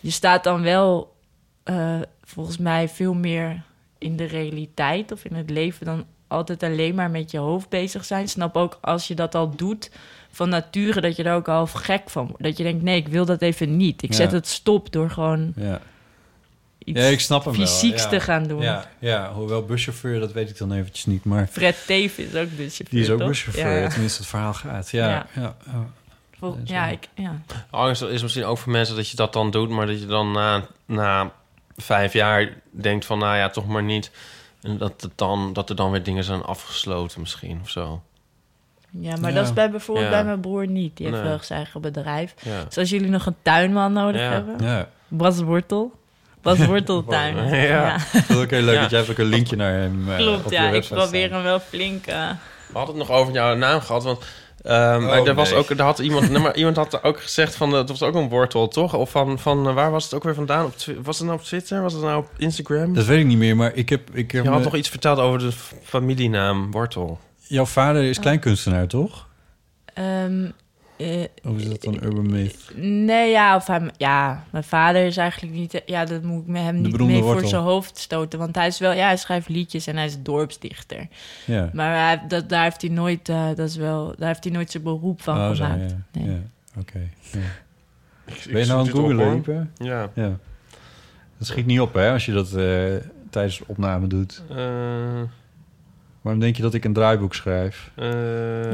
je staat dan wel eh, volgens mij veel meer in de realiteit of in het leven dan altijd alleen maar met je hoofd bezig zijn. Snap ook als je dat al doet van nature dat je er ook al gek van wordt. Dat je denkt, nee, ik wil dat even niet. Ik Ja. zet het stop door gewoon Ja. Iets Ja, ik snap hem wel. fysieks ja. te gaan doen. Ja, ja, hoewel buschauffeur, dat weet ik dan eventjes niet. Maar Fred Teef is ook buschauffeur, die is ook toch? buschauffeur. Ja. Tenminste, het verhaal gaat. Ja, Ja. ja. Vol- wel- ik, ja. Angst is misschien ook voor mensen dat je dat dan doet, maar dat je dan na, na vijf jaar denkt van, nou ja, toch maar niet. En dat, het dan, dat er dan weer dingen zijn afgesloten misschien of zo. Ja, maar Ja. dat is bij bijvoorbeeld Ja. bij mijn broer niet. Die heeft Nee. wel zijn eigen bedrijf. Ja. Dus als jullie nog een tuinman nodig Ja. hebben... Ja. Bas Wortel. Bas Worteltuin. <laughs> Ja. Dat is ook heel leuk Ja. dat jij hebt ook een linkje naar hem eh, Klopt, op ja. Ik probeer hem wel flink... eh, We hadden het nog over jouw naam gehad, want ehm, maar Oh, er was ook, er had iemand, nee, maar iemand had ook gezegd van, dat was ook een wortel, toch? Of van, van eh, waar was het ook weer vandaan? Op, was het nou op Twitter? Was het nou op Instagram? Dat weet ik niet meer, maar ik heb... Ik heb Je had me- toch iets verteld over de familienaam Wortel? Jouw vader is kleinkunstenaar, toch? ehm, eh, Of is dat een urban myth? nee, ja, of hij, ja, mijn vader is eigenlijk niet... Ja, dat moet ik met hem niet mee wortel. voor zijn hoofd stoten. Want hij is wel... Ja, hij schrijft liedjes en hij is dorpsdichter. Ja. Maar hij, dat, daar heeft hij nooit... eh, dat is wel, daar heeft hij nooit zijn beroep van Oh, zo, gemaakt. ja. Nee. ja. Oké. ja. Ben je nou aan het googlen? Ja. ja. Dat schiet niet op, hè, als je dat eh, tijdens de opname doet. Waarom denk je dat ik een draaiboek schrijf? eh,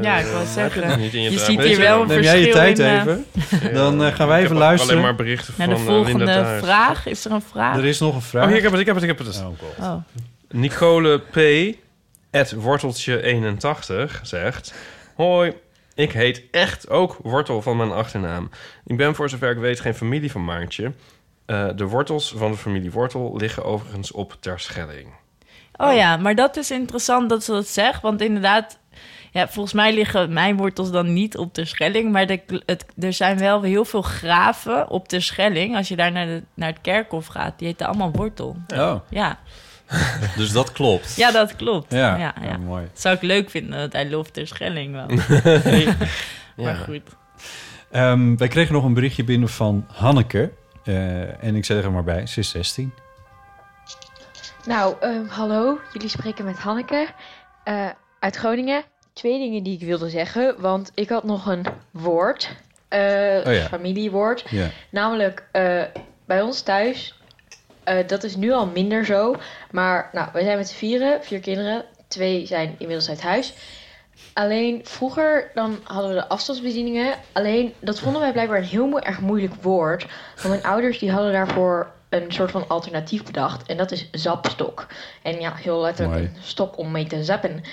Ja, ik heb je zeggen, het niet in je je draaiboek? ziet hier wel een Neem jij je verschil tijd in, eh, even? Ja. Dan eh, gaan wij Ik even heb luisteren. alleen maar berichten Naar van de volgende Linda Thuis. vraag. Is er een vraag? Er is nog een vraag. Oh, hier, ik heb het, ik heb het, ik heb het. Oh. Oh. Nicole P. Het worteltje81 zegt... Hoi, ik heet echt ook Wortel van mijn achternaam. Ik ben voor zover ik weet geen familie van Maartje. Eh, de wortels van de familie Wortel liggen overigens op Terschelling. Oh ja, maar dat is interessant dat ze dat zegt. Want inderdaad, ja, volgens mij liggen mijn wortels dan niet op de Schelling. Maar de, het, er zijn wel heel veel graven op de Schelling. Als je daar naar, de, naar het kerkhof gaat, die heten allemaal wortel. Oh, Ja, <laughs> dus dat klopt. ja dat klopt. Ja, ja, ja. oh, mooi. Zou ik leuk vinden dat hij loft ter Schelling wel. <laughs> Maar goed. Ehm, wij kregen nog een berichtje binnen van Hanneke. Eh, en ik zeg er maar bij, ze is 16. Nou, ehm, hallo. Jullie spreken met Hanneke eh, uit Groningen. Twee dingen die ik wilde zeggen, want ik had nog een woord. Oh ja. Familiewoord. Ja. Namelijk eh, bij ons thuis. dat is nu al minder zo. Maar nou, we zijn met z'n vieren, vier kinderen. Twee zijn inmiddels uit huis. Alleen vroeger dan hadden we de afstandsbedieningen. Alleen dat vonden wij blijkbaar een heel erg moeilijk woord. Want mijn ouders die hadden daarvoor een soort van alternatief bedacht. En dat is zapstok. En ja, heel letterlijk Mooi. een stok om mee te zappen.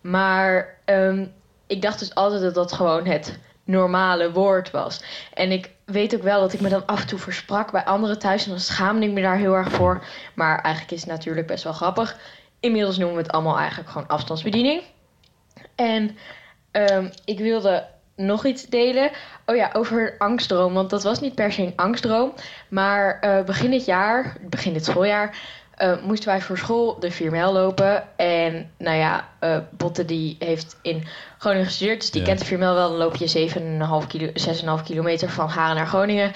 Maar ehm, ik dacht dus altijd dat dat gewoon het normale woord was. En ik weet ook wel dat ik me dan af en toe versprak bij anderen thuis. En dan schaamde ik me daar heel erg voor. Maar eigenlijk is het natuurlijk best wel grappig. Inmiddels noemen we het allemaal eigenlijk gewoon afstandsbediening. En ehm, ik wilde nog iets delen. Oh ja, over een angstdroom. Want dat was niet per se een angstdroom. Maar eh, begin dit jaar, begin dit schooljaar, eh, moesten wij voor school de 4 mijl lopen. En nou ja, eh, Botte die heeft in Groningen gestudeerd. Dus die Ja. kent de 4 mijl wel. Dan loop je 7,5 kilo, 6,5 kilometer van Haren naar Groningen.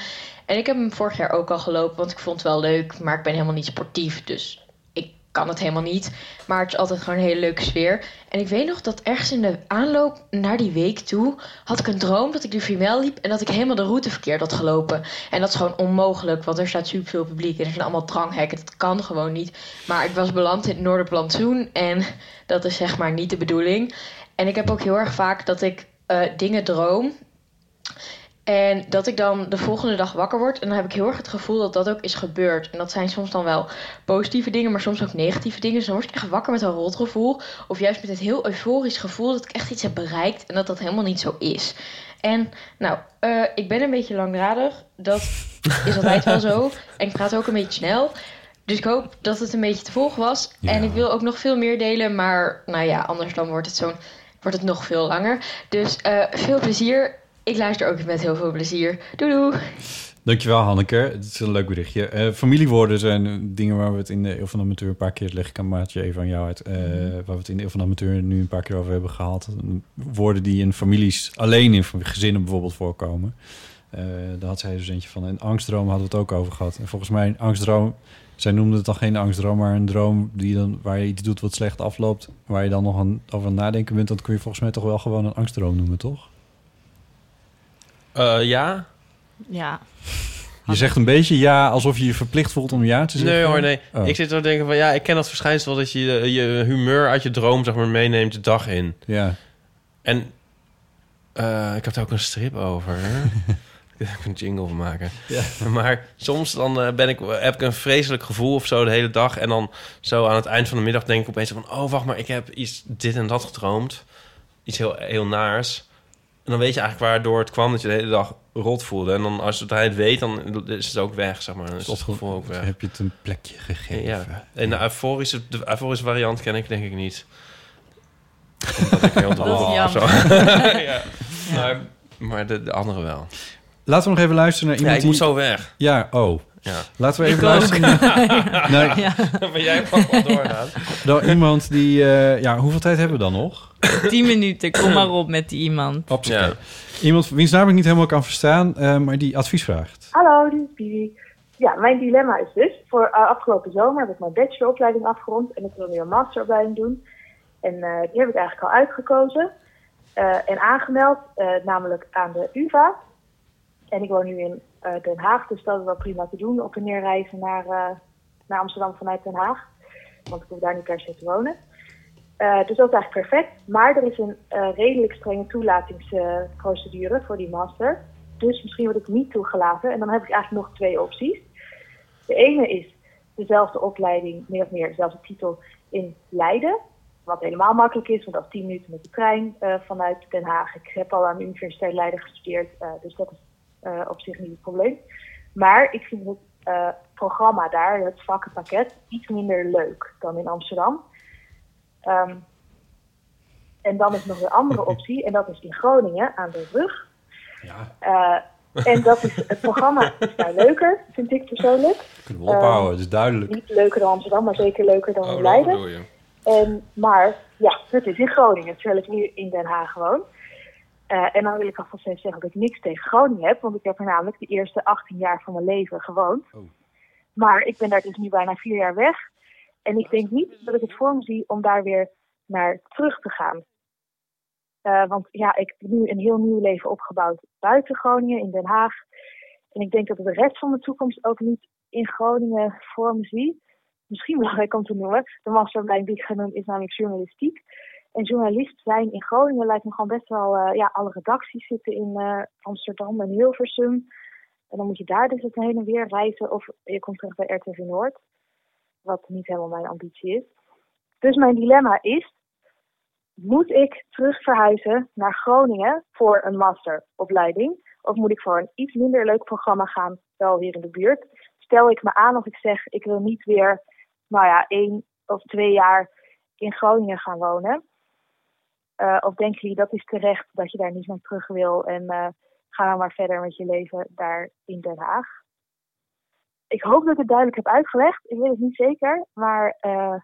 En ik heb hem vorig jaar ook al gelopen, want ik vond het wel leuk. Maar ik ben helemaal niet sportief, dus kan het helemaal niet. Maar het is altijd gewoon een hele leuke sfeer. En ik weet nog dat ergens in de aanloop naar die week toe... had ik een droom dat ik de Female liep... en dat ik helemaal de route verkeerd had gelopen. En dat is gewoon onmogelijk, want er staat superveel publiek... en er zijn allemaal dranghekken, dat kan gewoon niet. Maar ik was beland in het Noorderplantsoen... en dat is zeg maar niet de bedoeling. En ik heb ook heel erg vaak dat ik eh, dingen droom... En dat ik dan de volgende dag wakker word. En dan heb ik heel erg het gevoel dat dat ook is gebeurd. En dat zijn soms dan wel positieve dingen, maar soms ook negatieve dingen. Dus dan word ik echt wakker met een rotgevoel. Of juist met het heel euforisch gevoel dat ik echt iets heb bereikt. En dat dat helemaal niet zo is. En nou, eh, ik ben een beetje langdradig. Dat is altijd wel zo. En ik praat ook een beetje snel. Dus ik hoop dat het een beetje te volgen was. En ik wil ook nog veel meer delen. Maar nou ja, anders dan wordt het, zo'n, wordt het nog veel langer. Dus eh, veel plezier. Ik luister ook met heel veel plezier. Doei doei. Dankjewel, Hanneke. Het is een leuk berichtje. Eh, familiewoorden zijn dingen waar we het in de Eeuw van de Amateur een paar keer... leg ik een maatje even aan jou uit. eh, Waar we het in de Eeuw van de Amateur nu een paar keer over hebben gehad. Woorden die in families, alleen in gezinnen bijvoorbeeld voorkomen. Eh, daar had zij dus eentje van. En angstdroom hadden we het ook over gehad. En volgens mij een angstdroom... Zij noemde het dan geen angstdroom, maar een droom die dan, waar je iets doet wat slecht afloopt... waar je dan nog aan, over aan nadenken bent... dat kun je volgens mij toch wel gewoon een angstdroom noemen, toch? Eh, ja? Ja. Je zegt een beetje ja, alsof je je verplicht voelt om ja te zeggen. Nee hoor, nee. Oh. Ik zit er te denken van... Ja, ik ken dat verschijnsel dat je je, je humeur uit je droom zeg maar, meeneemt de dag in. Ja. En eh, ik heb daar ook een strip over. <laughs> Ik een jingle van maken. Ja. Maar soms dan eh, ben ik, heb ik een vreselijk gevoel of zo de hele dag. En dan zo aan het eind van de middag denk ik opeens van... Oh, wacht maar, ik heb iets dit en dat gedroomd. Iets heel, heel naars. En dan weet je eigenlijk waardoor het kwam dat je de hele dag rot voelde. En dan als je het weet, dan is het ook weg, zeg maar. Dan is het gevoel ook weg. Heb je het een plekje gegeven? Ja. En de euforische, de euforische variant ken ik denk ik niet. <laughs> Omdat ik heel Dat dol is was of jammer. zo. <laughs> ja. Maar, maar de, de andere wel. Laten we nog even luisteren naar Ja, iemand ik moet die- zo weg. Ja, oh. Ja. Laten we even Ik luisteren naar, <laughs> Ja. Maar jij mag wel doorgaan. iemand die... eh, ja, hoeveel tijd hebben we dan nog? <coughs> Tien minuten, kom maar op met die iemand. Absoluut. Iemand wiens naam ik niet helemaal kan verstaan, eh, maar die advies vraagt. Hallo, dit is Bibi. Ja, mijn dilemma is dus, voor eh, afgelopen zomer heb ik mijn bacheloropleiding afgerond en ik wil nu een masteropleiding doen. En eh, die heb ik eigenlijk al uitgekozen eh, en aangemeld, eh, namelijk aan de UvA. En ik woon nu in Den Haag, dus dat is wel prima te doen, op en neer reizen naar, eh, naar Amsterdam vanuit Den Haag. Want ik hoef daar niet per se te wonen. Eh, dus dat is eigenlijk perfect. Maar er is een eh, redelijk strenge toelatingsprocedure voor die master. Dus misschien word ik niet toegelaten. En dan heb ik eigenlijk nog twee opties. De ene is dezelfde opleiding, meer of meer dezelfde titel in Leiden. Wat helemaal makkelijk is, want dat is 10 minuten met de trein eh, vanuit Den Haag. Ik heb al aan de Universiteit Leiden gestudeerd, dus dat is op zich niet het probleem. Maar ik vind het programma daar, het vakkenpakket, iets minder leuk dan in Amsterdam. Ehm, en dan is nog een andere <laughs> optie, en dat is in Groningen aan de rug. Eh, en dat is, het programma is daar leuker, vind ik persoonlijk. Kunnen we ophouden, Ehm, dat is duidelijk. Niet leuker dan Amsterdam, maar zeker leuker dan Oh, Leiden. bedoel je. En, maar ja, het is in Groningen, terwijl ik nu in Den Haag woon. Eh, en dan wil ik alvast even zeggen dat ik niks tegen Groningen heb, want ik heb er namelijk de eerste 18 jaar van mijn leven gewoond. Maar ik ben daar dus nu bijna vier jaar weg. En ik denk niet dat ik het voor me zie om daar weer naar terug te gaan. Eh, want ja, ik heb nu een heel nieuw leven opgebouwd buiten Groningen, in Den Haag. En ik denk dat ik de rest van mijn toekomst ook niet in Groningen voor me zie. Misschien belangrijk om te noemen, de masteropleiding die ik ga is namelijk journalistiek. En journalist zijn in Groningen lijkt me gewoon best wel... eh, ja, alle redacties zitten in eh, Amsterdam en Hilversum. En dan moet je daar dus het heen en weer reizen. Of je komt terecht bij RTV Noord. Wat niet helemaal mijn ambitie is. Dus mijn dilemma is... Moet ik terug verhuizen naar Groningen voor een masteropleiding? Of moet ik voor een iets minder leuk programma gaan, wel hier in de buurt? Stel ik me aan of ik zeg, ik wil niet weer, nou ja, één of twee jaar in Groningen gaan wonen. Eh, of denken jullie dat is terecht dat je daar niet naar terug wil en eh, ga dan maar verder met je leven daar in Den Haag? Ik hoop dat ik het duidelijk heb uitgelegd. Ik weet het niet zeker, maar eh,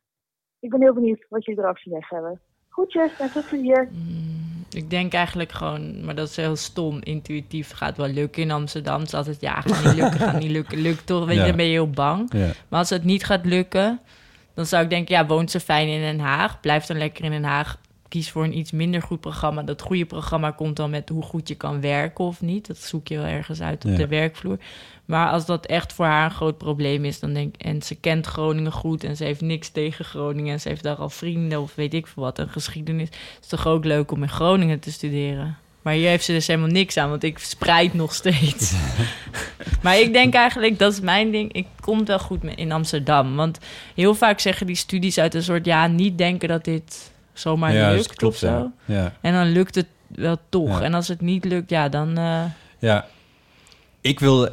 ik ben heel benieuwd wat jullie erover te zeggen hebben. Groetjes en veel plezier. Ik denk eigenlijk gewoon, maar dat is heel stom, intuïtief. Gaat wel lukken in Amsterdam. Het is altijd, ja, gaat niet lukken, gaat niet lukken. Lukt toch, weet je, Ja. dan ben je heel bang. Ja. Maar als het niet gaat lukken, Dan zou ik denken, ja, woont ze fijn in Den Haag? Blijf dan lekker in Den Haag. Kies voor een iets minder goed programma. Dat goede programma komt dan met hoe goed je kan werken of niet. Dat zoek je wel ergens uit op Ja. de werkvloer. Maar als dat echt voor haar een groot probleem is, dan denk ik... en ze kent Groningen goed en ze heeft niks tegen Groningen... en ze heeft daar al vrienden of weet ik veel wat, een geschiedenis... is het toch ook leuk om in Groningen te studeren? Maar hier heeft ze dus helemaal niks aan, want ik spreid nog steeds. <laughs> maar ik denk eigenlijk, dat is mijn ding... ik kom wel goed in Amsterdam. Want heel vaak zeggen die studies uit een soort... ja, niet denken dat dit zomaar Ja, lukt klopt, of zo. ja. En dan lukt het wel toch. En als het niet lukt, ja, dan... eh, Ja, ik wil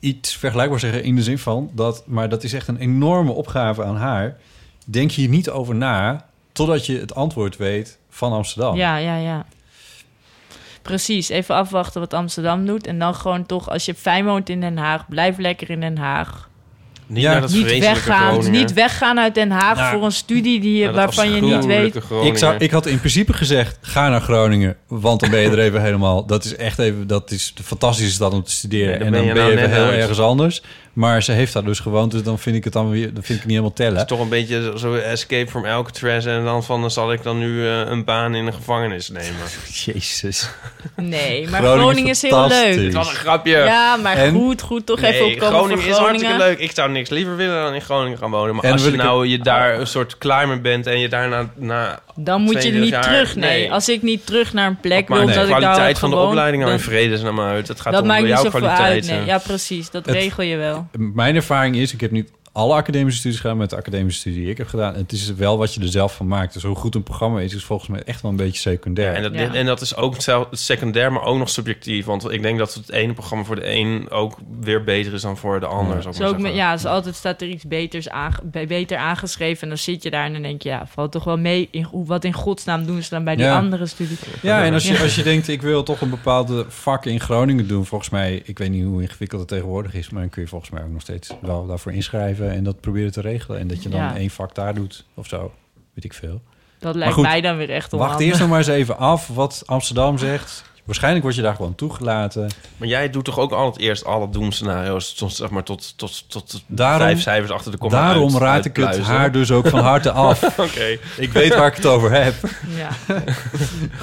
iets vergelijkbaar zeggen in de zin van dat, maar dat is echt een enorme opgave aan haar. Denk hier niet over na totdat je het antwoord weet van Amsterdam. Ja, ja, ja. Precies, even afwachten wat Amsterdam doet. En dan gewoon toch, als je fijn woont in Den Haag, blijf lekker in Den Haag. Niet naar dat niet weggaan, Groningen. niet weggaan uit Den Haag Nou, voor een studie die dat waarvan je niet weet. Ik, zou, ik had in principe gezegd, ga naar Groningen, want dan ben je er even helemaal. Dat is echt even, dat is de fantastische stad om te studeren. Dan en ben dan ben je nou even heel uit. ergens anders. Maar ze heeft daar dus gewoond, dus dan vind ik het dan weer, dan vind ik het niet helemaal tellen. Het is toch een beetje zo- escape from Alcatraz... en dan van, dan zal ik dan nu eh, een baan in een gevangenis nemen. <laughs> Jezus. Nee, maar Groningen Groningen, is heel leuk. Het was een grapje. Ja, maar En? goed, goed, toch Nee, even opkomen Groningen voor is Groningen. hartstikke leuk. Ik zou niks liever willen dan in Groningen gaan wonen. Maar En als je nou je daar een soort mee bent... en je daarna na Dan moet je 22 niet jaar- terug, nee. Als ik niet terug naar een plek wil, de dat ik daar kwaliteit heb van de opleiding nou in dan- vredesnaam uit. Het gaat dat om maakt niet jouw zoveel uit. Nee. Ja, precies. Dat Het- regel je wel. Mijn ervaring is, ik heb niet alle academische studies gedaan met de academische studie die ik heb gedaan. Het is wel wat je er zelf van maakt. Dus hoe goed een programma is, is volgens mij echt wel een beetje secundair. En dat, en dat is ook secundair, maar ook nog subjectief. Want ik denk dat het ene programma voor de een ook weer beter is dan voor de ander. maar ook met, ja, dus altijd staat er iets beters aange- be- beter aangeschreven. En dan zit je daar en dan denk je, ja, valt toch wel mee. In, hoe- wat in godsnaam doen ze dan bij die Ja. andere studie? Ja, en als je, Ja. als je denkt, ik wil toch een bepaalde vak in Groningen doen, volgens mij, ik weet niet hoe ingewikkeld het tegenwoordig is, maar dan kun je volgens mij ook nog steeds wel daarvoor inschrijven en dat proberen te regelen. En dat je dan Ja. één vak daar doet of zo, weet ik veel. Dat lijkt goed, mij dan weer echt Wacht onhandig. eerst nog maar eens even af wat Amsterdam zegt. Waarschijnlijk word je daar gewoon toegelaten. Maar jij doet toch ook altijd eerst alle doemscenario's... Tot, zeg maar, tot, tot, tot Daarom- vijf cijfers achter de komma Daarom uit- raad ik het haar dus ook van harte <laughs> af. Oké. Ik weet waar ik het over heb. Ja. <laughs>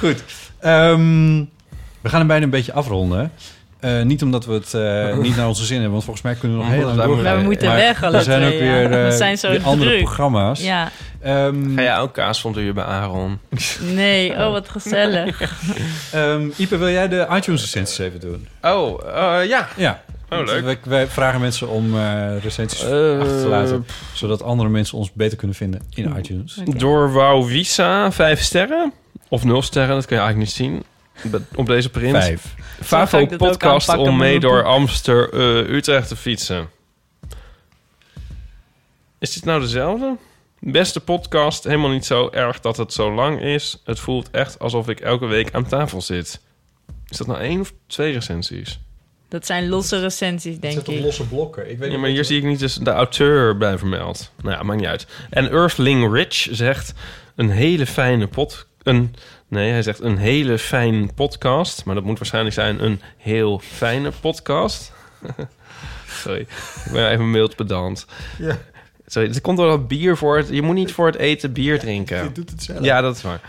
Goed. Ehm, we gaan hem bijna een beetje afronden. Eh, niet omdat we het eh, niet naar onze zin hebben, want volgens mij kunnen we nog heel lang Maar we doorgaan. Maar we moeten Maar weg alle Er zijn twee, ook weer, <laughs> We eh, zijn zo weer andere druk. programma's. Ja. Ehm, Ga jij ook kaasfondue bij Aaron? <laughs> Nee, oh wat gezellig. <laughs> Ehm, Ipe, wil jij de iTunes recensies even doen? Oh, eh, ja. Ja. Oh, leuk. Wij, wij vragen mensen om eh, recensies achter te laten, zodat andere mensen ons beter kunnen vinden in iTunes. Door Wauw Visa, vijf sterren. Of nul sterren, dat kun je eigenlijk niet zien. Op deze print. Vijf. Favo podcast om mee door. Amster eh, Utrecht te fietsen. Is dit nou dezelfde? Beste podcast, helemaal niet zo erg dat het zo lang is. Het voelt echt alsof ik elke week aan tafel zit. Is dat nou één of twee recensies? Dat zijn losse recensies, denk ik. blokken. Ik weet Ja, maar hier zie ik niet dus de auteur bij vermeld. Nou ja, maakt niet uit. En Earthling Rich zegt een hele fijne. Een, nee, hij zegt een hele fijn podcast. Maar dat moet waarschijnlijk zijn een heel fijne podcast. <laughs> Sorry, ik ben even mild pedant. Ja. Sorry, het komt door dat bier voor het... Je moet niet voor het eten bier drinken. Je doet het zelf. Ja, dat is waar.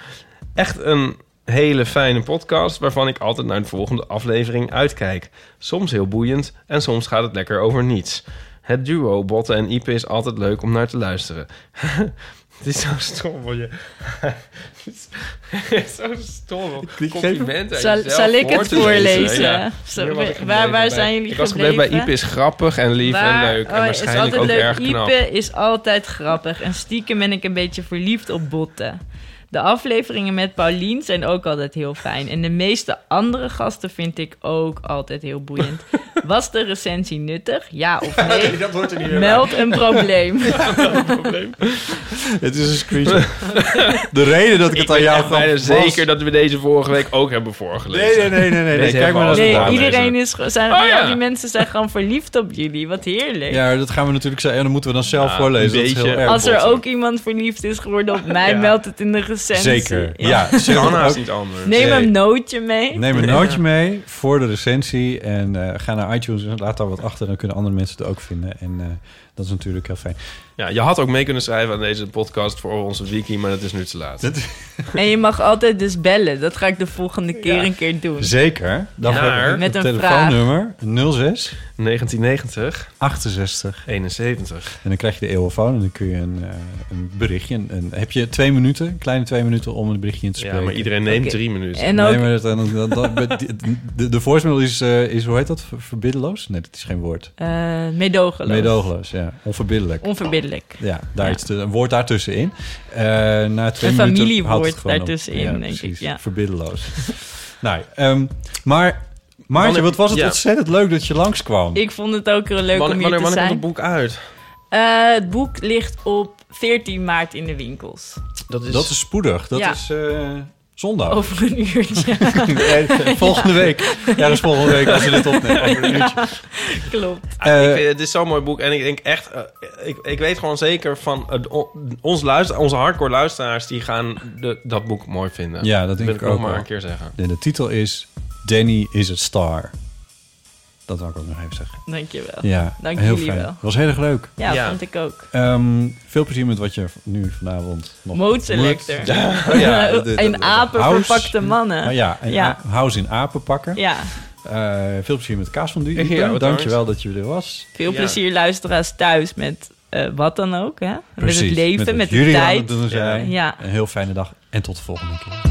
Echt een hele fijne podcast... waarvan ik altijd naar de volgende aflevering uitkijk. Soms heel boeiend en soms gaat het lekker over niets. Het duo Botte en Ipe is altijd leuk om naar te luisteren. <laughs> Het is zo stom voor je. Het is zo stom. om Complimenten aan Zal- zal ik het voorlezen? Ja. Zo, waar- gebleven waar zijn jullie Ik was gebleven bij gebleven? Ipe is grappig en lief Waar- en leuk. oh, en is waarschijnlijk altijd ook leuk. erg knap. Ipe is altijd grappig. En stiekem ben ik een beetje verliefd op botten. De afleveringen met Paulien zijn ook altijd heel fijn. En de meeste andere gasten vind ik ook altijd heel boeiend. <laughs> Was de recensie nuttig? Ja of <laughs> nee? Nee, dat wordt er niet meer Meld bij. een probleem. <laughs> Het is een screenshot. De reden dat ik het aan jou gaf zeker dat we deze vorige week ook hebben voorgelezen. Nee, nee, nee, nee, nee. Kijk maar Nee, iedereen is... Zijn, Oh, ja. Die mensen zijn gewoon verliefd op jullie. Wat heerlijk. Ja, dat gaan we natuurlijk zeggen. En dan moeten we dan zelf Ja, voorlezen. een Dat is heel beetje. erg Als er bot. ook iemand verliefd is geworden op mij, Ja. meld het in de recensie. Zeker, ja. <laughs> Haast ook- niet anders. Neem Nee. een nootje mee. Neem een nootje mee voor de recensie en eh, ga naar iTunes en laat daar wat achter. Dan kunnen andere mensen het ook vinden. En eh, dat is natuurlijk heel fijn. Ja, je had ook mee kunnen schrijven aan deze podcast voor onze wiki, maar het is nu te laat. En je mag altijd dus bellen. Dat ga ik de volgende keer een keer doen. Zeker. Dan Naar- het Met een telefoonnummer 06 1990 68 71. En dan krijg je de eeuwenfoon en dan kun je een, eh, een berichtje. Een, heb je twee minuten, kleine twee minuten om een berichtje in te Ja, spreken? maar iedereen neemt drie minuten. En Nee, ook, maar dat, dan- dan- dan- de, de, de voicemail is, eh, is, hoe heet dat? Ver- Verbiddeloos? Nee, dat is geen woord. eh meedogenloos. Meedogenloos, ja. Onverbiddelijk. Onverbiddelijk. Ja, daar Ja. is een woord daartussenin. Eh na twee Een minuten familiewoord daartussenin, Ja, denk ik, precies. ja. Verbiddeloos. <laughs> nou, ehm, maar Maartje, Wanneer- wat was het ja. ontzettend leuk dat je langskwam. Ik vond het ook heel leuk Wanneer, om hier wanneer, te wanneer zijn. komt het boek uit? Eh, het boek ligt op 14 maart in de winkels. Dat is, Dat is spoedig. Dat Ja. is eh, zondag. Over een uurtje. <laughs> Nee, volgende week. Ja, dus volgende week als we dit opnemen. Over een uurtje. Klopt. Ah, Eh, ik vind, het is zo'n mooi boek. En ik denk echt... eh, ik, ik weet gewoon zeker van... eh, on- ons luister, onze hardcore luisteraars... die gaan de, dat boek mooi vinden. Ja, dat denk wil ik ik nog ook maar wel. een keer zeggen. En de titel is Danny is a Star. Dat wil ik ook nog even zeggen. Dankjewel. Ja, Dank heel jullie fijn. wel. was heel erg leuk. Ja, Ja. vond ik ook. Ehm, veel plezier met wat je nu vanavond nog Mode Selector. moet. Ja, oh ja, <laughs> de- apen verpakte mannen. Oh ja, en Ja. house in apen pakken. Ja, Eh, veel plezier met kaas van Ja, Duur. bedankt. Dankjewel dat je er was. veel Ja. plezier luisteraars thuis met eh, wat dan ook. Hè? met Precies, het leven, wat met, de jullie aan tijd. het doen zijn. Ja. Een heel fijne dag en tot de volgende keer.